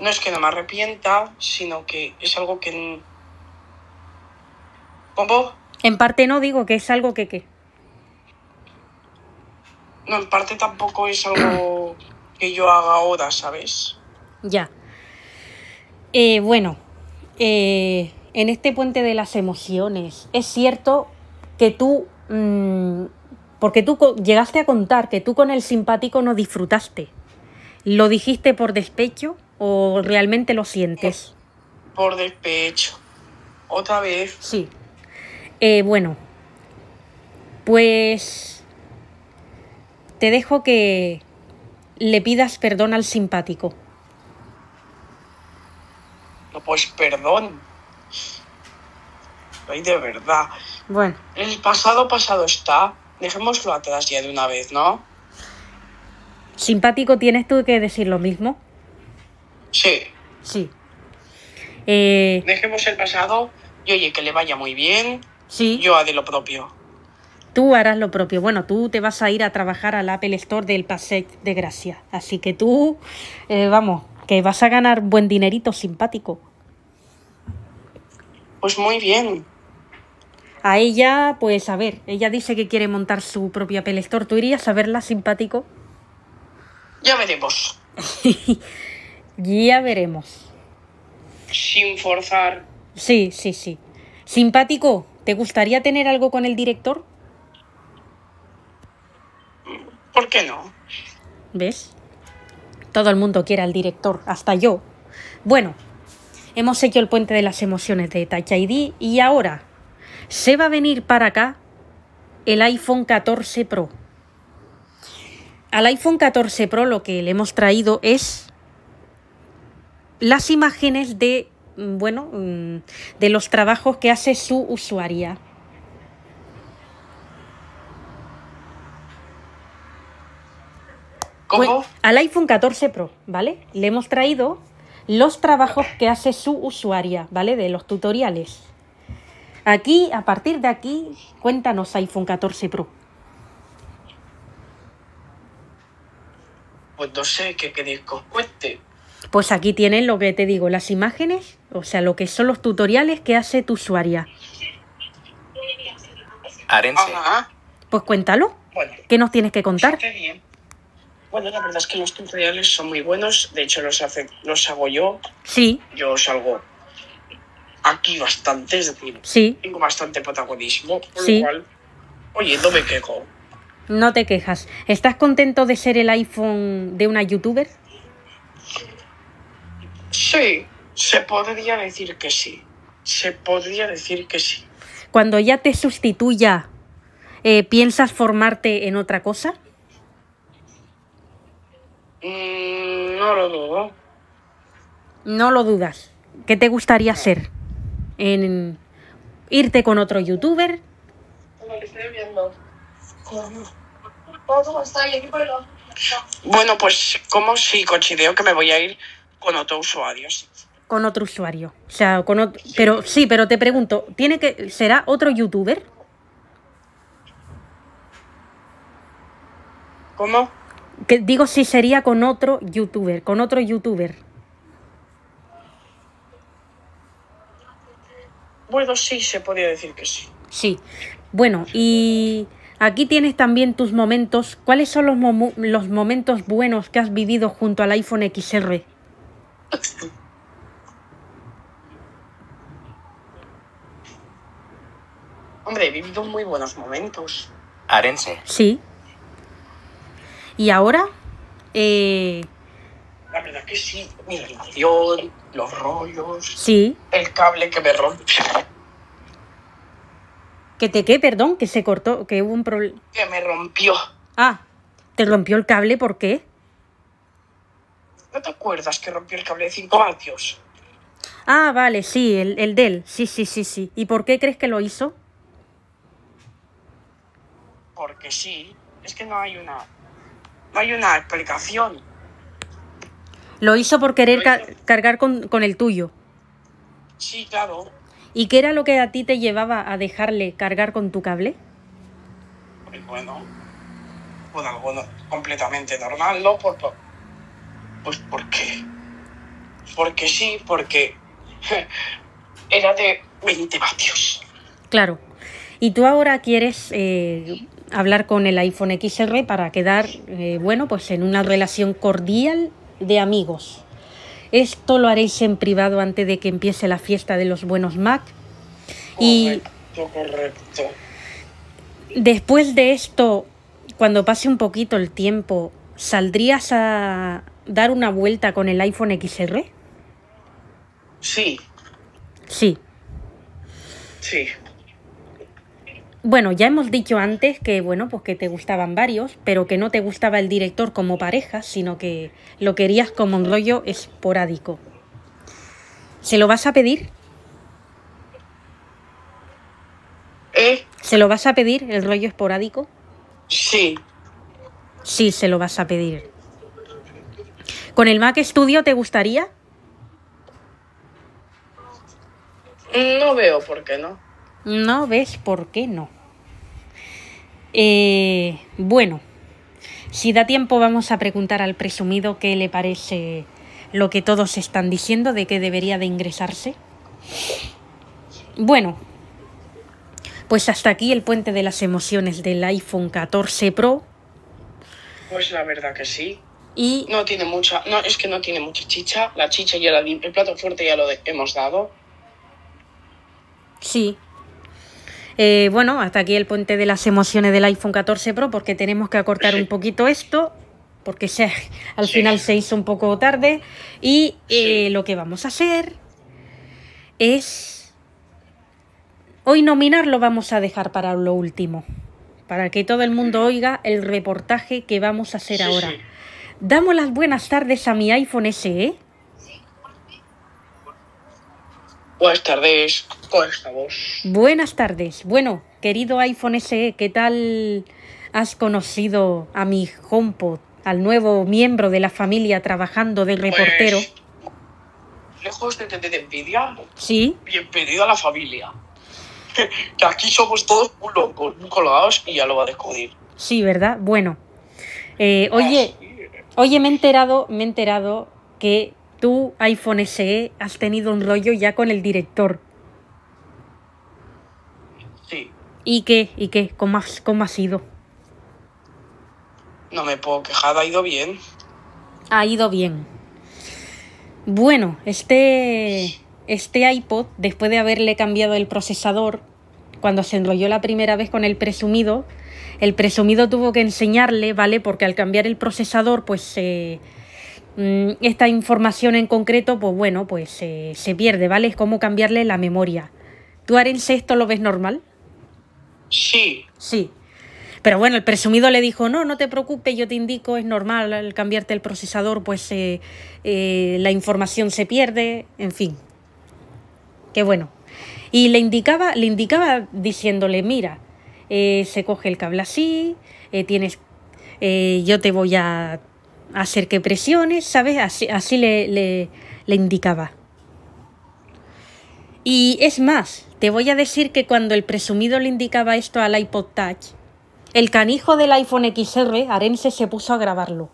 No es que no me arrepienta, sino que es algo que... ¿Cómo? En parte no, digo que es algo que qué. No, en parte tampoco es algo que yo haga ahora, ¿sabes? Ya. Eh, bueno, eh, en este puente de las emociones, es cierto que tú, mm, porque tú llegaste a contar que tú con el simpático no disfrutaste. ¿Lo dijiste por despecho o realmente lo sientes? Por despecho. Otra vez. Sí. Eh, bueno, pues te dejo que le pidas perdón al simpático. No, pues perdón. Ay, de verdad. Bueno, El pasado pasado está. Dejémoslo atrás ya de una vez, ¿no? simpático, ¿tienes tú que decir lo mismo? Sí. Sí. Eh, Dejemos el pasado y oye, que le vaya muy bien. Sí, Yo haré lo propio. tú harás lo propio. Bueno, tú te vas a ir a trabajar al Apple Store del Paseo de Gracia. Así que tú, eh, vamos, que vas a ganar buen dinerito simpático. Pues muy bien. A ella, pues a ver, ella dice que quiere montar su propia Apple Store. ¿Tú irías a verla simpático? Ya veremos. Ya veremos. Sin forzar. Sí, sí, sí. Simpático, ¿te gustaría tener algo con el director? ¿Por qué no? ¿Ves? Todo el mundo quiere al director, hasta yo. Bueno, hemos hecho el puente de las emociones de Touch ID y ahora se va a venir para acá el iPhone 14 Pro. Al iPhone 14 Pro lo que le hemos traído es las imágenes de, bueno, mm, de los trabajos que hace su usuaria. ¿Cómo? Al iPhone 14 Pro, ¿vale? Le hemos traído los trabajos que hace su usuaria, ¿vale? De los tutoriales. Aquí, a partir de aquí, cuéntanos iPhone 14 Pro. Pues no sé qué queréis que os cuente. Pues aquí tienen lo que te digo, las imágenes, o sea, lo que son los tutoriales que hace tu usuaria. Arense. Ajá. Pues cuéntalo. Bueno, ¿Qué nos tienes que contar? Bien. Bueno, la verdad es que los tutoriales son muy buenos. De hecho, los, hace, los hago yo. Sí, Yo salgo aquí bastante, es decir, sí, tengo bastante protagonismo. Por Sí. lo cual, oye, no me quejo. no te quejas. ¿Estás contento de ser el iPhone de una youtuber? Sí, se podría decir que sí. Se podría decir que sí. Cuando ya te sustituya, eh, ¿piensas formarte en otra cosa? Mm, no lo dudo. No lo dudas. ¿Qué te gustaría hacer? ¿En irte con otro youtuber? Bueno, pues como sí, considero que me voy a ir con otro usuario. Con otro usuario. O sea, con otro... Pero sí, pero te pregunto, ¿tiene que será otro youtuber? ¿Cómo? Que digo si sería con otro youtuber, con otro youtuber. Bueno, sí, se podría decir que sí. Sí. Bueno, y aquí tienes también tus momentos. ¿Cuáles son los, los momentos buenos que has vivido junto al iPhone XR? Hombre, he vivido muy buenos momentos. Arense. Sí. Y ahora, eh, La verdad que sí. Mi relación, los rollos, sí. el cable que me rompe, ¿Que te qué? Perdón, que se cortó, que hubo un problema. que me rompió. Ah, te rompió el cable, ¿por qué? ¿No te acuerdas que rompió el cable de 5 vatios? Ah, vale, sí, el, el Dell. Sí, sí, sí, sí. ¿Y por qué crees que lo hizo? Porque sí. Es que no hay una. No hay una explicación. Lo hizo por querer hizo. cargar con, con el tuyo. Sí, claro. ¿Y qué era lo que a ti te llevaba a dejarle cargar con tu cable? Pues bueno. Pues algo no- completamente normal, ¿no? Por, por- pues porque. Porque sí, porque. Era de 20 vatios. Claro. Y tú ahora quieres eh, hablar con el iPhone XR para quedar, eh, bueno, pues en una relación cordial de amigos. Esto lo haréis en privado antes de que empiece la fiesta de los buenos Mac. Y Correcto, correcto. después de esto, cuando pase un poquito el tiempo, ¿saldrías a dar una vuelta con el iPhone XR? Sí, Sí. sí. Bueno, ya hemos dicho antes que, bueno, pues que te gustaban varios, pero que no te gustaba el director como pareja, sino que lo querías como un rollo esporádico. ¿Se lo vas a pedir? ¿Eh? ¿Se lo vas a pedir, el rollo esporádico? Sí. Sí, se lo vas a pedir. ¿Con el Mac Studio te gustaría? No veo por qué no. No ves por qué no. Eh, bueno, si da tiempo vamos a preguntar al presumido qué le parece lo que todos están diciendo de que debería de ingresarse. Bueno, pues hasta aquí el puente de las emociones del iPhone 14 Pro Pues la verdad que sí. y No tiene mucha. No, es que no tiene mucha chicha. La chicha ya la El plato fuerte ya lo de- hemos dado. Sí. Eh, bueno, hasta aquí el puente de las emociones del iPhone 14 Pro porque tenemos que acortar Sí. un poquito esto porque se, al Sí. final se hizo un poco tarde y eh, Sí. lo que vamos a hacer es... Hoy nominar lo vamos a dejar para lo último, para que todo el mundo oiga el reportaje que vamos a hacer ahora. Damos las buenas tardes a mi iPhone SE. Buenas tardes. Con esta voz. Buenas tardes. Bueno, querido iPhone SE, ¿qué tal has conocido a mi HomePod, al nuevo miembro de la familia trabajando de reportero? Pues, lejos de tener envidia, Sí, bienvenido a la familia. que aquí somos todos muy locos, muy colgados y ya lo va a descubrir. sí, ¿verdad? Bueno. Eh, oye, Así, oye, me he enterado, me he enterado que tú, iPhone SE, has tenido un rollo ya con el director. Sí. ¿Y qué? ¿Y qué? ¿Cómo, has- cómo ha sido? No me puedo quejar, ha ido bien. ha ido bien. Bueno, este, este iPod, después de haberle cambiado el procesador, cuando se enrolló la primera vez con el presumido, el presumido tuvo que enseñarle, ¿vale? Porque al cambiar el procesador, pues eh, mm, esta información en concreto, pues bueno, pues eh, se pierde, ¿vale? Es como cambiarle la memoria. ¿Tú, Arense, esto lo ves normal? Sí. Sí. Pero bueno, el presumido le dijo, no, no te preocupes, yo te indico, es normal, al cambiarte el procesador, pues eh, eh, la información se pierde, en fin. Qué bueno. Y le indicaba, le indicaba diciéndole, mira, eh, se coge el cable así, tienes, yo te voy a hacer que presiones, ¿sabes? Así, así le, le, le indicaba. Y es más, te voy a decir que cuando el presumido le indicaba esto al iPod Touch, El canijo del iPhone XR, Arense se puso a grabarlo.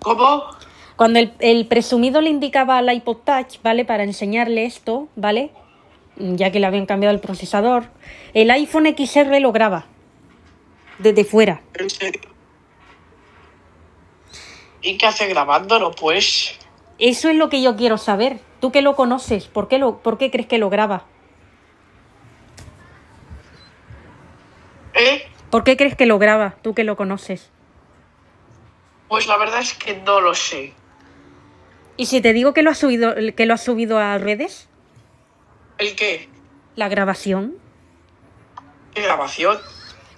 ¿Cómo? Cuando el, el presumido le indicaba al iPod Touch, ¿vale? Para enseñarle esto, ¿vale? Ya que le habían cambiado el procesador, el iPhone XR lo graba. Desde fuera. ¿En serio? ¿Y qué hace grabándolo, pues? Eso es lo que yo quiero saber. Tú que lo conoces, ¿por qué, lo, ¿por qué crees que lo graba? ¿Eh? ¿Por qué crees que lo graba? Tú que lo conoces. Pues la verdad es que no lo sé. ¿Y si te digo que lo ha subido, que lo ha subido a redes? ¿El qué? La grabación. ¿Qué grabación?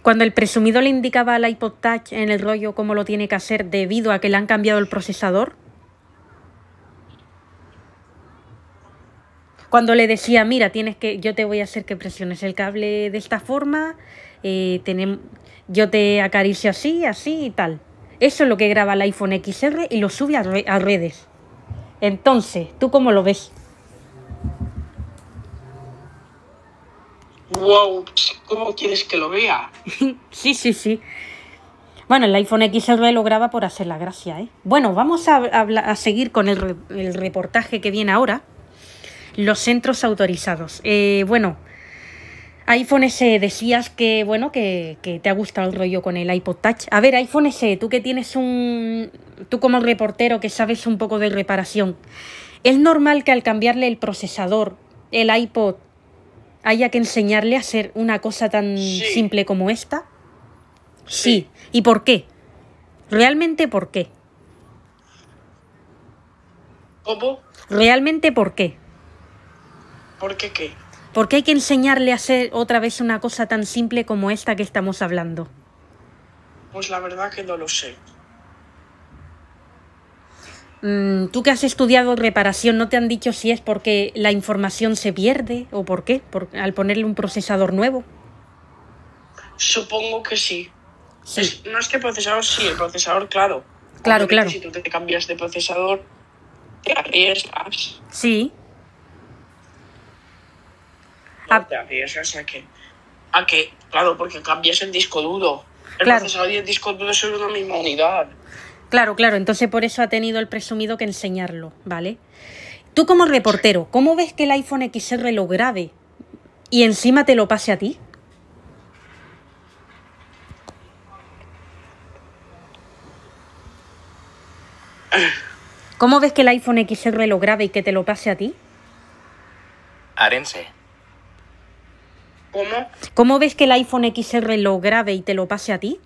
Cuando el presumido le indicaba al iPod Touch en el rollo cómo lo tiene que hacer debido a que le han cambiado el procesador. Cuando le decía, mira, tienes que, yo te voy a hacer que presiones el cable de esta forma, eh, tenem- yo te acaricio así, así y tal. Eso es lo que graba el iPhone XR y lo sube a, a redes. Entonces, ¿tú cómo lo ves? Wow, ¿cómo quieres que lo vea? Sí, sí, sí. Bueno, el iPhone XR lo graba por hacer la gracia, ¿eh? Bueno, vamos a, a seguir con el, el reportaje que viene ahora. Los centros autorizados. Eh, bueno, iPhone SE, decías que, bueno, que, que te ha gustado el rollo con el iPod Touch. A ver, iPhone SE, tú que tienes un... Tú como reportero que sabes un poco de reparación, ¿es normal que al cambiarle el procesador, el iPod, haya que enseñarle a hacer una cosa tan Sí. simple como esta? Sí. Sí. ¿Y por qué? ¿Realmente por qué? ¿Cómo? ¿Realmente por qué? ¿Por qué qué? ¿Por qué hay que enseñarle a hacer otra vez una cosa tan simple como esta que estamos hablando? Pues la verdad que no lo sé. Mm, Tú que has estudiado reparación, ¿no te han dicho si es porque la información se pierde o por qué? Por- al ponerle un procesador nuevo. Supongo que sí. Sí. Es- no es que procesador, sí, el procesador, claro. Claro, Obviamente, claro. Si tú te cambias de procesador, te arriesgas. Sí. No Ah. te arriesgas a que. A que, claro, porque cambias el disco duro. El Claro. procesador y el disco duro son una misma unidad. Claro, claro, entonces por eso ha tenido el presumido que enseñarlo, ¿vale? Tú como reportero, ¿cómo ves que el iPhone XR lo grabe y encima te lo pase a ti? ¿Cómo ves que el iPhone XR lo grabe y que te lo pase a ti? Arense. ¿Cómo? ¿Cómo ves que el iPhone XR lo grabe y te lo pase a ti?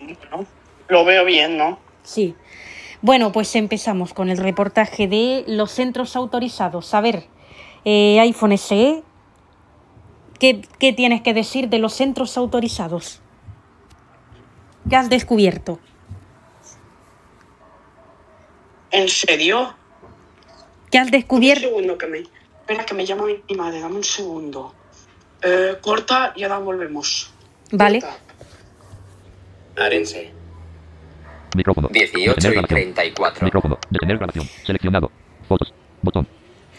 Bueno, lo veo bien, ¿no? Sí. Bueno, pues empezamos con el reportaje de los centros autorizados. A ver, eh, iPhone SE, ¿qué, ¿qué tienes que decir de los centros autorizados? ¿Qué has descubierto? ¿En serio? ¿Qué has Un descubierto? segundo que me. Espera, que me llama mi madre, dame un segundo. Eh, corta y ahora volvemos. Vale. Arense. Micrófono. 18 Detener y grabación. 34. Micrófono. Detener grabación. Seleccionado. Fotos. Botón.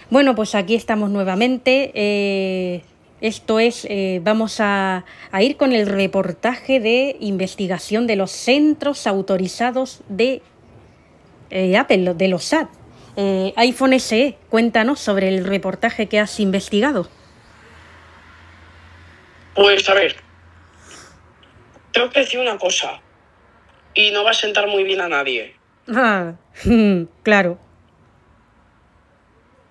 Bueno, pues aquí estamos nuevamente. eh, esto es, eh, vamos a, a ir con el reportaje de investigación de los centros autorizados de eh, Apple, de los SAT. Eh, iPhone SE, cuéntanos sobre el reportaje que has investigado. Pues a ver. Tengo que decir una cosa. Y no va a sentar muy bien a nadie. Ah, claro.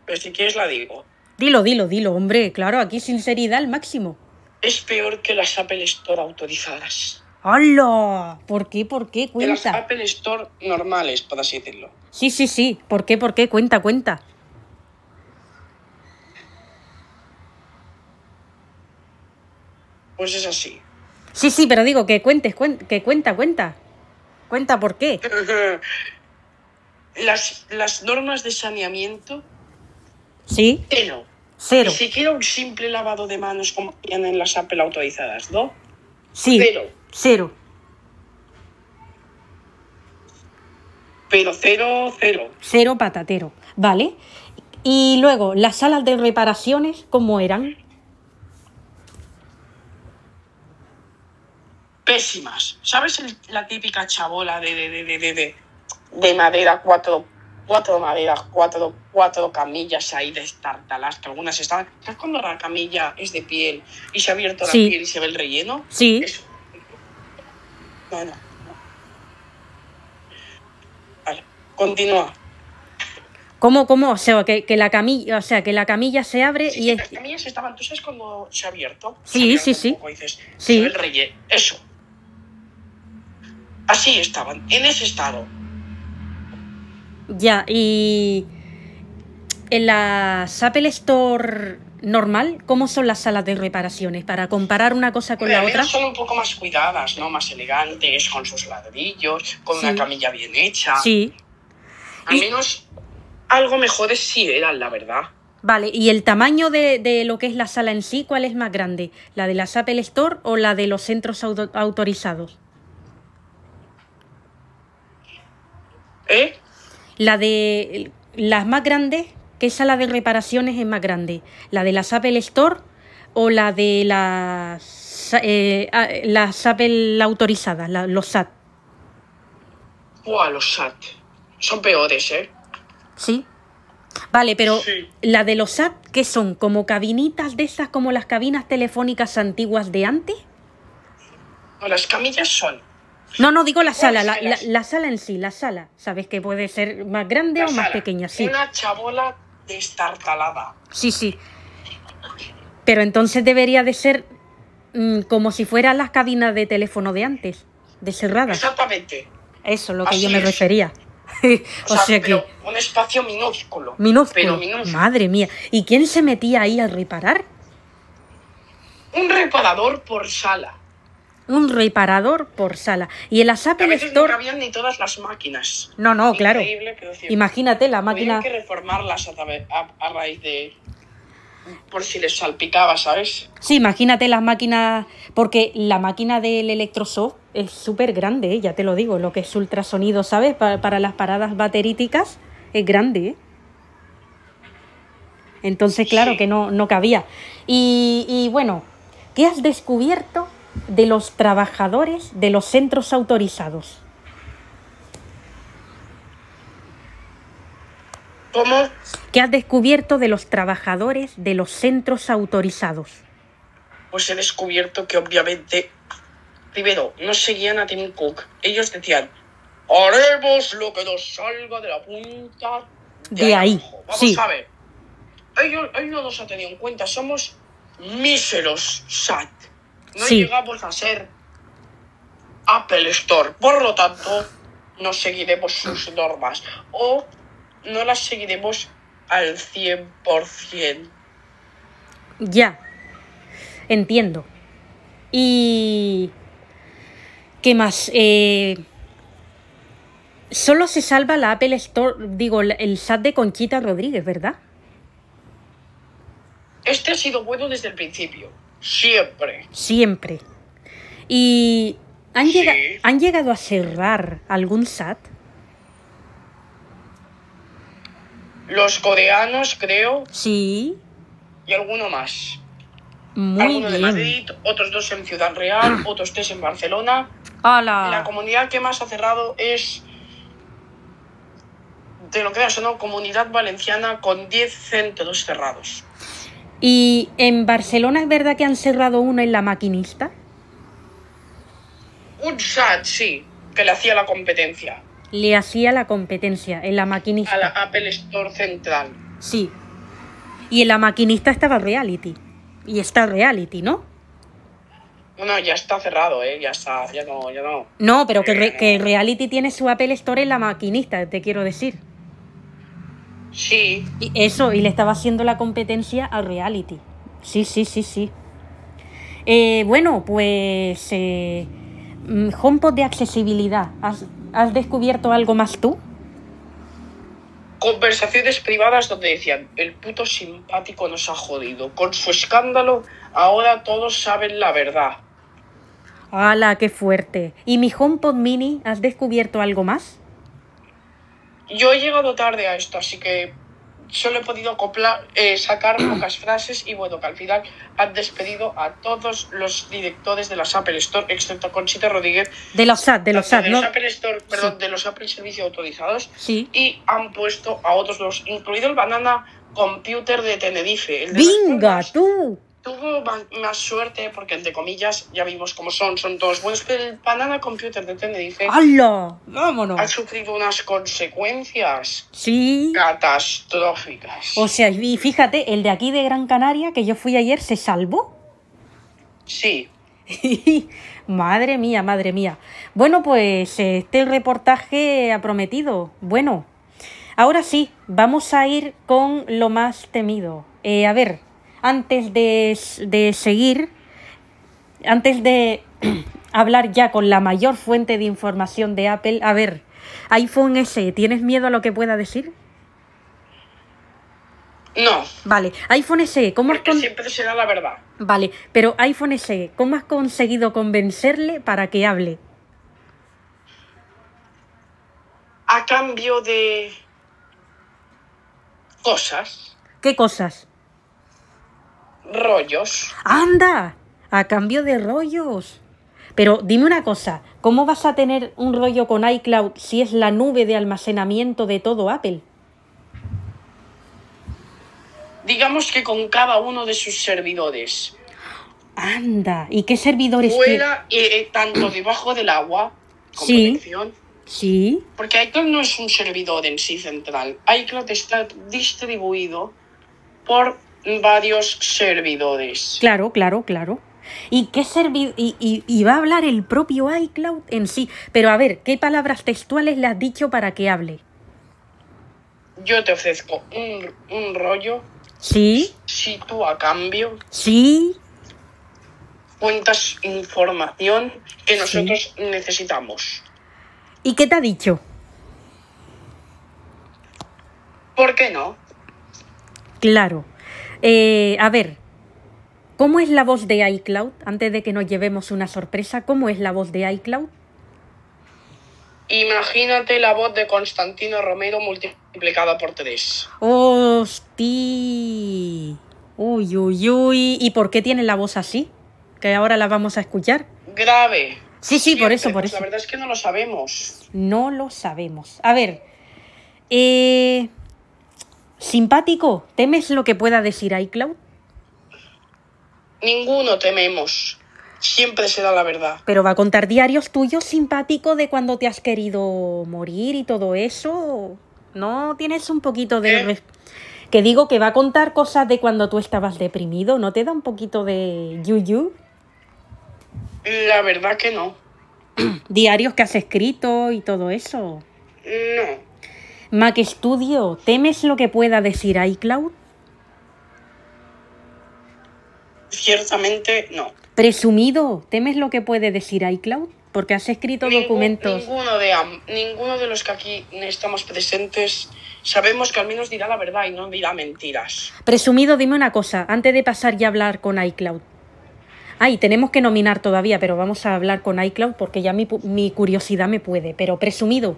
Pero si quieres la digo. Dilo, dilo, dilo, hombre. Claro, aquí sinceridad al máximo. Es peor que las Apple Store autorizadas. ¡Hala! ¿Por qué? ¿Por qué? Que las Cuenta. Apple Store normales, por así decirlo. Sí, sí, sí. ¿Por qué? ¿Por qué? Cuenta, cuenta. Pues es así. Sí, sí, pero digo que cuentes, cuen- que cuenta, cuenta. Cuenta por qué. las, las normas de saneamiento, Sí, cero. cero. Ni siquiera un simple lavado de manos como tienen las Apple autorizadas, ¿no? Sí, Cero. cero. Pero cero, cero. Cero patatero. ¿Vale? Y luego, las salas de reparaciones, ¿cómo eran? Pésimas. ¿Sabes el- la típica chabola de, de, de, de, de, de- de madera, cuatro, cuatro maderas, cuatro, cuatro camillas ahí destartaladas, que algunas estaban... ¿Sabes cuando la camilla es de piel y se ha abierto la piel y se ve el relleno? Sí. Eso. No, no. Vale, continúa. ¿Cómo, cómo? O sea, que, que la camilla, o sea, que la camilla se abre Sí, y las camillas estaban, ¿tú sabes cuando se ha abierto? Sí, Se sí, sí. poco dices, Sí. se ve el relleno. Eso. Así estaban, en ese estado. Ya, y... En la Apple Store normal, ¿cómo son las salas de reparaciones? Para comparar una cosa con la otra. son un poco más cuidadas, ¿no? Más elegantes, con sus ladrillos, con Sí. una camilla bien hecha. Sí. Al Y- menos algo mejores sí eran, la verdad. Vale, ¿y el tamaño de, de lo que es la sala en sí, cuál es más grande? ¿La de la Apple Store o la de los centros auto- autorizados? ¿Eh? La de las más grandes, ¿qué sala de reparaciones es más grande? ¿La de las Apple Store o la de las, eh, ah, las Apple autorizadas, la- los SAT? Buah, los SAT. Son peores, ¿eh? ¿Sí? Vale, pero Sí. la de los SAT, ¿qué son? ¿Como cabinitas de esas, como las cabinas telefónicas antiguas de antes? No, las camillas son. No, no, digo la sala, la, la- la sala en sí, la sala. Sabes que puede ser más grande la o más sala. pequeña, sí. Una chabola destartalada. Sí, sí. Pero entonces debería de ser mm, como si fueran las cabinas de teléfono de antes, de cerradas. Exactamente. Eso es lo que Así yo me es. refería. O, o sea que... pero un espacio minúsculo. Pero Minúsculo. minúsculo. Madre mía. ¿Y quién se metía ahí a reparar? Un reparador por sala. Un reparador por sala. Y en la Que a no cabían ni todas las máquinas. No, no, claro. Decir. Imagínate la máquina... que reformarlas a, través- a- a raíz de. Por si les salpicaba, ¿sabes? Sí, imagínate las máquinas, porque la máquina del Electrosoft es súper grande, ¿eh? ya te lo digo, lo que es ultrasonido, ¿sabes? Pa- para las paradas bateríticas es grande. ¿eh? Entonces, claro Sí. que no, no cabía. Y, y bueno, ¿qué has descubierto de los trabajadores de los centros autorizados? ¿Cómo? ¿Qué has descubierto de los trabajadores de los centros autorizados? Pues he descubierto que obviamente. Primero, no seguían a Tim Cook. Ellos decían. Haremos lo que nos salga de la punta De ahí, abajo". Vamos sí. a ver. Ellos, ellos no nos han tenido en cuenta. Somos míseros SAT. No Sí. llegamos a ser Apple Store. Por lo tanto, no seguiremos sus normas. O no las seguiremos al 100%. Ya, entiendo. Y... ¿Qué más? Eh, Solo se salva la Apple Store, digo, el SAT de Conchita Rodríguez, ¿verdad? Este ha sido bueno desde el principio. Siempre. Siempre. ¿Y han, Sí. llega- han llegado a cerrar algún SAT? Los coreanos, creo, Sí, y alguno más. muy Alguno de bien. Madrid, otros dos en Ciudad Real, otros tres en Barcelona. ¡Hala! La comunidad que más ha cerrado es, de lo creas o no, Comunidad Valenciana con 10 centros cerrados. ¿Y en Barcelona es verdad que han cerrado uno en la maquinista? Un SAT, sí, que le hacía la competencia Le hacía la competencia en la a la maquinista. Apple Store Central. Sí. Y en la maquinista estaba Reality. Y está Reality, ¿no? No, no, ya está cerrado, ¿eh? Ya está, ya no, ya no. No, pero que, Re- que Reality tiene su Apple Store en la maquinista, te quiero decir. Sí, Y eso, y le estaba haciendo la competencia a Reality. Sí, sí, sí, sí. Eh, bueno, pues... Eh, mm, HomePod de accesibilidad. ¿Has, has descubierto algo más tú? conversaciones privadas donde decían, el puto simpático nos ha jodido. Con su escándalo, ahora todos saben la verdad. ¡Hala, qué fuerte! ¿Y mi HomePod mini? ¿Has descubierto algo más? Yo he llegado tarde a esto, así que solo he podido acoplar, eh, sacar pocas frases y bueno, que al final han despedido a todos los directores de las Apple Store, excepto Conchita Rodríguez, De los SAT, de los SAT, ¿no? Apple Store, perdón, de los Apple Servicios Autorizados, Sí. y han puesto a otros dos, incluido el Banana Computer de Tenerife. El de ¡Venga, tú! Tuvo más suerte porque, entre comillas, ya vimos cómo son, son todos buenos, pero el Banana Computer de Tenerife ¡Hala! ha ¡Vámonos! sufrido unas consecuencias Sí. catastróficas. O sea, y fíjate, el de aquí de Gran Canaria, que yo fui ayer, se salvó. Sí, madre mía, madre mía. Bueno, pues este reportaje ha prometido. Bueno, ahora sí, vamos a ir con lo más temido. Eh, a ver, antes de, de seguir, antes de hablar ya con la mayor fuente de información de Apple, a ver, iPhone S, ¿tienes miedo a lo que pueda decir? no, Vale, iPhone SE, ¿cómo has con- siempre será la verdad. Vale, pero iPhone SE, ¿cómo has conseguido convencerle para que hable? A cambio de cosas, ¿Qué cosas? Rollos, ¡Anda! A cambio de rollos. Pero dime una cosa, ¿cómo vas a tener un rollo con iCloud si es la nube de almacenamiento de todo Apple? digamos que con cada uno de sus servidores, ¡Anda! ¿Y qué servidores fuera y eh, tanto debajo del agua, con Sí. Sí, porque iCloud no es un servidor en sí central. iCloud está distribuido por varios servidores. claro, claro, claro. ¿Y qué servi y, y- y va a hablar el propio iCloud en sí? Pero a ver, ¿qué palabras textuales le has dicho para que hable? Yo te ofrezco un, un rollo Sí, si tú a cambio sí, cuentas información que nosotros necesitamos. ¿Y qué te ha dicho? ¿Por qué no? Claro. Eh, a ver, ¿cómo es la voz de iCloud? Antes de que nos llevemos una sorpresa, ¿cómo es la voz de iCloud? Imagínate la voz de Constantino Romero multiplicada por tres. ¡Hosti! Uy, uy, uy. ¿Y por qué tiene la voz así? Que ahora la vamos a escuchar. Grave. Sí, sí, por eso, por pues eso. La verdad es que no lo sabemos. No lo sabemos. A ver, eh, simpático, ¿temes lo que pueda decir iCloud? Ninguno tememos. Siempre será la verdad. Pero va a contar diarios tuyos simpático de cuando te has querido morir y todo eso. ¿No tienes un poquito de... Res- Que digo que va a contar cosas de cuando tú estabas deprimido, ¿no te da un poquito de yuyu? La verdad que no. Diarios que has escrito y todo eso. No. Mac Studio, ¿temes lo que pueda decir iCloud? Ciertamente no. Presumido, ¿temes lo que puede decir iCloud? Porque has escrito Ningún- documentos. Ninguno de, ninguno de los que aquí estamos presentes sabemos que al menos dirá la verdad y no dirá mentiras. Presumido, dime una cosa, antes de pasar ya a hablar con iCloud. Ay, tenemos que nominar todavía, pero vamos a hablar con iCloud porque ya mi, mi curiosidad me puede. Pero presumido,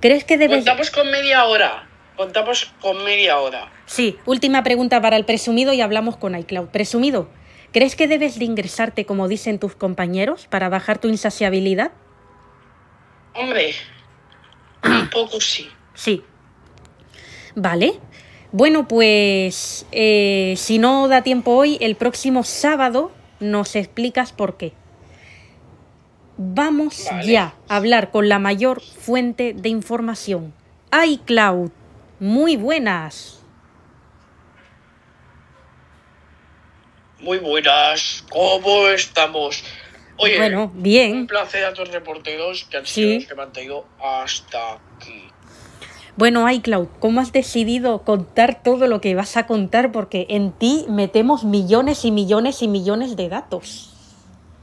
¿crees que debes... Contamos con media hora. Contamos con media hora. Sí, última pregunta para el presumido y hablamos con iCloud. Presumido, ¿crees que debes de ingresarte como dicen tus compañeros para bajar tu insaciabilidad? Hombre, un poco sí. Sí. Vale. Bueno, pues eh, si no da tiempo hoy, el próximo sábado nos explicas por qué. Vamos Vale. ya a hablar con la mayor fuente de información. iCloud. Muy buenas. Muy buenas. ¿Cómo estamos? Oye, Bueno, un bien. placer a tus reporteros que han Sí. sido los que me han traído hasta aquí. Bueno, iCloud, ¿cómo has decidido contar todo lo que vas a contar? Porque en ti metemos millones y millones y millones de datos.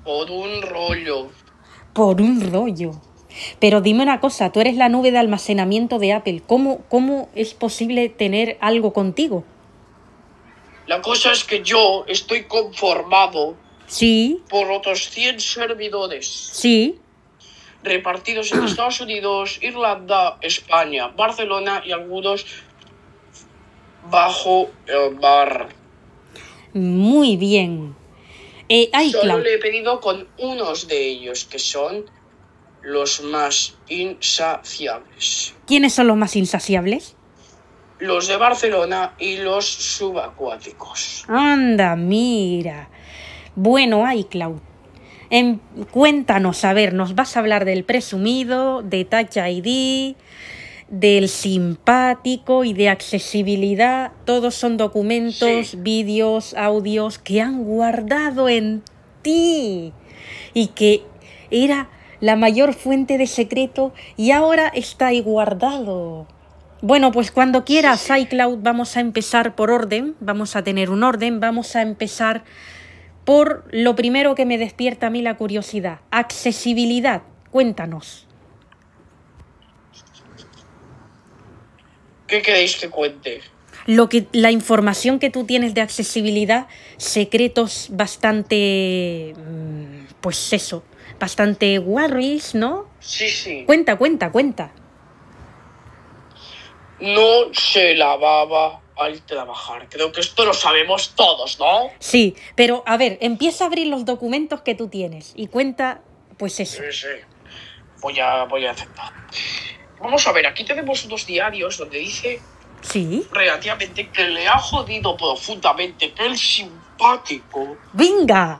Por un rollo. Por un rollo. Pero dime una cosa, tú eres la nube de almacenamiento de Apple. ¿Cómo, cómo es posible tener algo contigo? La cosa es que yo estoy conformado Sí, por otros 100 servidores sí. repartidos en Estados Unidos, Irlanda, España, Barcelona y algunos bajo el mar. Muy bien. Eh, Solo le he pedido con unos de ellos, que son los más insaciables. ¿Quiénes son los más insaciables? Los de Barcelona y los subacuáticos. Anda, mira. Bueno, iCloud. em, cuéntanos, a ver, nos vas a hablar del presumido, de Touch ID, del simpático y de accesibilidad. Todos son documentos, Sí. vídeos, audios que han guardado en ti y que era la mayor fuente de secreto y ahora está ahí guardado. Bueno, pues cuando quieras, iCloud, vamos a empezar por orden, vamos a tener un orden, vamos a empezar por lo primero que me despierta a mí la curiosidad, accesibilidad. Cuéntanos. ¿Qué queréis que cuente? Lo que, la información que tú tienes de accesibilidad, secretos bastante, mm, pues eso, bastante worries, ¿no? Sí, sí. Cuenta, cuenta, cuenta. No se lavaba al trabajar. Creo que esto lo sabemos todos, ¿no? Sí, pero a ver, empieza a abrir los documentos que tú tienes y cuenta, pues eso. Sí, sí. Voy a, voy a aceptar. Vamos a ver, aquí tenemos unos diarios donde dice Sí. relativamente que le ha jodido profundamente que el simpático Venga.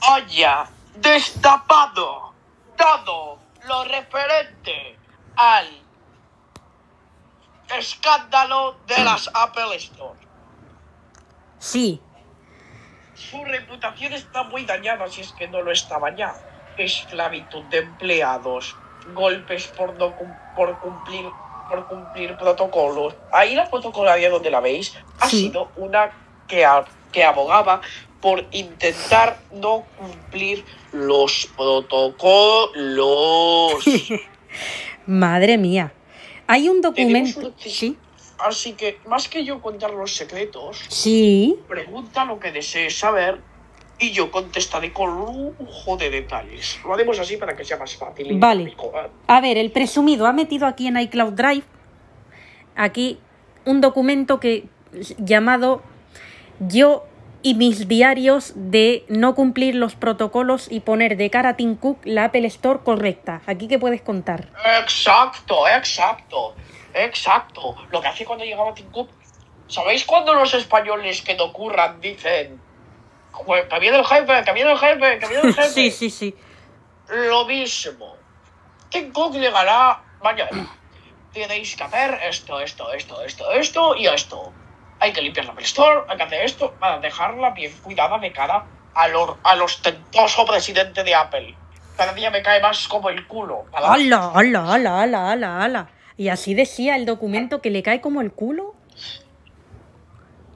haya destapado todo lo referente al escándalo de las Apple Store. Sí. Su reputación está muy dañada si es que no lo estaba ya. Esclavitud de empleados, golpes por, no por cumplir por cumplir protocolos. Ahí la protocolaria donde la veis ha Sí. sido una que, a- que abogaba por intentar no cumplir los protocolos. Madre mía. Hay un documento. un- Sí. Así que, más que yo contar los secretos, Sí. Pregunta lo que desees saber y yo contestaré con lujo de detalles. Lo haremos así para que sea más fácil. Vale. A ver, el presumido ha metido aquí en iCloud Drive aquí un documento que llamado Yo y mis diarios de no cumplir los protocolos y poner de cara a Tim Cook la Apple Store correcta. Aquí qué puedes contar. Exacto, exacto, exacto. Lo que hace cuando llegaba Tim Cook. ¿Sabéis cuando los españoles que no curran dicen "Jue- que viene el jefe, que viene el jefe, que viene el jefe? sí, sí, sí. Lo mismo. Tim Cook llegará mañana. Tenéis que hacer esto, esto, esto, esto, esto y esto. Hay que limpiar la Apple Store, hay que hacer esto para dejarla bien cuidada de cara al, al ostentoso presidente de Apple. Cada día me cae más como el culo. Cada- ¡Hala, hala, hala, hala, hala, hala! Y así decía el documento que le cae como el culo.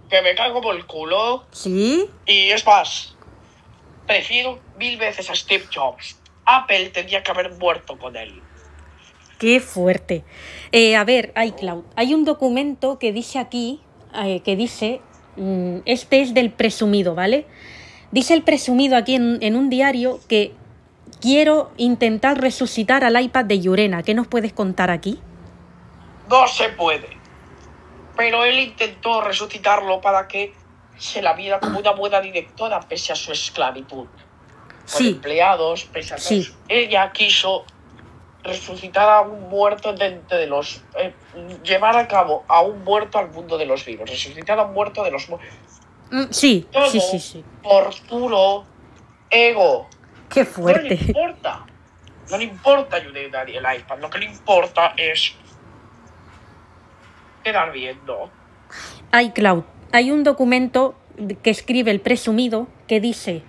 Que me cae como el culo. ¿Sí? Y es más, prefiero mil veces a Steve Jobs. Apple tendría que haber muerto con él. Qué fuerte. Eh, a ver, iCloud. Hay un documento que dice aquí, eh, que dice, mm, este es del presumido, ¿vale? Dice el presumido aquí en, en un diario que quiero intentar resucitar al iPad de Yurena. ¿Qué nos puedes contar aquí? No se puede. Pero él intentó resucitarlo para que se la viera como una buena directora pese a su esclavitud. Con Sí, empleados, pese a Sí. Ella quiso resucitar a un muerto de entre de los... eh, llevar a cabo a un muerto al mundo de los vivos. Resucitar a un muerto de los... mu- Mm, sí, Todo sí, sí, sí. por puro ego. Qué No le fuerte. importa. No le importa ayudar el iPad. Lo que le importa es quedar viendo. iCloud. Hay un documento que escribe el presumido que dice,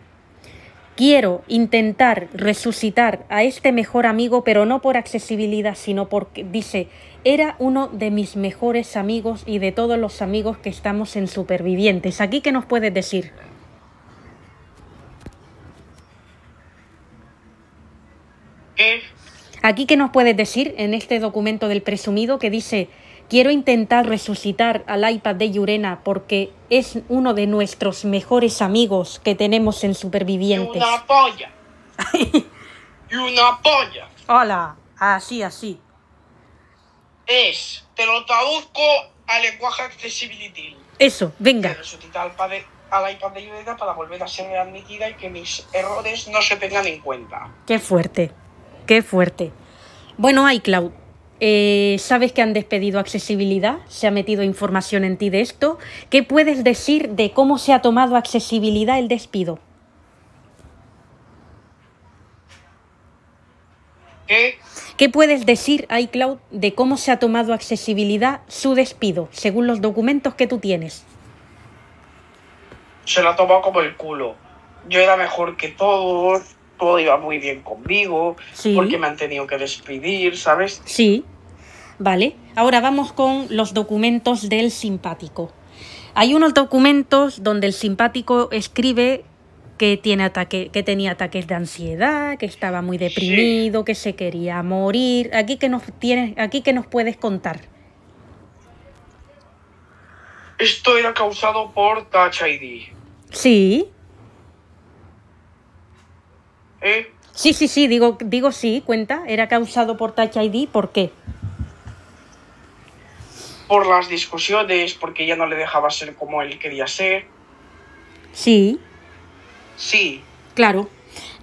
quiero intentar resucitar a este mejor amigo, pero no por accesibilidad, sino porque dice, era uno de mis mejores amigos y de todos los amigos que estamos en Supervivientes. ¿Aquí qué nos puedes decir? ¿Qué? Aquí qué nos puedes decir en este documento del presumido que dice, quiero intentar resucitar al iPad de Yurena porque es uno de nuestros mejores amigos que tenemos en Y Supervivientes. una polla. y una polla. Hola, así, así. Es, te lo traduzco al lenguaje accessibility. Eso, venga. Que resucita al, padre- al iPad de Yudeta para volver a ser admitida y que mis errores no se tengan en cuenta. Qué fuerte, qué fuerte. Bueno, iCloud, eh, sabes que han despedido accesibilidad, se ha metido información en ti de esto. ¿Qué puedes decir de cómo se ha tomado accesibilidad el despido? ¿Qué? ¿Qué puedes decir, iCloud, de cómo se ha tomado accesibilidad su despido, según los documentos que tú tienes? Se lo ha tomado como el culo. Yo era mejor que todos, todo iba muy bien conmigo, Sí. porque me han tenido que despedir, ¿sabes? Sí, vale. Ahora vamos con los documentos del simpático. Hay unos documentos donde el simpático escribe que, tiene ataque, que tenía ataques de ansiedad, que estaba muy deprimido, que se quería morir. Aquí que nos tienes, aquí que nos puedes contar. Esto era causado por Touch ID. Sí, ¿Eh? sí, sí, sí, digo, digo sí, cuenta. Era causado por Touch ID, ¿por qué? Por las discusiones, porque ya no le dejaba ser como él quería ser. Sí, Sí, Claro,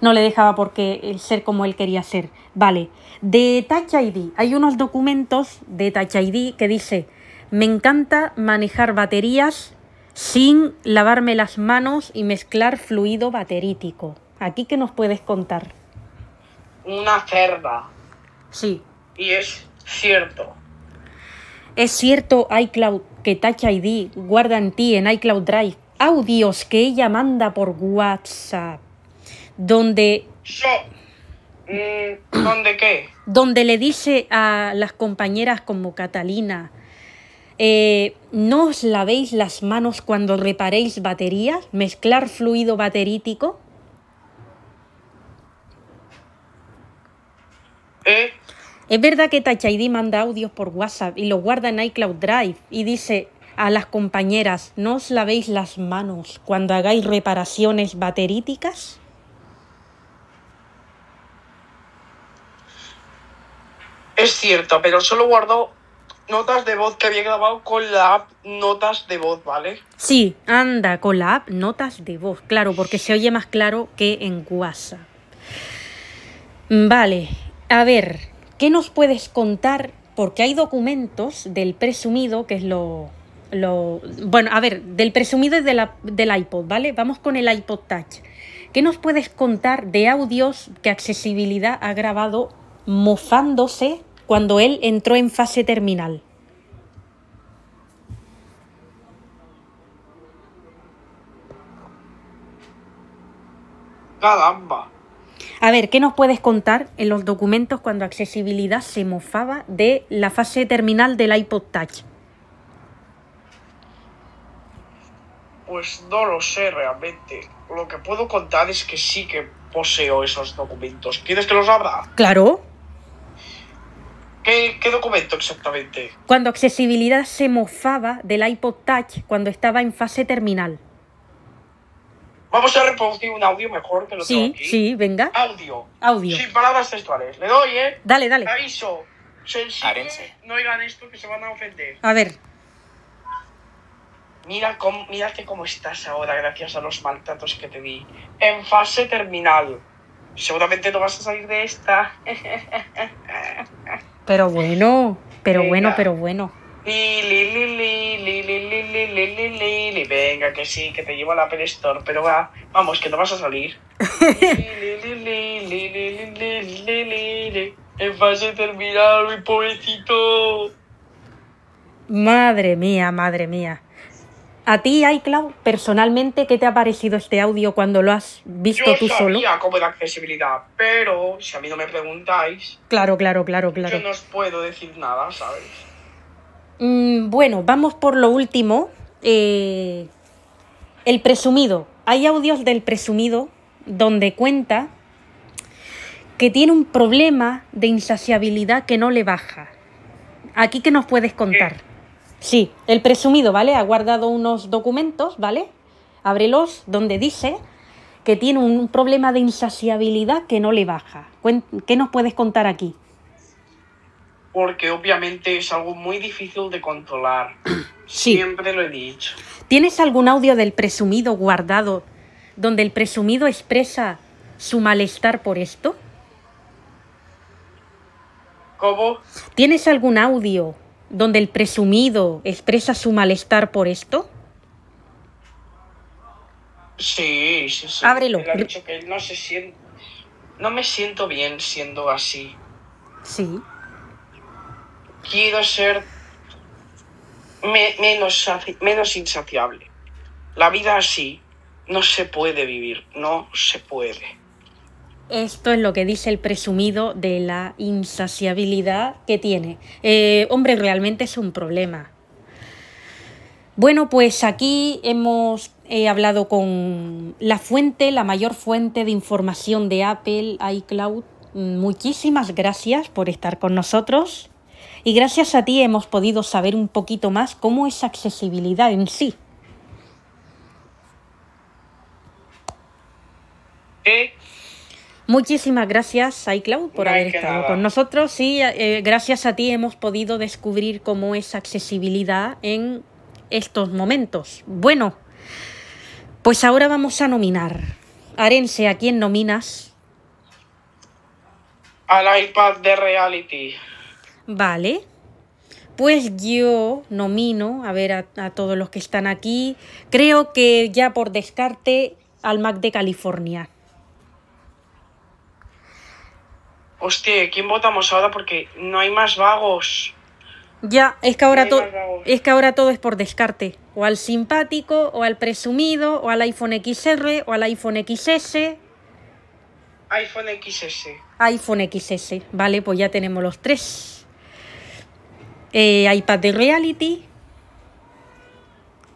no le dejaba porque el ser como él quería ser. Vale, de Touch ID, hay unos documentos de Touch ID que dice, me encanta manejar baterías sin lavarme las manos y mezclar fluido baterítico. Aquí que nos puedes contar. una cerda. Sí. Y es cierto. Es cierto, iCloud, que Touch ID guarda en ti, en iCloud Drive, audios que ella manda por WhatsApp, donde So, mm, ¿Dónde qué? donde le dice a las compañeras como Catalina, eh, no os lavéis las manos cuando reparéis baterías, mezclar fluido baterítico. ¿Eh? Es verdad que Touch ID manda audios por WhatsApp y los guarda en iCloud Drive y dice a las compañeras, no os lavéis las manos cuando hagáis reparaciones bateríticas. Es cierto, pero solo guardó notas de voz que había grabado con la app Notas de voz, ¿vale? Sí, anda con la app Notas de voz, claro, porque se oye más claro que en WhatsApp. Vale, a ver, ¿qué nos puedes contar? Porque hay documentos del presumido, que es lo... lo bueno, a ver, del presumido y de la- del iPod, ¿vale? Vamos con el iPod Touch. ¿Qué nos puedes contar de audios que Accesibilidad ha grabado mofándose cuando él entró en fase terminal? Caramba. A ver, ¿qué nos puedes contar en los documentos cuando Accesibilidad se mofaba de la fase terminal del iPod Touch? Pues no lo sé realmente. Lo que puedo contar es que sí que poseo esos documentos. ¿Quieres que los abra? Claro, ¿Qué, qué documento exactamente? cuando Accesibilidad se mofaba del iPod Touch cuando estaba en fase terminal. Vamos a reproducir un audio mejor que lo tengo Sí, aquí. sí, venga. Audio. Audio. Sin palabras textuales. Le doy, ¿eh? Dale, dale. Aviso. Sensible. Arense. No oigan esto que se van a ofender. A ver, Mira cómo, mírate cómo estás ahora gracias a los maltratos que te di. En fase terminal. Seguramente no vas a salir de esta. pero bueno, pero Venga. bueno, pero bueno. Venga, que sí, que te llevo a la Apple Store, pero va, vamos, que no vas a salir. En fase terminal, mi pobrecito. Madre mía, madre mía. A ti, iCloud, personalmente, ¿qué te ha parecido este audio cuando lo has visto yo tú sabía solo? como de accesibilidad, pero si a mí no me preguntáis. Claro, claro, claro, claro. Yo no os puedo decir nada, ¿sabes? Mm, bueno, vamos por lo último. Eh, el presumido. Hay audios del presumido donde cuenta que tiene un problema de insaciabilidad que no le baja. Aquí que nos puedes contar. Sí, el presumido, ¿vale? Ha guardado unos documentos, ¿vale? Ábrelos, donde dice que tiene un problema de insaciabilidad que no le baja. ¿Qué nos puedes contar aquí? Porque obviamente es algo muy difícil de controlar. Sí. Siempre lo he dicho. ¿Tienes algún audio del presumido guardado donde el presumido expresa su malestar por esto? ¿Cómo? ¿Tienes algún audio donde el presumido expresa su malestar por esto? Sí, sí, sí. Ábrelo. Él ha dicho que él no se siente... No me siento bien siendo así. Sí. Quiero ser me- menos, menos insaciable. La vida así no se puede vivir, no se puede. Esto es lo que dice el presumido de la insaciabilidad que tiene. Eh, hombre, realmente es un problema. Bueno, pues aquí hemos hablado con la fuente, la mayor fuente de información de Apple, iCloud. Muchísimas gracias por estar con nosotros. Y gracias a ti hemos podido saber un poquito más cómo es accesibilidad en sí. ¿Eh? Muchísimas gracias, iCloud, por No haber estado nada. con nosotros. Sí, eh, gracias a ti hemos podido descubrir cómo es accesibilidad en estos momentos. Bueno, pues ahora vamos a nominar. Arense, ¿a quién nominas? Al iPad de reality. Vale. Pues yo nomino, a ver, a, a todos los que están aquí. Creo que ya por descarte al Mac de California. Hostia, ¿quién votamos ahora? Porque no hay más vagos. Ya, es que ahora es que ahora todo es por descarte. O al simpático, o al presumido, o al iPhone XR, o al iPhone XS, iPhone XS. iPhone XS. Vale, pues ya tenemos los tres. Eh, iPad de Reality,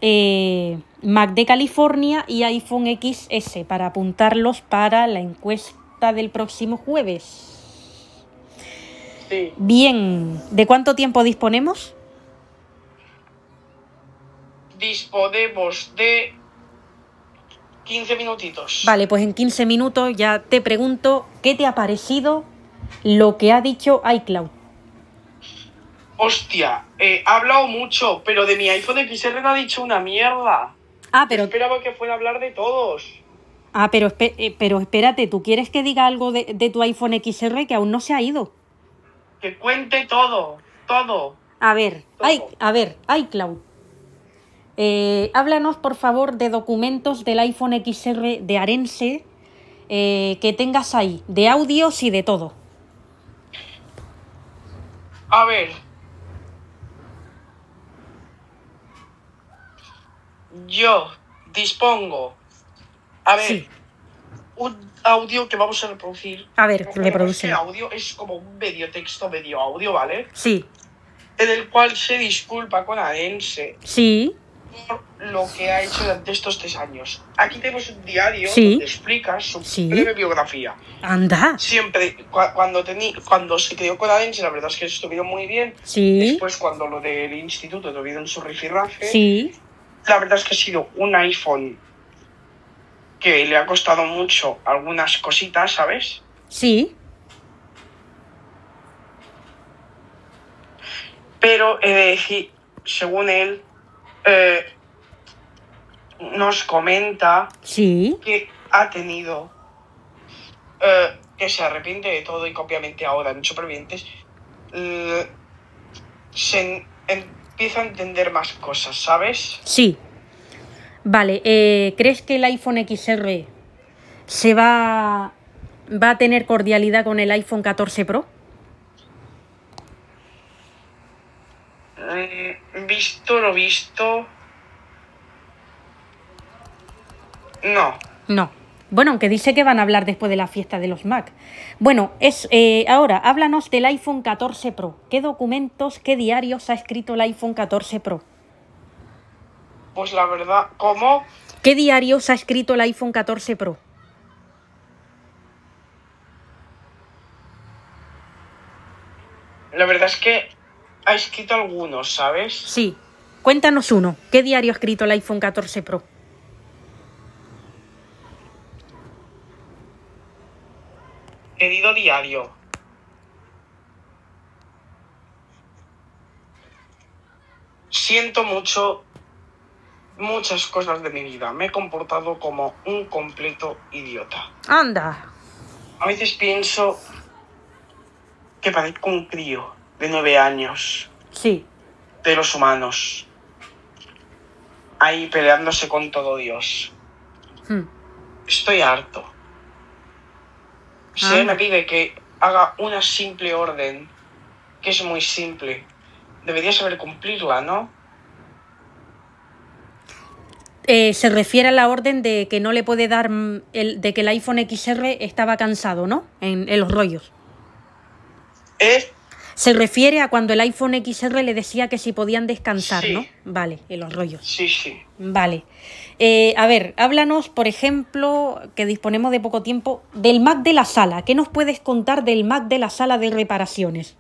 eh, Mac de California y iPhone XS para apuntarlos para la encuesta del próximo jueves. Sí. Bien, ¿de cuánto tiempo disponemos? Disponemos de 15 minutitos. Vale, pues en 15 minutos ya te pregunto qué te ha parecido lo que ha dicho iCloud. Hostia, eh, ha hablado mucho, pero de mi iPhone XR no ha dicho una mierda. Ah, pero, Esperaba que fuera a hablar de todos. ah, pero, eh, pero espérate, ¿tú quieres que diga algo de, de tu iPhone XR que aún no se ha ido? Que cuente todo, todo. A ver, Todo. i- a ver, iCloud. Eh, háblanos, por favor, de documentos del iPhone XR de Arense eh, que tengas ahí, de audios y de todo. A ver. Yo dispongo. A ver. Sí. Un audio que vamos a reproducir. A ver, Bueno, reprodúcelo. Este audio es como un medio texto, medio audio, ¿vale? Sí, En el cual se disculpa con Arense sí, por lo que ha hecho durante estos tres años. Aquí tenemos un diario Sí. donde explica su Sí. breve biografía. anda, Siempre, cua- cuando, cuando se creó con Arense, la verdad es que estuvieron muy bien. sí, Después, cuando lo del instituto tuvieron su rifirrafe, sí, la verdad es que ha sido un iPhone que le ha costado mucho algunas cositas, ¿sabes? sí, Pero he de decir, según él, eh, nos comenta sí, que ha tenido, eh, que se arrepiente de todo y que obviamente ahora en Supervivientes eh, se en- empieza a entender más cosas, ¿sabes? sí. Vale, eh, ¿crees que el iPhone XR se va, va a tener cordialidad con el iPhone 14 Pro? Mm, Visto lo visto. No. No. Bueno, aunque dice que van a hablar después de la fiesta de los Mac. Bueno, es eh, ahora háblanos del iPhone 14 Pro. ¿Qué documentos, qué diarios ha escrito el iPhone 14 Pro? Pues la verdad, ¿cómo? ¿Qué diarios ha escrito el iPhone 14 Pro? La verdad es que ha escrito algunos, ¿sabes? Sí. Cuéntanos uno. ¿Qué diario ha escrito el iPhone 14 Pro? Querido diario. siento mucho muchas cosas de mi vida. Me he comportado como un completo idiota. Anda. A veces pienso que parezco un crío de nueve años Sí. de los humanos. Ahí peleándose con todo Dios. Hmm. Estoy harto. Anda. me pide que haga una simple orden, que es muy simple, debería saber cumplirla, ¿no? Eh, se refiere a la orden de que no le puede dar mm, el, de que el iPhone XR estaba cansado, ¿no? En, en los rollos. ¿Eh? Se refiere a cuando el iPhone XR le decía que si podían descansar, Sí. ¿no? Vale, en los rollos. Sí, sí. Vale. Eh, a ver, háblanos, por ejemplo, que disponemos de poco tiempo, del Mac de la sala. ¿Qué nos puedes contar del Mac de la sala de reparaciones?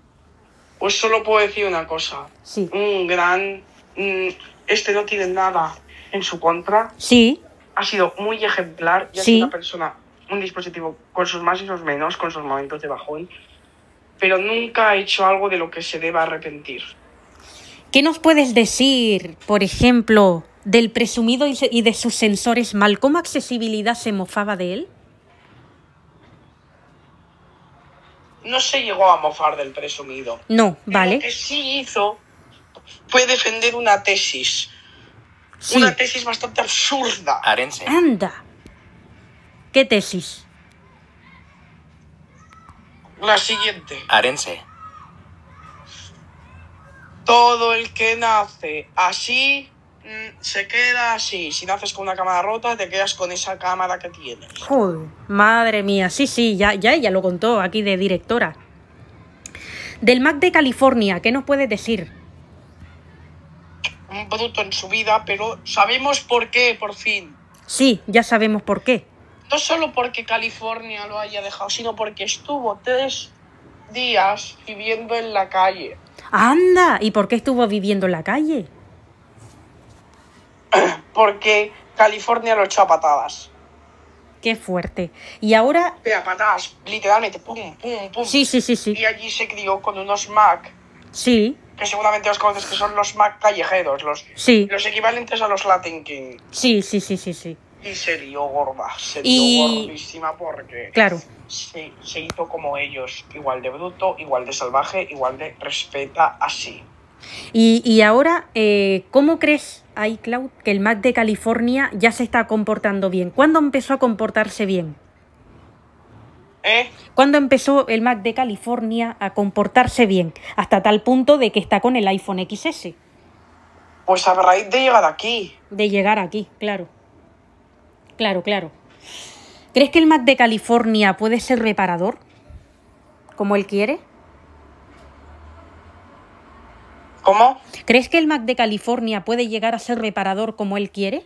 Pues solo puedo decir una cosa. Sí. Un gran... mm, Este no tiene nada en su contra. Sí, Ha sido muy ejemplar y ha Sí. sido una persona, un dispositivo con sus más y sus menos, con sus momentos de bajón, pero nunca ha hecho algo de lo que se deba arrepentir. ¿Qué nos puedes decir, por ejemplo, del presumido y de sus sensores mal? ¿Cómo accesibilidad se mofaba de él? No se llegó a mofar del presumido. No, Pero Lo vale. que sí hizo fue defender una tesis. Sí. Una tesis bastante absurda. Arense. Anda. ¿Qué tesis? La siguiente. Arense. Todo el que nace así mm, se queda así. Si naces con una cámara rota, te quedas con esa cámara que tienes. Joder, madre mía, sí, sí, ya, ya ella lo contó aquí de directora. Del Mac de California, ¿qué nos puedes decir? Un bruto en su vida, pero sabemos por qué, por fin. Sí, ya sabemos por qué. No solo porque California lo haya dejado, sino porque estuvo tres días viviendo en la calle. Anda, ¿y por qué estuvo viviendo en la calle? Porque California lo echó a patadas. Qué fuerte. Y ahora, a patadas, literalmente, pum, pum, pum. sí, sí, sí, sí, Y allí se crió con unos Mac, sí, que seguramente os conoces, que son los Mac callejeros, los, sí, los equivalentes a los Latin King. sí, sí, sí, sí, sí. Y se lió gorda, se Y- lió gordísima porque Claro. se, se hizo como ellos, igual de bruto, igual de salvaje, igual de respeta así. Y, y ahora, eh, ¿cómo crees, iCloud, que el Mac de California ya se está comportando bien? ¿Cuándo empezó a comportarse bien? ¿Eh? ¿Cuándo empezó el Mac de California a comportarse bien? Hasta tal punto de que está con el iPhone XS. Pues a raíz de llegar aquí, De llegar aquí, claro. Claro, claro. ¿Crees que el Mac de California puede ser reparador? Como él quiere. ¿cómo? ¿Crees que el Mac de California puede llegar a ser reparador como él quiere?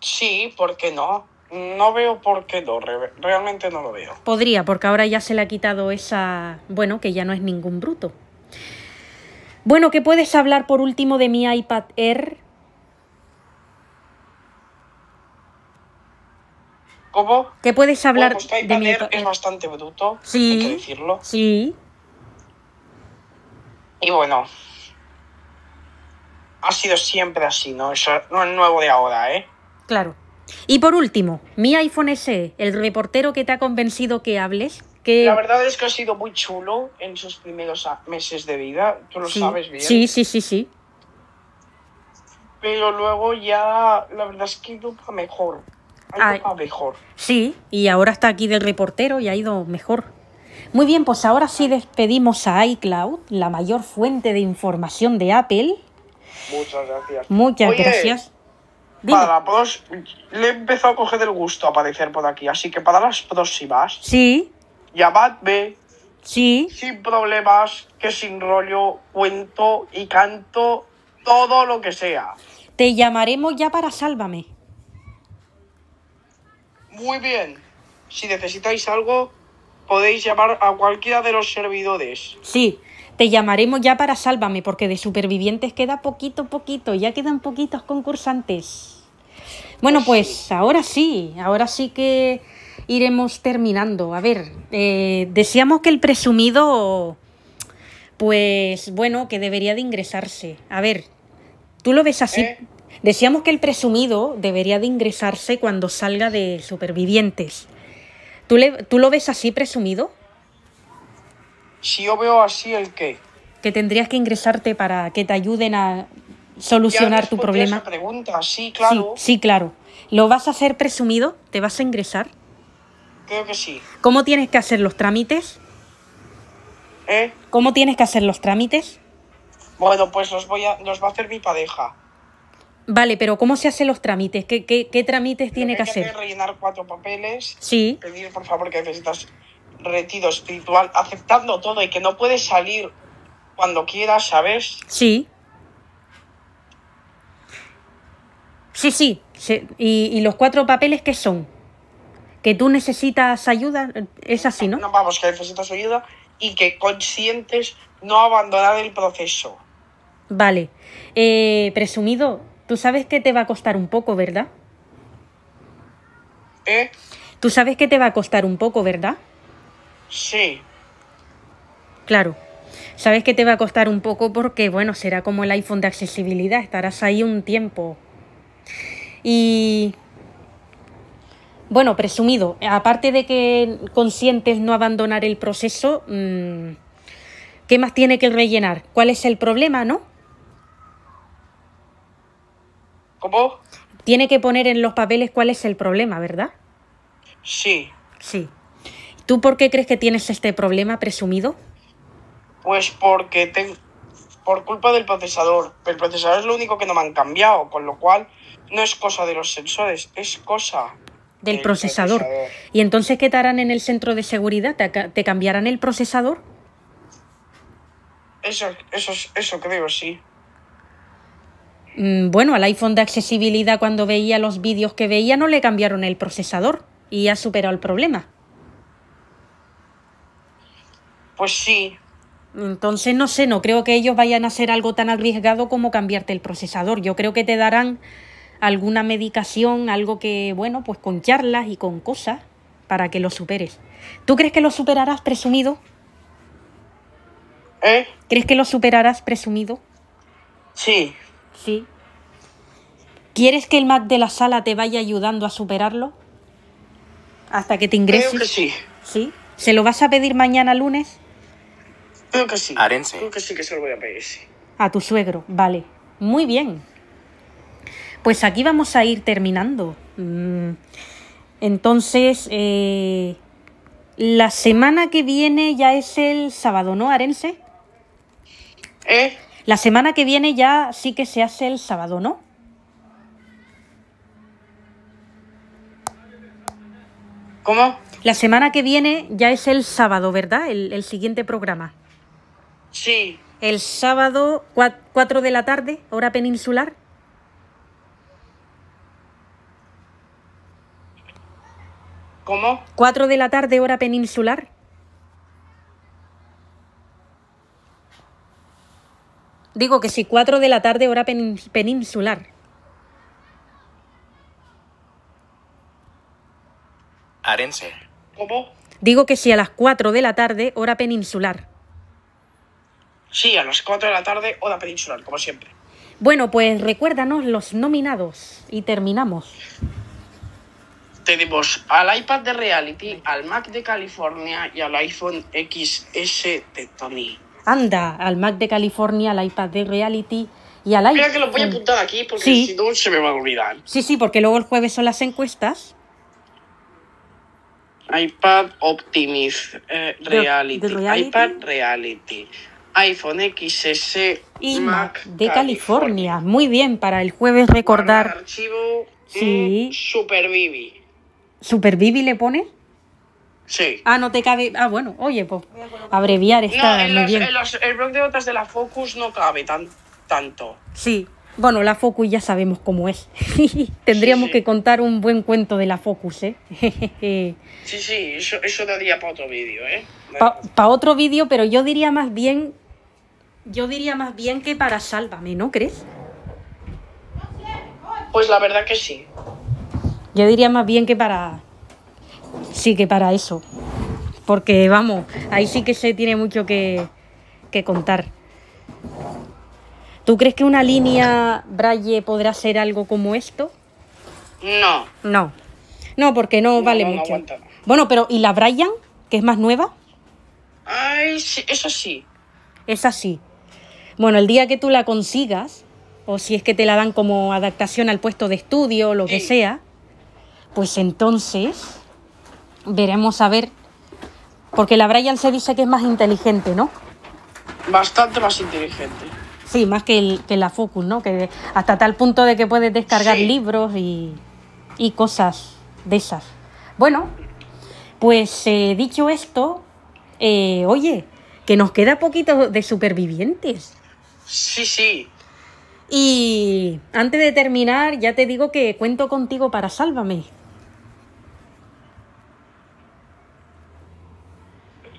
Sí, ¿por qué no? No veo por qué no, re- realmente no lo veo. Podría, porque ahora ya se le ha quitado esa... Bueno, que ya no es ningún bruto. Bueno, ¿qué puedes hablar por último de mi iPad Air? ¿Cómo? ¿Qué puedes hablar Bueno, pues de mi es bastante bruto, Sí. hay que decirlo. Sí, Y bueno, ha sido siempre así, ¿no? Eso no es nuevo de ahora, ¿eh? claro. Y por último, mi iPhone SE, el reportero que te ha convencido que hables, que... La verdad es que ha sido muy chulo en sus primeros meses de vida, tú lo sí, sabes bien. sí, sí, sí, sí. Pero luego ya, la verdad es que para mejor. Ha ido mejor. Sí, y ahora está aquí de reportero y ha ido mejor. Muy bien, pues ahora sí despedimos a iCloud, la mayor fuente de información de Apple. Muchas gracias. Muchas Oye, gracias. Dime. Para la pros, le he empezado a coger el gusto a aparecer por aquí, así que para las próximas, Sí, llamadme sí, sin problemas, que sin rollo cuento y canto todo lo que sea. te llamaremos ya para Sálvame. Muy bien. Si necesitáis algo, podéis llamar a cualquiera de los servidores. Sí, te llamaremos ya para Sálvame, porque de supervivientes queda poquito, poquito, ya quedan poquitos concursantes. Bueno, pues ahora sí, ahora sí que iremos terminando. A ver, eh, deseamos que el presumido pues bueno, que debería de ingresarse. A ver, tú lo ves así. ¿Eh? Decíamos que el presumido debería de ingresarse cuando salga de supervivientes. ¿Tú, le- ¿Tú lo ves así, presumido? Si yo veo así el qué. Que tendrías que ingresarte para que te ayuden a solucionar Ya tu problema. esa pregunta, sí, claro. Sí, sí, claro. ¿Lo vas a hacer presumido? ¿Te vas a ingresar? Creo que sí. ¿Cómo tienes que hacer los trámites? ¿Eh? ¿Cómo tienes que hacer los trámites? Bueno, pues los voy a, los va a hacer mi pareja. Vale, pero ¿cómo se hacen los trámites? ¿Qué, qué, qué trámites tiene que Lo hay hacer? rellenar cuatro papeles, Sí, pedir por favor que necesitas retiro espiritual, aceptando todo y que no puedes salir cuando quieras, ¿sabes? sí. Sí, sí. se- ¿Y, y los cuatro papeles qué son? ¿Que tú necesitas ayuda? Es así, ¿no? No vamos, que necesitas ayuda y que conscientes no abandonar el proceso. Vale. Eh, presumido, tú sabes que te va a costar un poco, ¿verdad? ¿Eh? Tú sabes que te va a costar un poco, ¿verdad? Sí. Claro. Sabes que te va a costar un poco porque, bueno, será como el iPhone de accesibilidad, estarás ahí un tiempo. Y... Bueno, presumido, aparte de que consientes no abandonar el proceso, mm, ¿qué más tiene que rellenar? ¿Cuál es el problema, no? ¿Cómo? Tiene que poner en los papeles cuál es el problema, ¿verdad? Sí. Sí. ¿Tú por qué crees que tienes este problema presumido? Pues porque te- por culpa del procesador. El procesador es lo único que no me han cambiado, con lo cual no es cosa de los sensores, es cosa Del del procesador. ¿Y entonces qué te harán en el centro de seguridad? ¿Te, te cambiarán el procesador? Eso, eso, eso creo, sí. Mm, Bueno, al iPhone de accesibilidad cuando veía los vídeos que veía no le cambiaron el procesador y ha superado el problema. Pues sí. Entonces no sé, no creo que ellos vayan a hacer algo tan arriesgado como cambiarte el procesador. Yo creo que te darán alguna medicación, algo que, bueno, pues con charlas y con cosas para que lo superes. ¿Tú crees que lo superarás presumido? ¿Eh? ¿Crees que lo superarás presumido? Sí. Sí. ¿Quieres que el Mac de la sala te vaya ayudando a superarlo? Hasta que te ingreses. Creo que sí. ¿Sí? ¿Se lo vas a pedir mañana lunes? Creo que sí. Arense. Creo que sí que se lo voy a pedir, sí. A tu suegro, vale. Muy bien. Pues aquí vamos a ir terminando. Mm, Entonces, eh, la semana que viene ya es el sábado, ¿no, Arense? ¿Eh? La semana que viene ya sí que se hace el sábado, ¿no? ¿Cómo? La semana que viene ya es el sábado, ¿verdad? El, el siguiente programa. Sí. El sábado, 4 de la tarde, hora peninsular. ¿Cómo? 4 de la tarde, hora peninsular. Digo que sí, 4 de la tarde, hora penin- peninsular. Arense. ¿Cómo? Digo que sí, a las 4 de la tarde, hora peninsular. Sí, a las 4 de la tarde, hora peninsular, como siempre. Bueno, pues recuérdanos los nominados y terminamos. Tenemos al iPad de Reality, al Mac de California y al iPhone XS de Tony. Anda, al Mac de California, al iPad de Reality y al iPhone. Mira que lo voy a apuntar aquí porque Sí. si no se me va a olvidar. Sí, sí, porque luego el jueves son las encuestas. iPad Optimus eh, Reality, iPad Reality, iPhone XS Y Mac de California. Muy bien, para el jueves recordar. Guardar archivo Sí. Super Vivi. ¿Super Vivi le pone? Sí. Ah, no te cabe. Ah, bueno, oye, pues abreviar No, está en muy los, bien. en los- el blog de notas de la Focus no cabe tan, tanto. Sí. Bueno, la Focus ya sabemos cómo es. Tendríamos Sí, sí. que contar un buen cuento de la Focus, ¿eh? Sí, sí, eso, eso daría para otro vídeo, ¿eh? para otro vídeo, pero yo diría más bien. Yo diría más bien que para Sálvame, ¿no crees? Pues la verdad que sí. Yo diría más bien que para. Sí, que para eso. Porque, vamos, ahí sí que se tiene mucho que, que contar. ¿Tú crees que una línea Braille podrá ser algo como esto? No. No. No, porque no, No, vale no, no mucho. aguanta. bueno, pero ¿y la Brian, que es más nueva? Ay, sí, eso sí. Es así. Bueno, el día que tú la consigas, o si es que te la dan como adaptación al puesto de estudio o lo que Sí. sea, pues entonces veremos a ver. Porque la Brian se dice que es más inteligente, ¿no? Bastante más inteligente. Sí, más que, el- que la Focus, ¿no? Que hasta tal punto de que puedes descargar Sí. libros y, y cosas de esas. Bueno, pues eh, dicho esto, eh, oye, que nos queda poquito de supervivientes. Sí, sí. Y antes de terminar, ya te digo que cuento contigo para Sálvame.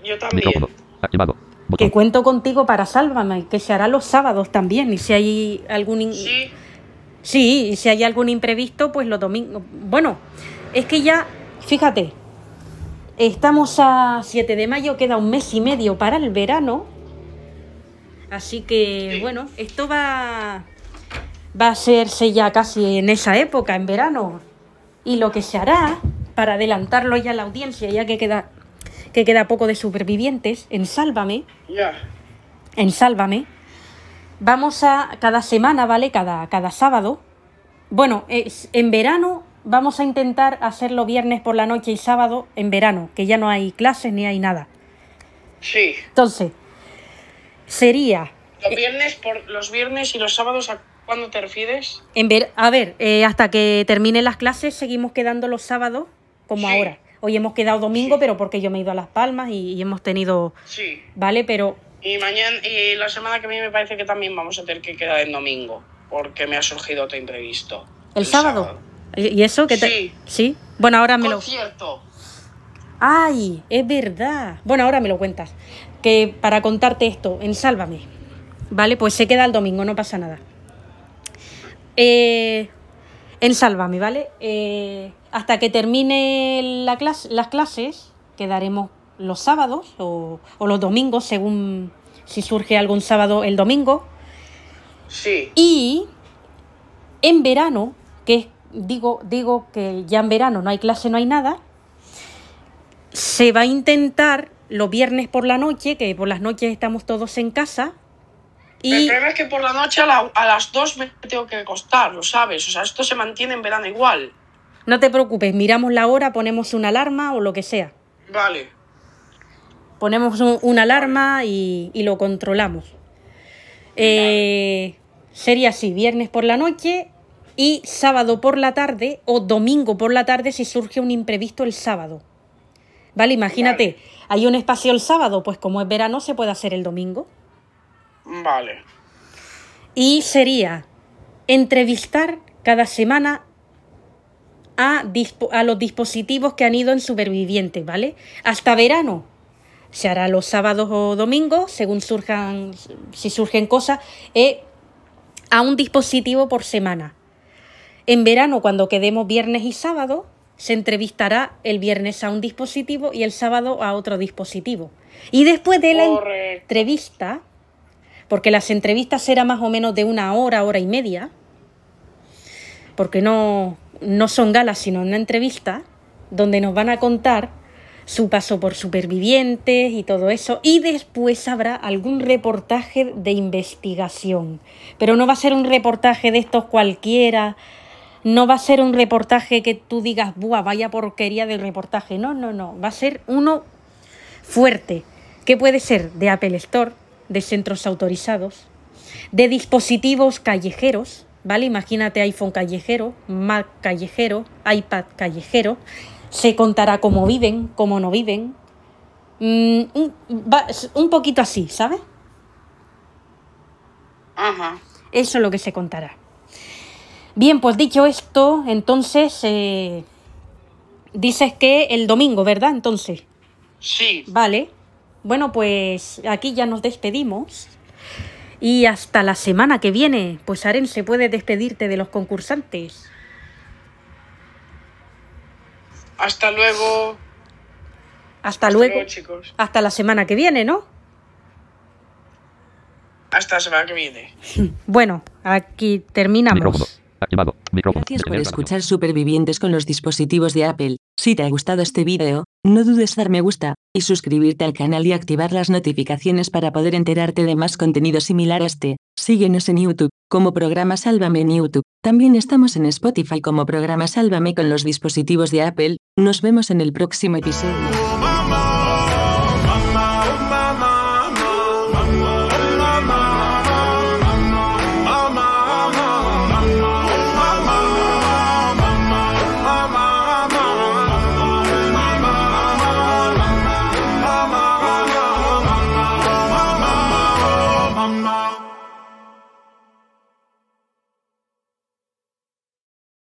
Yo también. Micrófono. Activado. Que cuento contigo para Sálvame, que se hará los sábados también. Y si hay algún... in- Sí. Sí, y si hay algún imprevisto, pues los domingos. Bueno, es que ya, fíjate, estamos a 7 de mayo, queda un mes y medio para el verano. Así que, Sí. bueno, esto va, va a hacerse ya casi en esa época, en verano. Y lo que se hará, para adelantarlo ya a la audiencia, ya que queda, que queda poco de supervivientes, en Sálvame, Ya. en Sálvame, vamos a cada semana, ¿vale? Cada, cada sábado. Bueno, es, en verano vamos a intentar hacerlo viernes por la noche y sábado en verano, que ya no hay clases ni hay nada. Sí. Entonces, sería, Los viernes, por, los viernes y los sábados, ¿a cuándo te refieres? en ver, a ver, eh, hasta que terminen las clases seguimos quedando los sábados como Sí. ahora. Hoy hemos quedado domingo, Sí. pero porque yo me he ido a Las Palmas y, y hemos tenido, Sí. ¿vale? Pero Y mañana y la semana que viene me parece que también vamos a tener que quedar en domingo, porque me ha surgido otro imprevisto. el, sábado. ¿Y eso que te... Sí. Sí. Bueno, ahora me lo... Concierto. Ay, es verdad. Bueno, ahora me lo cuentas. Que para contarte esto, en Sálvame. Vale, pues se queda el domingo, no pasa nada. Eh, en Sálvame, ¿vale? Eh, hasta que termine la clase, las clases, quedaremos los sábados o, o los domingos, según si surge algún sábado el domingo. Sí. Y en verano, que es- digo, digo que ya en verano no hay clase, no hay nada, se va a intentar los viernes por la noche, que por las noches estamos todos en casa, El y problema es que por la noche a, la- a las 2 me tengo que acostar, lo sabes. O sea, esto se mantiene en verano igual. No te preocupes, miramos la hora, ponemos una alarma o lo que sea. Vale. Ponemos un- una alarma y, y lo controlamos. Eh, sería así, viernes por la noche y sábado por la tarde o domingo por la tarde si surge un imprevisto el sábado. Vale, imagínate, hay un espacio el sábado, pues como es verano se puede hacer el domingo. Vale. Y sería entrevistar cada semana a, los dispositivos que han ido en supervivientes, ¿vale? Hasta verano. Se hará los sábados o domingos, según surjan, si surgen cosas, eh, a un dispositivo por semana. En verano, cuando quedemos viernes y sábado, se entrevistará el viernes a un dispositivo y el sábado a otro dispositivo. Y después de la Correcto. entrevista, porque las entrevistas serán más o menos de una hora, hora y media, porque no, no son galas, sino una entrevista, donde nos van a contar su paso por supervivientes y todo eso, y después habrá algún reportaje de investigación. Pero no va a ser un reportaje de estos cualquiera, no va a ser un reportaje que tú digas, ¡buah, vaya porquería de reportaje! No, no, no, va a ser uno fuerte, que puede ser de Apple Store, de centros autorizados, de dispositivos callejeros, ¿vale? Imagínate iPhone callejero, Mac callejero, iPad callejero, se contará cómo viven, cómo no viven, Mm, un, va- un poquito así, ¿sabes? Ajá. Eso es lo que se contará. Bien, pues dicho esto, entonces eh, dices que el domingo, ¿verdad? Entonces, Sí. vale. Bueno, pues aquí ya nos despedimos. Y hasta la semana que viene, pues Arense puede despedirte de los concursantes. Hasta luego. Hasta Hasta luego. luego, chicos. Hasta la semana que viene, ¿no? Hasta la semana que viene. Bueno, aquí Micrófono. terminamos. Activado. Micrófono. Gracias por escuchar Supervivientes con los dispositivos de Apple. Si te ha gustado este video, no dudes dar me gusta y suscribirte al canal y activar las notificaciones para poder enterarte de más contenido similar a este. Síguenos en YouTube como programa Sálvame en YouTube. También estamos en Spotify como programa Sálvame con los dispositivos de Apple. Nos vemos en el próximo episodio.